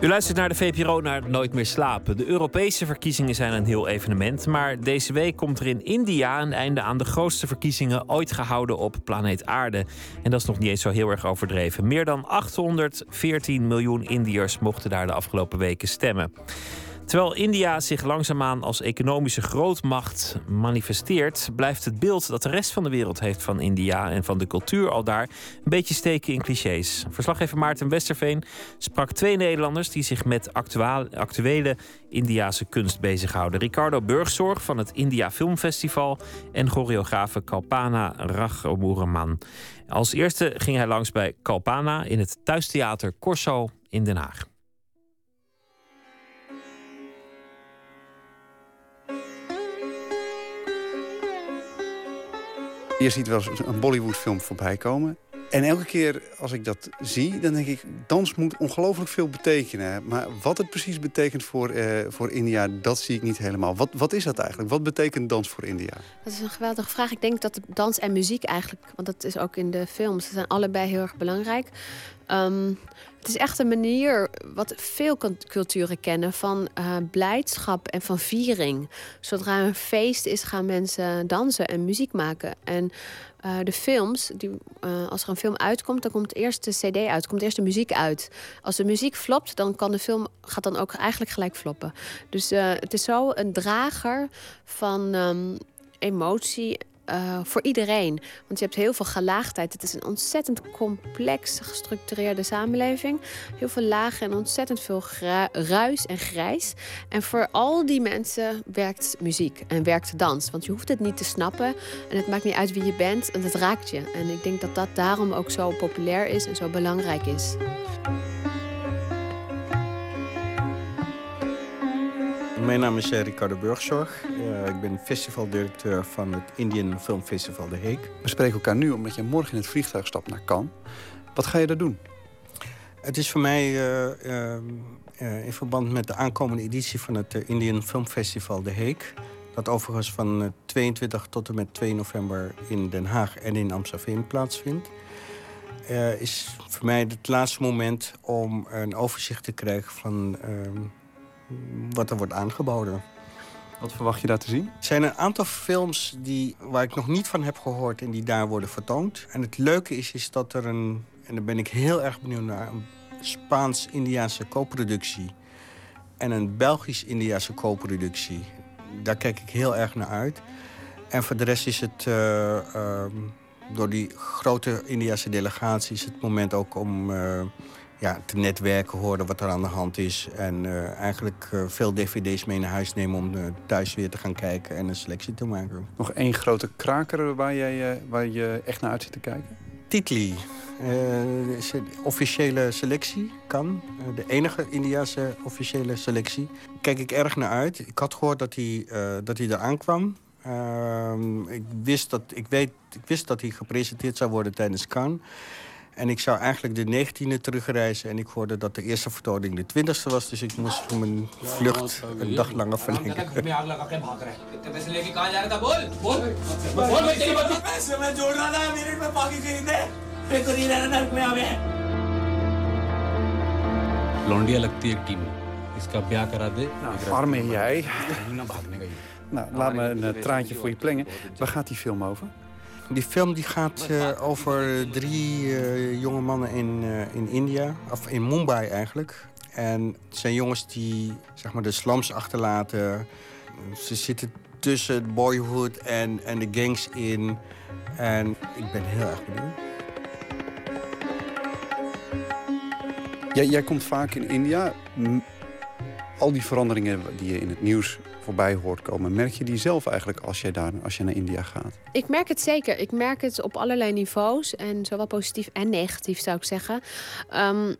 U luistert naar de VPRO naar Nooit meer slapen. De Europese verkiezingen zijn een heel evenement. Maar deze week komt er in India een einde aan de grootste verkiezingen ooit gehouden op planeet Aarde. En dat is nog niet eens zo heel erg overdreven. Meer dan 814 miljoen Indiërs mochten daar de afgelopen weken stemmen. Terwijl India zich langzaamaan als economische grootmacht manifesteert, blijft het beeld dat de rest van de wereld heeft van India en van de cultuur al daar een beetje steken in clichés. Verslaggever Maarten Westerveen sprak twee Nederlanders die zich met actuele Indiase kunst bezighouden. Ricardo Burgzorg van het India Filmfestival en choreografe Kalpana Raghumoeraman. Als eerste ging hij langs bij Kalpana in het thuistheater Corso in Den Haag. Je ziet wel eens een Bollywood-film voorbij komen. En elke keer als ik dat zie, dan denk ik... dans moet ongelooflijk veel betekenen. Maar wat het precies betekent voor, eh, voor India, dat zie ik niet helemaal. Wat, wat is dat eigenlijk? Wat betekent dans voor India? Dat is een geweldige vraag. Ik denk dat dans en muziek eigenlijk... want dat is ook in de films, ze zijn allebei heel erg belangrijk... Ehm, het is echt een manier, wat veel cult- culturen kennen, van eh, blijdschap en van viering. Zodra een feest is, gaan mensen dansen en muziek maken. En eh, de films, die, eh, als er een film uitkomt, dan komt eerst de CD uit, komt eerst de muziek uit. Als de muziek flopt, dan kan de film gaat dan ook eigenlijk gelijk floppen. Dus het is zo een drager van ehm, emotie eh, voor iedereen. Want je hebt heel veel gelaagdheid. Het is een ontzettend complex gestructureerde samenleving. Heel veel lagen en ontzettend veel ruis en grijs. En voor al die mensen werkt muziek en werkt dans. Want je hoeft het niet te snappen. En het maakt niet uit wie je bent. En het raakt je. En ik denk dat dat daarom ook zo populair is en zo belangrijk is. Mijn naam is eh, Ricardo Burgzorg. Eh, ik ben festivaldirecteur van het Indian Film Festival De Heek. We spreken elkaar nu omdat je morgen in het vliegtuig stapt naar Cannes. Wat ga je daar doen? Het is voor mij eh, in verband met de aankomende editie van het Indian Film Festival De Heek. Dat overigens van eh, 22 tot en met 2 november in Den Haag en in Amsterdam plaatsvindt. Is voor mij het laatste moment om een overzicht te krijgen van ehm, wat er wordt aangeboden. Wat verwacht je daar te zien? Er zijn een aantal films die, waar ik nog niet van heb gehoord en die daar worden vertoond. En het leuke is, is dat er een, en daar ben ik heel erg benieuwd naar, een Spaans-Indiaanse co-productie en een Belgisch-Indiaanse co-productie. Daar kijk ik heel erg naar uit. En voor de rest is het eh, ehm, door die grote Indiase delegatie is het moment ook om eh, ja, te netwerken, horen wat er aan de hand is. En eh, eigenlijk eh, veel dvd's mee naar huis nemen om eh, thuis weer te gaan kijken en een selectie te maken. Nog één grote kraker waar, jij, waar je echt naar uit zit te kijken? Titli. officiële selectie kan. De enige Indiase officiële selectie. Kijk ik erg naar uit. Ik had gehoord dat hij, dat hij eraan kwam. Ehm, ik, wist dat, ik, weet, ik wist dat hij gepresenteerd zou worden tijdens Cannes. En ik zou eigenlijk de 19e terugreizen. En ik hoorde dat de eerste vertoning de 20e was. Dus ik moest mijn vlucht een dag langer verlengen. घर में आग लगा के भाग रहा है इतने पैसे लेके कहाँ जा रहा था बोल बोल बोल मैं तेरी बात पैसे मैं जोड़ रहा था मेरे में पाकी खरीदने फिर तो नहीं रहना नरक में आवे लौंडिया लगती है एक टीम इसका ब्याह करा दे Arme jij. Nou, laat me een eh, traantje voor je plengen. Waar gaat die film over? Die film die gaat eh, over drie eh, jonge mannen in, eh, in India, of in Mumbai eigenlijk. En het zijn jongens die zeg maar, de slums achterlaten. Ze zitten tussen het boyhood en, en de gangs in. En ik ben heel erg benieuwd. Jij, jij komt vaak in India. Al die veranderingen die je in het nieuws voorbij hoort komen... merk je die zelf eigenlijk als jij, daar, als je naar India gaat? Ik merk het zeker. Ik merk het op allerlei niveaus. En zowel positief en negatief zou ik zeggen. Ehm,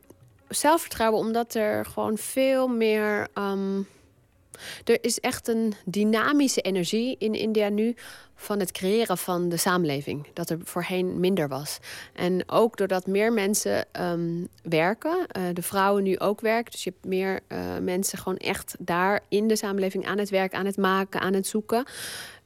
zelfvertrouwen, omdat er gewoon veel meer. ehm, er is echt een dynamische energie in India nu van het creëren van de samenleving. Dat er voorheen minder was. En ook doordat meer mensen ehm, werken, eh, de vrouwen nu ook werken. Dus je hebt meer eh, mensen gewoon echt daar in de samenleving aan het werk, aan het maken, aan het zoeken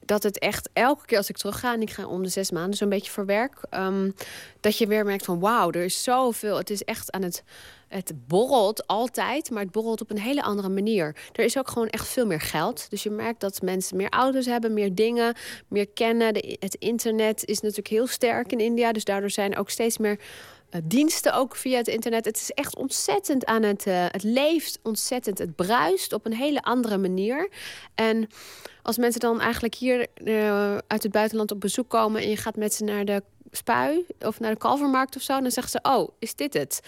dat het echt elke keer als ik terugga... en ik ga om de zes maanden zo'n beetje voor werk... ehm, dat je weer merkt van wauw, er is zoveel. Het is echt aan het... Het borrelt altijd, maar het borrelt op een hele andere manier. Er is ook gewoon echt veel meer geld. Dus je merkt dat mensen meer auto's hebben, meer dingen, meer kennen. Het internet is natuurlijk heel sterk in India. Dus daardoor zijn ook steeds meer diensten ook via het internet. Het is echt ontzettend aan het... eh, het leeft ontzettend. Het bruist op een hele andere manier. En als mensen dan eigenlijk hier eh, uit het buitenland op bezoek komen... en je gaat met ze naar de spui of naar de kalvermarkt of zo... dan zeggen ze, oh, is dit het?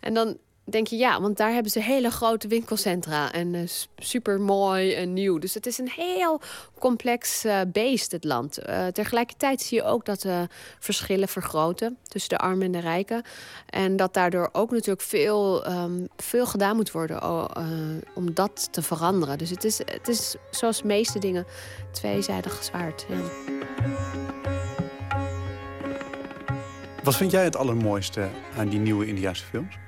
En dan denk je, ja, want daar hebben ze hele grote winkelcentra... en eh, super mooi en nieuw. Dus het is een heel complex eh, beest, het land. Eh, tegelijkertijd zie je ook dat de verschillen vergroten... tussen de armen en de rijken. En dat daardoor ook natuurlijk veel, ehm, veel gedaan moet worden... om dat te veranderen. Dus het is, het is zoals de meeste dingen tweezijdig zwaard. Wat vind jij het allermooiste aan die nieuwe Indiaanse films?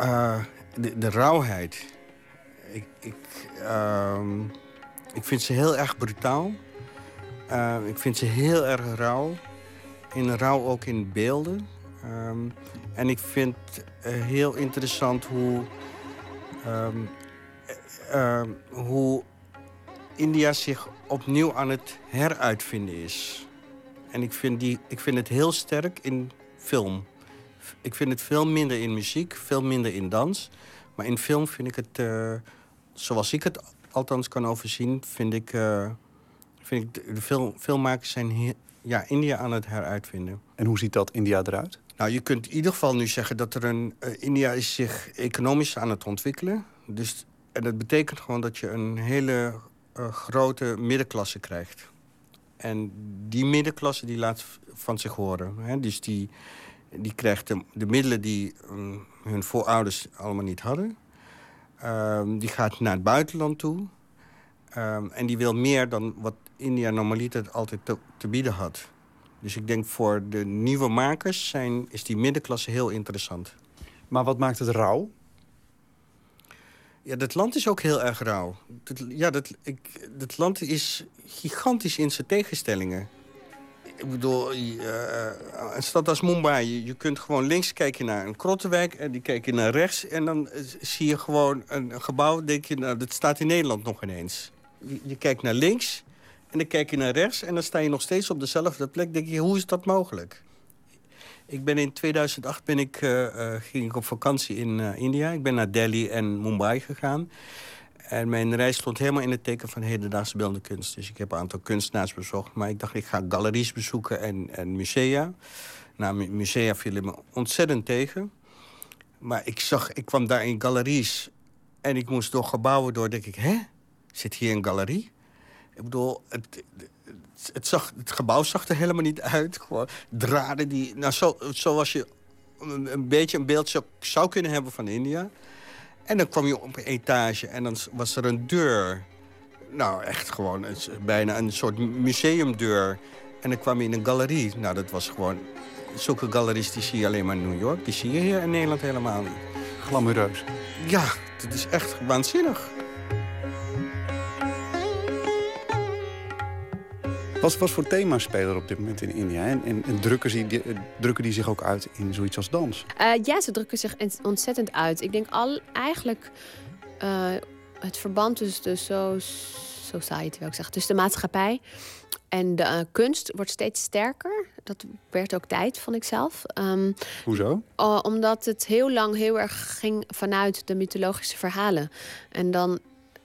Eh, de, de rauwheid. Ik, ik, ehm, ik vind ze heel erg brutaal. Eh, ik vind ze heel erg rauw. In rauw ook in beelden. Ehm, en ik vind eh, heel interessant hoe, ehm, eh, ehm, hoe India zich opnieuw aan het heruitvinden is. En ik vind, die, ik vind het heel sterk in film. Ik vind het veel minder in muziek, veel minder in dans. Maar in film vind ik het, eh, zoals ik het althans kan overzien, vind ik, eh, vind ik de, de film, filmmakers zijn ja, India aan het heruitvinden. En hoe ziet dat India eruit? Nou, je kunt in ieder geval nu zeggen dat er een. eh, India is zich economisch aan het ontwikkelen. Dus, en dat betekent gewoon dat je een hele grote middenklasse krijgt. En die middenklasse die laat van zich horen. Hè? Dus die, die krijgt de, de middelen die mm, hun voorouders allemaal niet hadden. Ehm, die gaat naar het buitenland toe. Ehm, en die wil meer dan wat India normaliter altijd te, te bieden had. Dus ik denk voor de nieuwe makers zijn, is die middenklasse heel interessant. Maar wat maakt het rauw? Ja, dat land is ook heel erg rauw. Dat, ja, dat, ik, dat land is gigantisch in zijn tegenstellingen. Ik bedoel, eh, een stad als Mumbai, je, kunt gewoon links kijken naar een krottenwijk... en die kijk je naar rechts en dan eh, zie je gewoon een, gebouw... denk je, nou, dat staat in Nederland nog ineens. Je, kijkt naar links en dan kijk je naar rechts... en dan sta je nog steeds op dezelfde plek. denk je, hoe is dat mogelijk? Ik ben in 2008 ben ik, eh, ging ik op vakantie in India. Ik ben naar Delhi en Mumbai gegaan. En mijn reis stond helemaal in het teken van hedendaagse beeldende kunst. Dus ik heb een aantal kunstenaars bezocht. Maar ik dacht, ik ga galeries bezoeken en, en musea. Nou, mu- musea vielen me ontzettend tegen. Maar ik, zag, ik kwam daar in galeries. En ik moest door gebouwen door. denk ik, hè? Zit hier een galerie? Ik bedoel, het, het, zag, het gebouw zag er helemaal niet uit. Gewoon draden die... Nou, zo, zoals je een, beetje een beeld zou kunnen hebben van India. En dan kwam je op een etage en dan was er een deur. Nou, echt gewoon een, bijna een soort museumdeur. En dan kwam je in een galerie. Nou, dat was gewoon... Zulke galeries die zie je alleen maar in New York. Die zie je hier in Nederland helemaal niet. Glamoureus. Ja, het is echt waanzinnig. Wat, wat voor thema's spelen er op dit moment in India? En, en, en drukken, die, die- drukken die zich ook uit in zoiets als dans? Eh, ja, ze drukken zich ontzettend uit. Ik denk al eigenlijk eh, het verband tussen de so society, wil ik zeggen, tussen de maatschappij en de eh, kunst wordt steeds sterker. Dat werd ook tijd, vond ik zelf. Ehm, Hoezo? Uh, omdat het heel lang heel erg ging vanuit de mythologische verhalen. En, dan,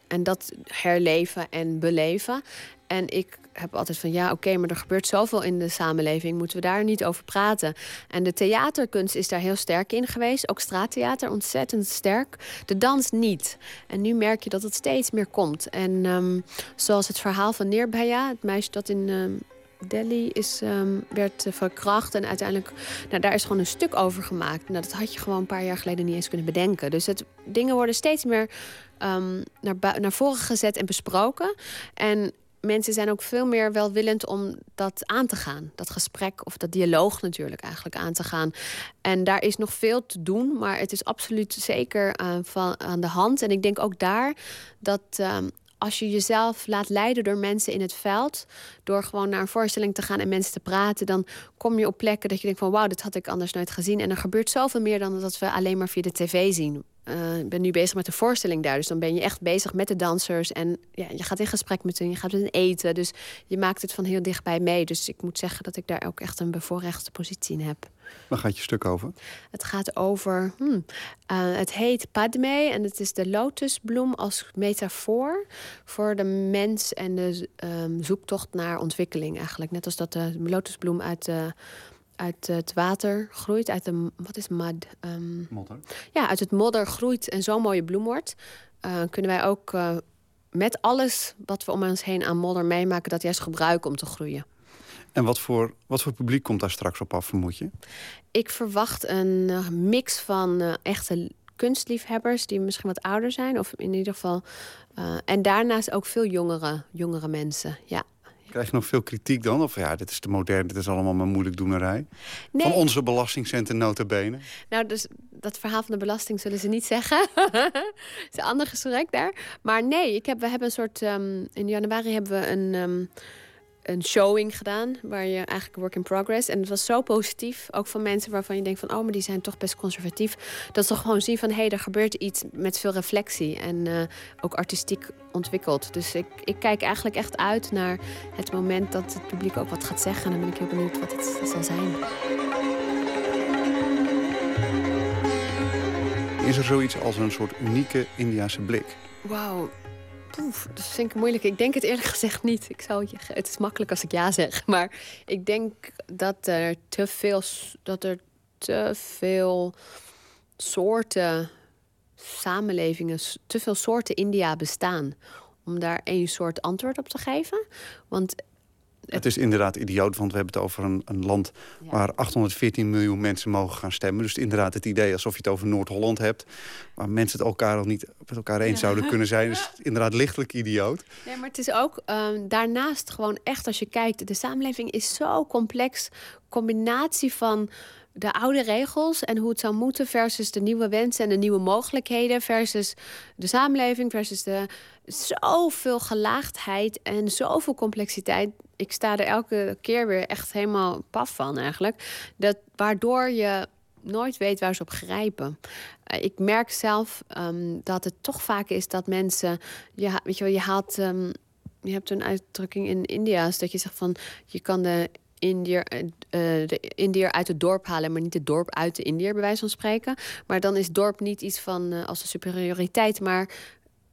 en dat herleven en beleven. En ik heb altijd van ja, oké, maar er gebeurt zoveel in de samenleving. Moeten we daar niet over praten? En de theaterkunst is daar heel sterk in geweest. Ook straattheater ontzettend sterk. De dans niet. En nu merk je dat het steeds meer komt. En ehm, zoals het verhaal van Nirbhaya, het meisje dat in. ehm, Delhi is, ehm, werd eh, verkracht en uiteindelijk, nou, daar is gewoon een stuk over gemaakt. Nou, dat had je gewoon een paar jaar geleden niet eens kunnen bedenken. Dus het, dingen worden steeds meer naar, naar voren gezet en besproken. En mensen zijn ook veel meer welwillend om dat aan te gaan. Dat gesprek of dat dialoog natuurlijk eigenlijk aan te gaan. En daar is nog veel te doen, maar het is absoluut zeker eh, van, aan de hand. En ik denk ook daar dat ehm, als je jezelf laat leiden door mensen in het veld, door gewoon naar een voorstelling te gaan en mensen te praten, dan kom je op plekken dat je denkt van wauw, dit had ik anders nooit gezien. En er gebeurt zoveel meer dan dat we alleen maar via de tv zien. Eh, ik ben nu bezig met de voorstelling daar, dus dan ben je echt bezig met de dansers en ja, je gaat in gesprek met hen, je gaat met hen eten, dus je maakt het van heel dichtbij mee. Dus ik moet zeggen dat ik daar ook echt een bevoorrechte positie in heb. Waar gaat je stuk over? Het gaat over. hmm, eh, het heet Padme en het is de lotusbloem als metafoor voor de mens en de ehm, zoektocht naar ontwikkeling eigenlijk. Net als dat de lotusbloem uit, de, uit het water groeit, uit de. Wat is mud? Ehm, Modder. ja, uit het modder groeit en zo'n mooie bloem wordt. eh, kunnen wij ook eh, met alles wat we om ons heen aan modder meemaken, dat juist gebruiken om te groeien. En wat voor, wat voor publiek komt daar straks op af, vermoed je? Ik verwacht een eh, mix van echte kunstliefhebbers die misschien wat ouder zijn, of in ieder geval. en daarnaast ook veel jongere, jongere mensen. Ja. Krijg je nog veel kritiek dan? Of ja, dit is te modern, dit is allemaal maar moeilijk doenerij? Nee. Van onze belastingcenten nota bene. Nou, dus dat verhaal van de belasting zullen ze niet zeggen. Het is een ander gesprek daar. Maar nee, ik heb, we hebben een soort. ehm, in januari hebben we een. ehm, een showing gedaan, waar je eigenlijk work in progress. En het was zo positief, ook van mensen waarvan je denkt van... oh, maar die zijn toch best conservatief. Dat ze gewoon zien van, hé, hey, er gebeurt iets met veel reflectie. En eh, ook artistiek ontwikkeld. Dus ik, ik kijk eigenlijk echt uit naar het moment dat het publiek ook wat gaat zeggen. En dan ben ik heel benieuwd wat het zal zijn. Is er zoiets als een soort unieke Indiase blik? Wauw. Poef, dat vind ik moeilijk. Ik denk het eerlijk gezegd niet. Ik zou het is makkelijk als ik ja zeg. Maar ik denk dat er te veel, dat er te veel soorten samenlevingen, te veel soorten India bestaan. Om daar één soort antwoord op te geven. Want Het is inderdaad idioot, want we hebben het over een, een land waar 814 miljoen mensen mogen gaan stemmen. Dus inderdaad het idee alsof je het over Noord-Holland hebt, waar mensen het elkaar al niet met elkaar eens zouden kunnen zijn, is inderdaad lichtelijk idioot. Nee, maar het is ook ehm, daarnaast gewoon echt als je kijkt, de samenleving is zo complex. Combinatie van de oude regels en hoe het zou moeten versus de nieuwe wensen en de nieuwe mogelijkheden versus de samenleving versus de zoveel gelaagdheid en zoveel complexiteit. Ik sta er elke keer weer echt helemaal paf van eigenlijk. Dat, waardoor je nooit weet waar ze op grijpen. Eh, ik merk zelf ehm, dat het toch vaak is dat mensen... Je, ha- weet je, wel, je haalt... ehm, je hebt een uitdrukking in India, is dat je zegt van... je kan de Indiër, eh, eh, de uit het dorp halen... maar niet het dorp uit de Indiër, bij wijze van spreken. Maar dan is dorp niet iets van eh, als een superioriteit... maar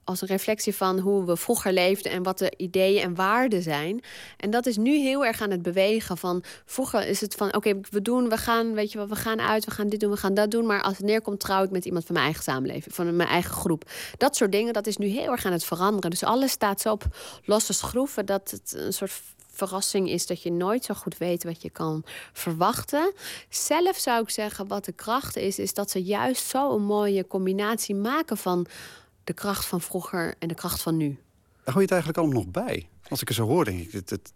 als een reflectie van hoe we vroeger leefden en wat de ideeën en waarden zijn. En dat is nu heel erg aan het bewegen. Van vroeger is het van oké, we doen, we gaan, weet je wel, we gaan uit, we gaan dit doen, we gaan dat doen. Maar als het neerkomt, trouw ik met iemand van mijn eigen samenleving, van mijn eigen groep. Dat soort dingen, dat is nu heel erg aan het veranderen. Dus alles staat zo op losse schroeven dat het een soort verrassing is dat je nooit zo goed weet wat je kan verwachten. Zelf zou ik zeggen, wat de kracht is, is dat ze juist zo een mooie combinatie maken van de kracht van vroeger en de kracht van nu. Daar hou je het eigenlijk allemaal nog bij. Als ik het zo hoor, denk ik, het, het,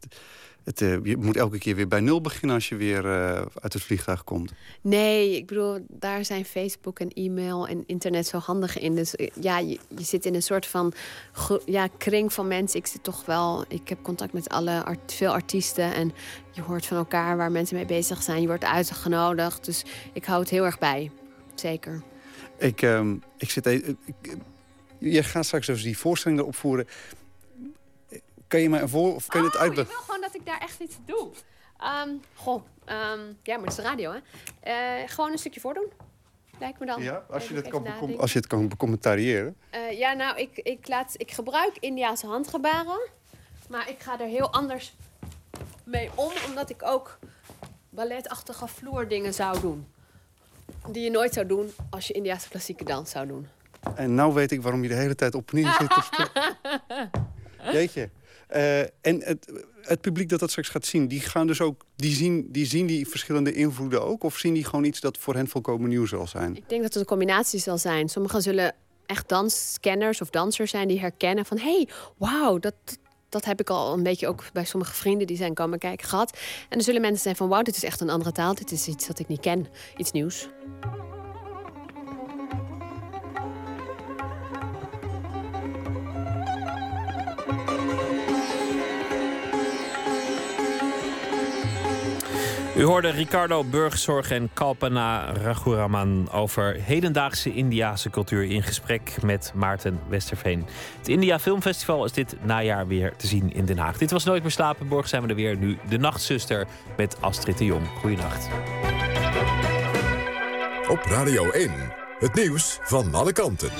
Het, eh, je moet elke keer weer bij nul beginnen als je weer eh, uit het vliegtuig komt. Nee, ik bedoel, daar zijn Facebook en e-mail en internet zo handig in. Dus eh, ja, je, je zit in een soort van ja, kring van mensen. Ik zit toch wel, ik heb contact met alle art- veel artiesten en je hoort van elkaar waar mensen mee bezig zijn. Je wordt uitgenodigd, dus ik hou het heel erg bij. Zeker. Ik, ehm, ik zit Je gaat straks dus die voorstelling erop voeren. Kan je mij een voor of kan je het Oh, uitleggen? Dat ik daar echt iets doe. Ehm, goh, ehm, ja, maar het is de radio, hè? Eh, gewoon een stukje voordoen. Lijkt me dan. Ja, als je, even kan, nadenken. als je het kan becommentariëren. Eh, ja, nou, ik, ik, laat, ik gebruik Indiaanse handgebaren. Maar ik ga er heel anders mee om, omdat ik ook balletachtige vloerdingen zou doen. Die je nooit zou doen als je Indiaanse klassieke dans zou doen. En nou weet ik waarom je de hele tijd op en neer zit te. Jeetje. Eh, en het, het publiek dat dat straks gaat zien, die gaan dus ook, die zien, die zien die verschillende invloeden ook? Of zien die gewoon iets dat voor hen volkomen nieuw zal zijn? Ik denk dat het een combinatie zal zijn. Sommigen zullen echt danskenners of dansers zijn die herkennen van... hey, wauw, dat, dat heb ik al een beetje ook bij sommige vrienden die zijn komen kijken gehad. En er zullen mensen zijn van... wauw, dit is echt een andere taal, dit is iets dat ik niet ken, iets nieuws. U hoorde Ricardo Burgzorg en Kalpana Raghuraman over hedendaagse Indiase cultuur in gesprek met Maarten Westerveen. Het India Filmfestival is dit najaar weer te zien in Den Haag. Dit was Nooit meer slapen. Morgen zijn we er weer. Nu De Nachtzuster met Astrid de Jong. Goeienacht. Op Radio 1, het nieuws van alle kanten.